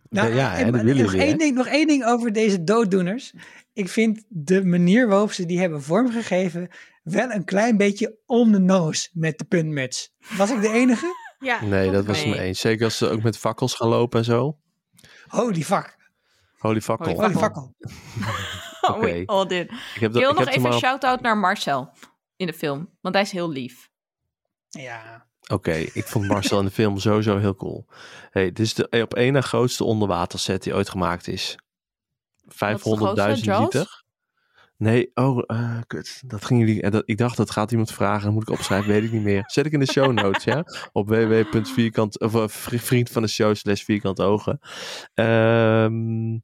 Ja. Nou, ja, en- dat willen nog, één ding, nog één ding over deze dooddoeners. Ik vind de manier waarop ze die hebben vormgegeven wel een klein beetje on the nose met de puntmuts. Was ik de enige? Ja, Nee, dat was me eens. Zeker als ze ook met fakkels gaan lopen en zo. Holy fuck. Holy fakkel. Holy Fakkel. [laughs] Oh, Oké. oh. Ik heb, Ik wil nog even een shout-out naar Marcel in de film. Want hij is heel lief. Ja. Oké, ik vond Marcel in de film sowieso heel cool. Hey, dit is de op één na grootste onderwaterset die ooit gemaakt is. 500.000 Jaws? liter. Nee, oh, eh, kut. Dat ging jullie. eh, Dat, ik dacht dat gaat iemand vragen. Dan moet ik opschrijven, weet ik niet meer. Zet ik in de show notes, ja. Op www.vierkant of eh, vri- vriend van de show slash vierkant ogen. Ehm,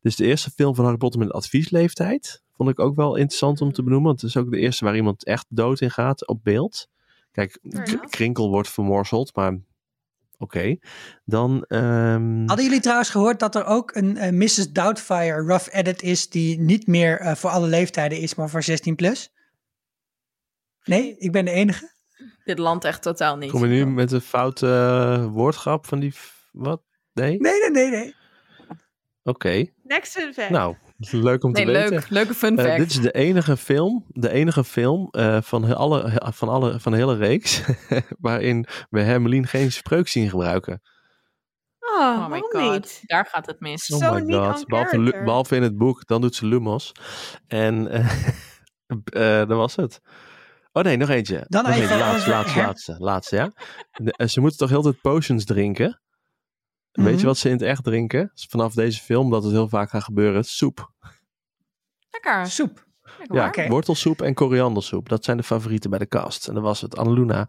dus de eerste film van Harry Potter met adviesleeftijd vond ik ook wel interessant om te benoemen. Want het is ook de eerste waar iemand echt dood in gaat op beeld. Kijk. Krinkel wordt vermorzeld, maar oké. Dan, ehm, Hadden jullie trouwens gehoord dat er ook een eh, Mrs. Doubtfire rough edit is die niet meer eh, voor alle leeftijden is, maar voor 16 plus? Nee, ik ben de enige. Dit land echt totaal niet. kom je nu met een foute eh, woordgrap van die... Wat? Nee? Nee, nee, nee, nee. Oké. Next fun fact. Nou, leuk om te Nee, weten. leuk. Leuke fun Eh, fact. dit is de enige film, de enige film eh, van, alle, van, alle, van de hele reeks [laughs] waarin we Hermelien geen spreuk zien gebruiken. Oh, oh my god. niet? Daar gaat het mis. Zo Oh my niet on god. Behalve, in het boek, dan doet ze Lumos. En [laughs] eh eh, dat was het. Oh nee, nog eentje. Dan nog even eentje. Laatste, laatste, laatste, laatste, ja. [laughs] De- ze moeten toch heel tijd potions drinken? Weet Mhm. je wat ze in het echt drinken? Vanaf deze film, dat het heel vaak gaat gebeuren, soep. Lekker. Soep. Lekker Ja, wortelsoep en koriandersoep. Dat zijn de favorieten bij de cast. En dat was het. Annaluna.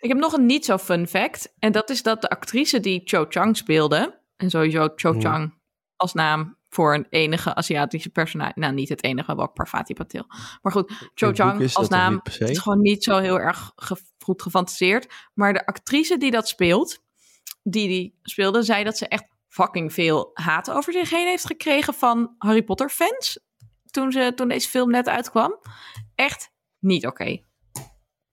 Ik heb nog een niet zo fun fact. En dat is dat de actrice die Cho Chang speelde. En sowieso Cho Hmm. Chang als naam voor een enige Aziatische personage. Nou, niet het enige, wel Parvati Patil. Maar goed, Cho Chang is als naam is gewoon niet zo heel erg ge- goed gefantaseerd. Maar de actrice die dat speelt, die die speelde, zei dat ze echt fucking veel haat over zich heen heeft gekregen van Harry Potter fans. Toen, ze, toen deze film net uitkwam. Echt niet oké.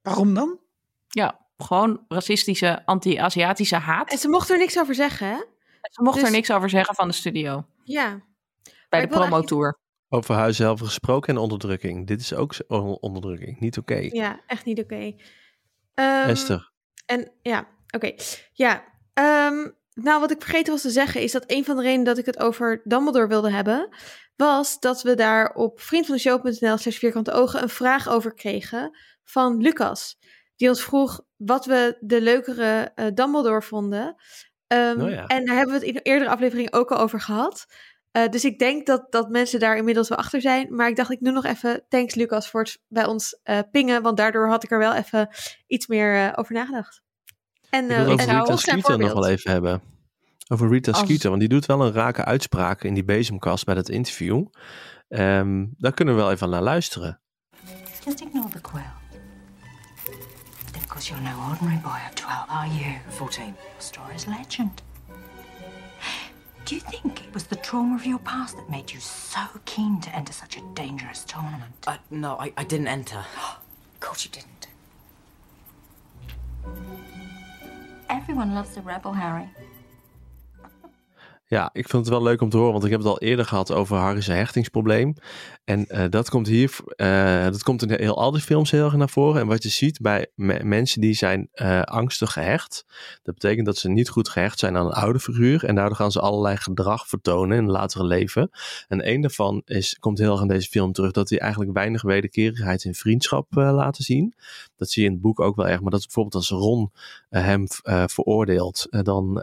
Waarom dan? Ja, gewoon racistische, anti-Aziatische haat. En ze mocht er niks over zeggen, hè? Ze mocht Dus- er niks over zeggen van de studio. Ja. Bij de promotour. Over huishelft gesproken en onderdrukking. Dit is ook onderdrukking. Niet oké. Ja, echt niet oké. Ehm, Esther. En ja, oké. Ja, ehm, nou wat ik vergeten was te zeggen is dat een van de redenen dat ik het over Dumbledore wilde hebben, was dat we daar op vriendvandeshow.nl slash vierkante ogen een vraag over kregen van Lucas. Die ons vroeg wat we de leukere eh, Dumbledore vonden. Ehm, Oh ja. En daar hebben we het in een eerdere aflevering ook al over gehad. Eh, dus ik denk dat, dat mensen daar inmiddels wel achter zijn. Maar ik dacht, ik doe nog even thanks Lucas voor het bij ons eh, pingen. Want daardoor had ik er wel even iets meer over nagedacht. En, Ik eh, wil over Rita Skeeter nog wel even hebben. Over Rita Als- Skeeter, want die doet wel een rake uitspraak in die bezemkast bij dat interview. Ehm, daar kunnen we wel even naar luisteren. Just ignore the of course, you're no ordinary boy of 12, are you? 14. Story's legend. Do you think it was the trauma of your past that made you so keen to enter such a dangerous tournament? Uh, no, I, I didn't enter. [gasps] Of course you didn't. Everyone loves a rebel, Harry. Ja, ik vind het wel leuk om te horen, want ik heb het al eerder gehad over Harry's hechtingsprobleem. En eh, dat komt hier, eh, dat komt in heel al die films heel erg naar voren. En wat je ziet bij me- mensen die zijn eh, angstig gehecht, dat betekent dat ze niet goed gehecht zijn aan een oude figuur. En daardoor gaan ze allerlei gedrag vertonen in het latere leven. En een daarvan is, komt heel erg in deze film terug, dat hij eigenlijk weinig wederkerigheid in vriendschap laten zien. Dat zie je in het boek ook wel erg. Maar dat is bijvoorbeeld als Ron eh, hem eh, veroordeelt, eh, dan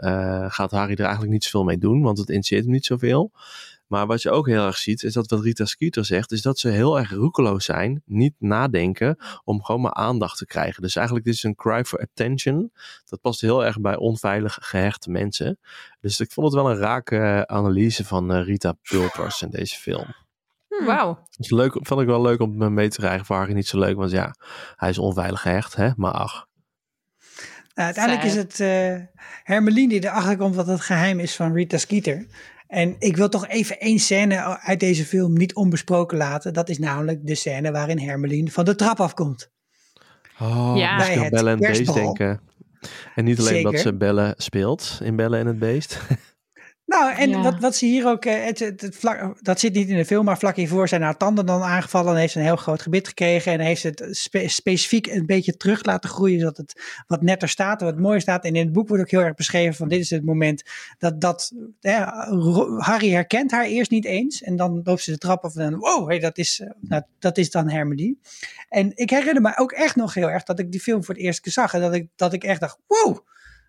gaat Harry er eigenlijk niet zoveel mee doen, want het interesseert hem niet zoveel. Maar wat je ook heel erg ziet, is dat wat Rita Skeeter zegt, is dat ze heel erg roekeloos zijn, niet nadenken, om gewoon maar aandacht te krijgen. Dus eigenlijk dit is een cry for attention. Dat past heel erg bij onveilig gehechte mensen. Dus ik vond het wel een rake analyse van Rita Pulpers in deze film. Hmm. Wauw. Dus leuk, vond ik wel leuk om me mee te krijgen. Voor Harry niet zo leuk, want ja, hij is onveilig gehecht, hè? Maar ach. Nou, uiteindelijk is het eh Hermeline die erachter komt wat het geheim is van Rita Skeeter. En ik wil toch even één scène uit deze film niet onbesproken laten. Dat is namelijk de scène waarin Hermeline van de trap afkomt. Oh, Ja. Bij aan het Bellen en het Beest denken. En niet alleen dat ze Bellen speelt in Bellen en het Beest. [laughs] Nou, en Ja. wat, wat ze hier ook, eh, het, het, het vlak, dat zit niet in de film, maar vlak hiervoor zijn haar tanden dan aangevallen en heeft ze een heel groot gebit gekregen en heeft het spe- specifiek een beetje terug laten groeien, zodat het wat netter staat en wat mooier staat. En in het boek wordt ook heel erg beschreven van dit is het moment dat, dat Harry herkent haar eerst niet eens en dan loopt ze de trap af en dan, wow, hey, dat, is, eh, nou, dat is dan Hermeline. En ik herinner me ook echt nog heel erg dat ik die film voor het eerst zag en dat ik, dat ik echt dacht, wow,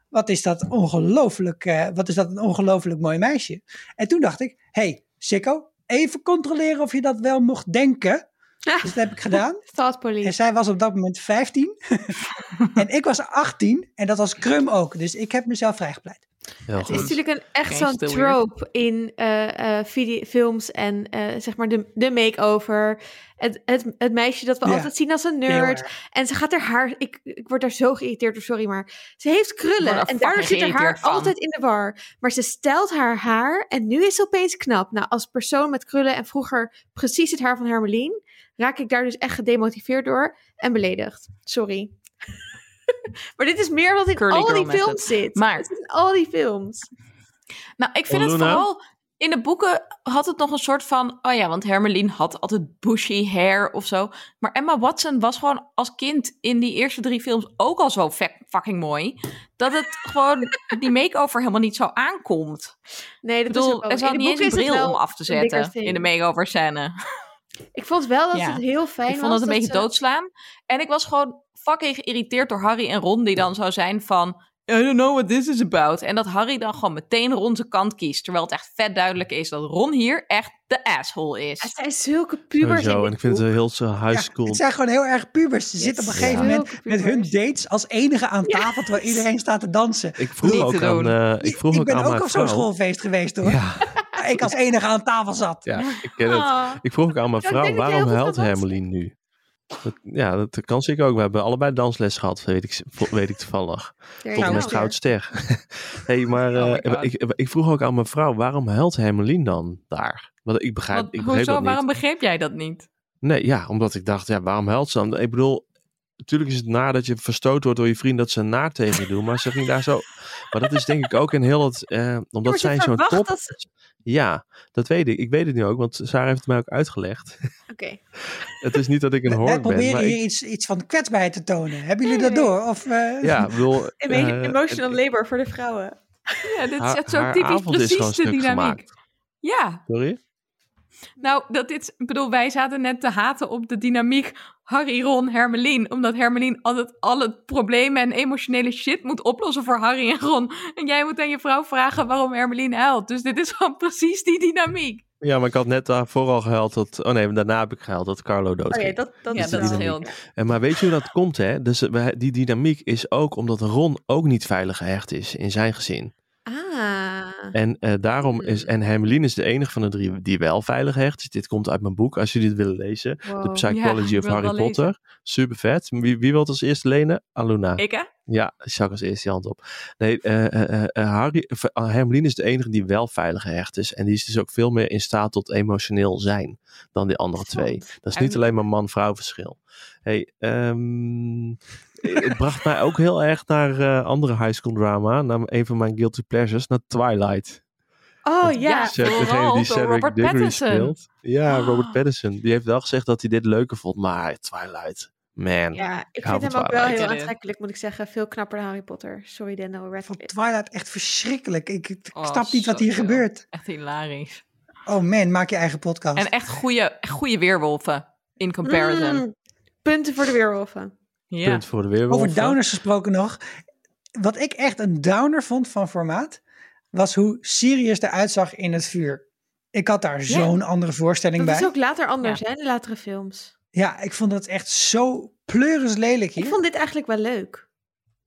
wat is dat ongelooflijk, eh, wat is dat een ongelooflijk mooi meisje. En toen dacht ik, hey, Sikko, even controleren of je dat wel mocht denken. Dus dat heb ik gedaan. [laughs] En zij was op dat moment 15. [laughs] en ik was 18 en dat was Krum ook. Dus ik heb mezelf vrijgepleit. Heel Het is natuurlijk een, echt Geen zo'n trope in eh, eh, video, films en eh, zeg maar de, de make-over. Het, het, het meisje dat we Ja, altijd zien als een nerd. En ze gaat haar haar... Ik, ik word daar zo geïrriteerd door, sorry, maar... Ze heeft krullen en daardoor zit haar haar van. altijd in de war. Maar ze stelt haar haar en nu is ze opeens knap. Nou, als persoon met krullen en vroeger precies het haar van Hermelien... raak ik daar dus echt gedemotiveerd door en beledigd. Sorry. [laughs] maar dit is meer wat in Curly al die method. films zit. Maar- Het in al die films. Nou, ik vind het vooral... In de boeken had het nog een soort van... Oh ja, want Hermeline had altijd bushy hair of zo. Maar Emma Watson was gewoon als kind in die eerste drie films ook al zo fuck- fucking mooi. Dat het [laughs] gewoon die make-over helemaal niet zo aankomt. Nee, dat bedoel, is ook er wel- zat niet eens een is het bril wel om af te zetten in de make-over scène. Ik vond wel dat Ja. het heel fijn Ik vond was het een beetje ze- doodslaan. En ik was gewoon fucking geïrriteerd door Harry en Ron, die dan zou zijn van... I don't know what this is about. En dat Harry dan gewoon meteen Ron zijn kant kiest. Terwijl het echt vet duidelijk is dat Ron hier echt de asshole Het is. zijn zulke pubers Sowieso. in En ik vind het heel zo high Ja, school. het zijn gewoon heel erg pubers. Ze zitten op een gegeven Ja. moment met hun dates als enige aan tafel, terwijl iedereen staat te dansen. Ik vroeg Niet ook aan, eh, ik vroeg ik ook ben aan ook mijn op zo'n schoolfeest geweest hoor. Ja, [laughs] Waar [laughs] Ik als enige aan tafel zat. ja, ik ken het. Ah. Ik vroeg ook aan mijn vrouw, waarom huilt. Hermeline nu? Dat, ja, dat kan ik ook. We hebben allebei dansles gehad, weet ik, weet ik toevallig. Tot en met go. Goudster. hey, maar Oh God. ik, ik vroeg ook aan mijn vrouw, waarom huilt Hermeline dan daar? Want ik begrijp, Want, ik begreep hoezo, dat niet. waarom begreep jij dat niet? Nee, ja, omdat ik dacht, ja, waarom huilt ze dan? Ik bedoel, natuurlijk is het naar dat je verstoot wordt door je vriend dat ze naar tegen je doen, maar ze ging daar zo... Maar dat is denk ik ook in heel het... eh, omdat zij zo'n top... dat ze- Ja, dat weet ik. Ik weet het nu ook, want Sarah heeft het mij ook uitgelegd. Oké. [laughs] het is niet dat ik een hork ben, proberen maar hier ik, iets, iets van kwetsbaarheid te tonen. Hebben jullie Nee, dat nee. door? Of, eh, ja, ik bedoel... [laughs] Eh, Emotional labor voor de vrouwen. Ja, dit is haar- echt zo typisch avond is gewoon precies de stuk dynamiek. gemaakt. Ja, Sorry? Nou, dat dit, ik bedoel, wij zaten net te haten op de dynamiek Harry, Ron, Hermelien. Omdat Hermelien altijd alle problemen en emotionele shit moet oplossen voor Harry en Ron. En jij moet aan je vrouw vragen waarom Hermelien huilt. Dus dit is gewoon [laughs] precies die dynamiek. Ja, maar ik had net daarvoor al gehuild dat... Oh nee, daarna heb ik gehuild dat Carlo dood Oh ja, dat, dat ja, is dat scheelt. En maar weet je hoe dat komt, hè? Dus die dynamiek is ook omdat Ron ook niet veilig gehecht is in zijn gezin. En eh, daarom is, en Hermeline is de enige van de drie die wel veilig hecht. Dus dit komt uit mijn boek, als jullie het willen lezen. Wow. The Psychology ja, of Harry Potter. Super vet. Wie, wie wil het als eerste lenen? Aluna. Ik hè? Ja, ik zag als eerste je hand op. Nee, eh, eh, Harry, Hermeline is de enige die wel veilig gehecht is. En die is dus ook veel meer in staat tot emotioneel zijn dan die andere twee. Dat is niet En- alleen maar man-vrouw verschil. Hey, ehm, het bracht mij ook heel erg naar eh, andere high school drama. Naar een van mijn guilty pleasures, naar Twilight. Oh ja. Vooral degene die Cedric Robert Diggory Pattinson. speelt. Ja, Ah. Robert Pattinson. Die heeft wel gezegd dat hij dit leuker vond. Maar Twilight, man. Ja, ik vind hem ook wel heel aantrekkelijk, moet ik zeggen. Veel knapper dan Harry Potter. Sorry, Daniel Van Radcliffe. Twilight echt verschrikkelijk. Ik, ik Oh, snap niet wat hier gebeurt. Echt hilarisch. Oh man, maak je eigen podcast. En echt goede, goede weerwolven. In comparison. Mm, punten voor de weerwolven. Ja. Punt voor de weerwolven. Over downers gesproken nog. Wat ik echt een downer vond van formaat, was hoe Sirius eruit zag in het vuur. Ik had daar zo'n andere voorstelling Dat bij. is ook later anders, hè, in de latere films. Ja, ik vond dat echt zo pleuris lelijk hier. Ik vond dit eigenlijk wel leuk.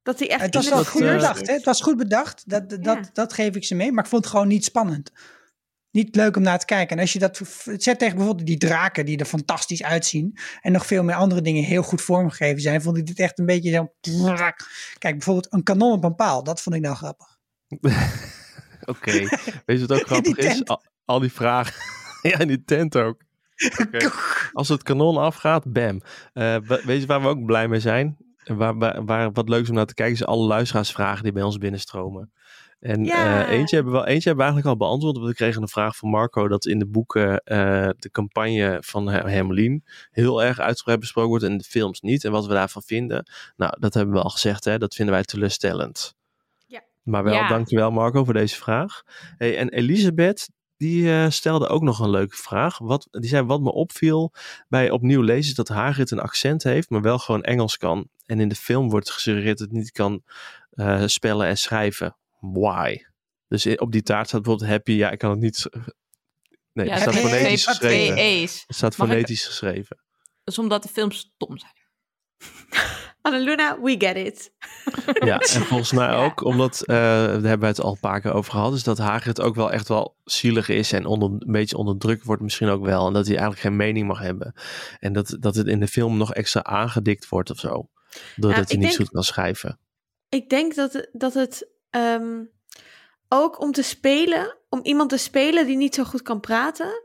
Dat hij echt het was in wel het goed vuur bedacht, hè? Het was goed bedacht. Dat, dat, Ja. dat geef ik ze mee. Maar ik vond het gewoon niet spannend. Niet leuk om naar te kijken. En als je dat zet tegen bijvoorbeeld die draken die er fantastisch uitzien. En nog veel meer andere dingen heel goed vormgegeven zijn. Vond ik dit echt een beetje zo. Kijk, bijvoorbeeld een kanon op een paal. Dat vond ik nou grappig. [laughs] Oké. Weet je wat ook [laughs] grappig is? Al, al die vragen. [laughs] ja, in die tent ook. Als het kanon afgaat, bam. We- weet je waar we ook blij mee zijn? En Waar, waar, waar wat leuks om naar te kijken is alle luisteraarsvragen die bij ons binnenstromen. En Ja. eh, eentje, hebben we, eentje hebben we eigenlijk al beantwoord. Want we kregen een vraag van Marco dat in de boeken eh, de campagne van Her- Hermelien heel erg uitgebreid besproken wordt en de films niet. En wat we daarvan vinden. Nou, dat hebben we al gezegd. Hè? Dat vinden wij teleurstellend. Ja. Maar wel, Ja. dankjewel Marco voor deze vraag. Hey, en Elisabeth, die eh, stelde ook nog een leuke vraag. Wat, die zei, wat me opviel bij opnieuw lezen is dat Hagrid een accent heeft, maar wel gewoon Engels kan. En in de film wordt gesuggereerd dat het niet kan spellen en schrijven. Why? Dus op die taart staat bijvoorbeeld happy. Ja, ik kan het niet... Nee, Ja, het staat fonetisch geschreven. Het staat Mag ik- fonetisch geschreven. Dat is omdat de films stom zijn. [laughs] Annaluna, we get it. [laughs] Ja, en volgens mij Ja. ook, omdat, eh, daar hebben we het al een paar keer over gehad, is dat Hagrid ook wel echt wel zielig is en onder, een beetje onderdrukt wordt misschien ook wel. En dat hij eigenlijk geen mening mag hebben. En dat, dat het in de film nog extra aangedikt wordt of zo. Doordat Ja, hij niet denk- goed kan schrijven. Ik denk dat, dat het ehm, ook om te spelen, om iemand te spelen die niet zo goed kan praten,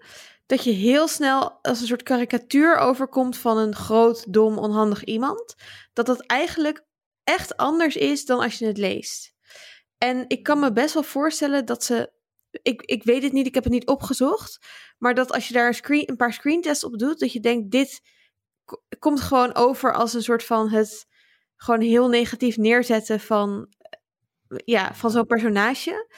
dat je heel snel als een soort karikatuur overkomt van een groot, dom, onhandig iemand. Dat dat eigenlijk echt anders is dan als je het leest. En ik kan me best wel voorstellen dat ze. Ik, ik weet het niet, ik heb het niet opgezocht. Maar dat als je daar een, screen, een paar screentests op doet, dat je denkt: dit ko- komt gewoon over als een soort van het gewoon heel negatief neerzetten van, ja, van zo'n personage.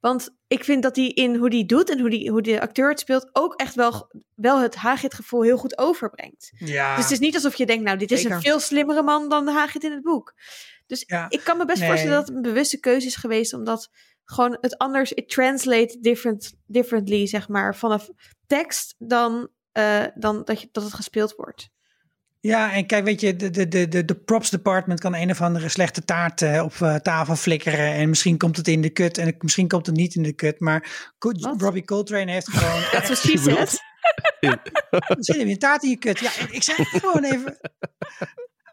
Want ik vind dat hij in hoe die doet en hoe, die, hoe de acteur het speelt ook echt wel, wel het Hagrid gevoel heel goed overbrengt. Ja, Dus het is niet alsof je denkt, nou, dit is Zeker. een veel slimmere man dan de Hagrid in het boek. Dus Ja, ik kan me best nee. voorstellen dat het een bewuste keuze is geweest, omdat gewoon het anders, it translate different, differently, zeg maar, vanaf tekst dan, eh, dan dat, je, dat het gespeeld wordt. Ja, en kijk, weet je, de, de, de, de, de props department kan een of andere slechte taart eh, op eh, tafel flikkeren. En misschien komt het in de kut en misschien komt het niet in de kut. Maar Co- Wat? Robbie Coltrane heeft gewoon... [laughs] That's what she said. [laughs] Er zit een taart in je kut. Ja, ik zeg het gewoon even.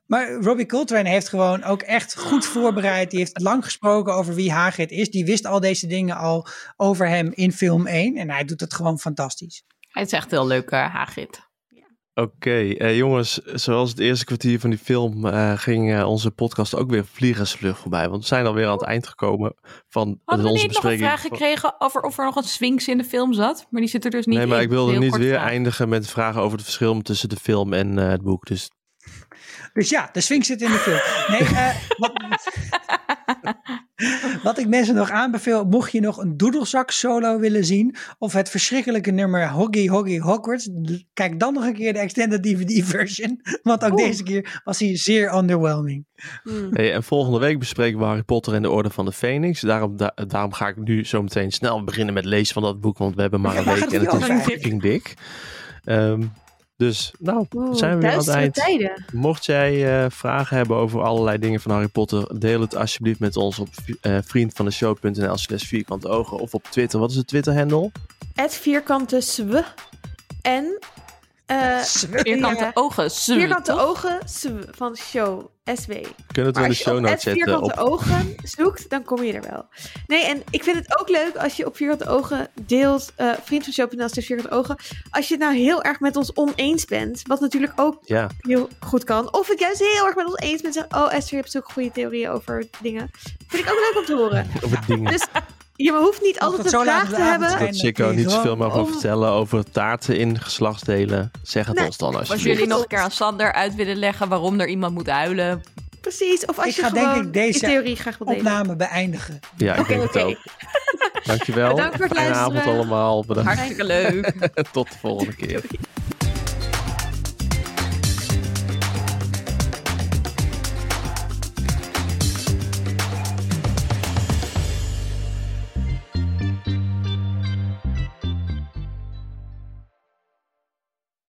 Maar Robbie Coltrane heeft gewoon ook echt goed voorbereid. Die heeft lang gesproken over wie Hagrid is. Die wist al deze dingen al over hem in film 1. En hij doet het gewoon fantastisch. Hij is echt heel leuk, eh, Hagrid. Oké, eh, jongens, zoals het eerste kwartier van die film eh, ging eh, onze podcast ook weer vliegensvlug voorbij. Want we zijn alweer aan het eind gekomen van Hadden we onze niet nog een bespreking. vraag gekregen over of er nog een Sphinx in de film zat? Maar die zit er dus niet Nee, maar in. ik wilde niet weer eindigen met vragen over het verschil tussen de film en het boek. Dus Dus ja, de Sphinx zit in de film. Nee, eh, wat, [laughs] wat ik mensen nog aanbeveel, mocht je nog een doedelzak solo willen zien, of het verschrikkelijke nummer Hoggy Hoggy Hogwarts, kijk dan nog een keer de extended DVD version, want ook Oeh. deze keer was hij zeer underwhelming. Hmm. Hey, en volgende week bespreken we Harry Potter en de Orde van de Phoenix. Daarom, da- daarom ga ik nu zo meteen snel beginnen met lezen van dat boek, want we hebben maar een week en het is fucking dik. Ehm, dus, nou, Oeh, zijn we weer aan het duistere eind. tijden. Mocht jij eh, vragen hebben over allerlei dingen van Harry Potter, deel het alsjeblieft met ons op eh vriendvandeshow.nl slash vierkante ogen of op Twitter. Wat is het Twitter-handle? Het vierkante sw. En eh, Vierkante Ja. ogen. Vierkante toch? ogen sw, van show. SW. Kunnen we het in de als je show op notes zetten? vierkante Op, ogen zoekt, dan kom je er wel. Nee, en ik vind het ook leuk als je op vierkante ogen deelt, eh vriend van show.nl slash vierkante ogen. Als je het nou heel erg met ons oneens bent, wat natuurlijk ook ja, heel goed kan. Of het juist heel erg met ons eens bent. Zeg, oh Esther, je hebt zulke goede theorieën over dingen. Vind ik ook leuk om te horen. [laughs] over dingen. Dus Je hoeft niet Als altijd het een vraag te hebben. is. Dat Chico niet zoveel mag over vertellen over taarten in geslachtsdelen. Zeg het Nee, ons dan Als alsjeblieft. jullie nog een keer aan Sander uit willen leggen waarom er iemand moet huilen. Precies. Of als Ik je ga gewoon denk ik deze in theorie graag wil delen. Opname beëindigen. Ja, ik denk oké. het ook. Dankjewel. Bedankt voor het Fijne luisteren. avond allemaal. Bedankt. Hartstikke leuk. [laughs] Tot de volgende keer.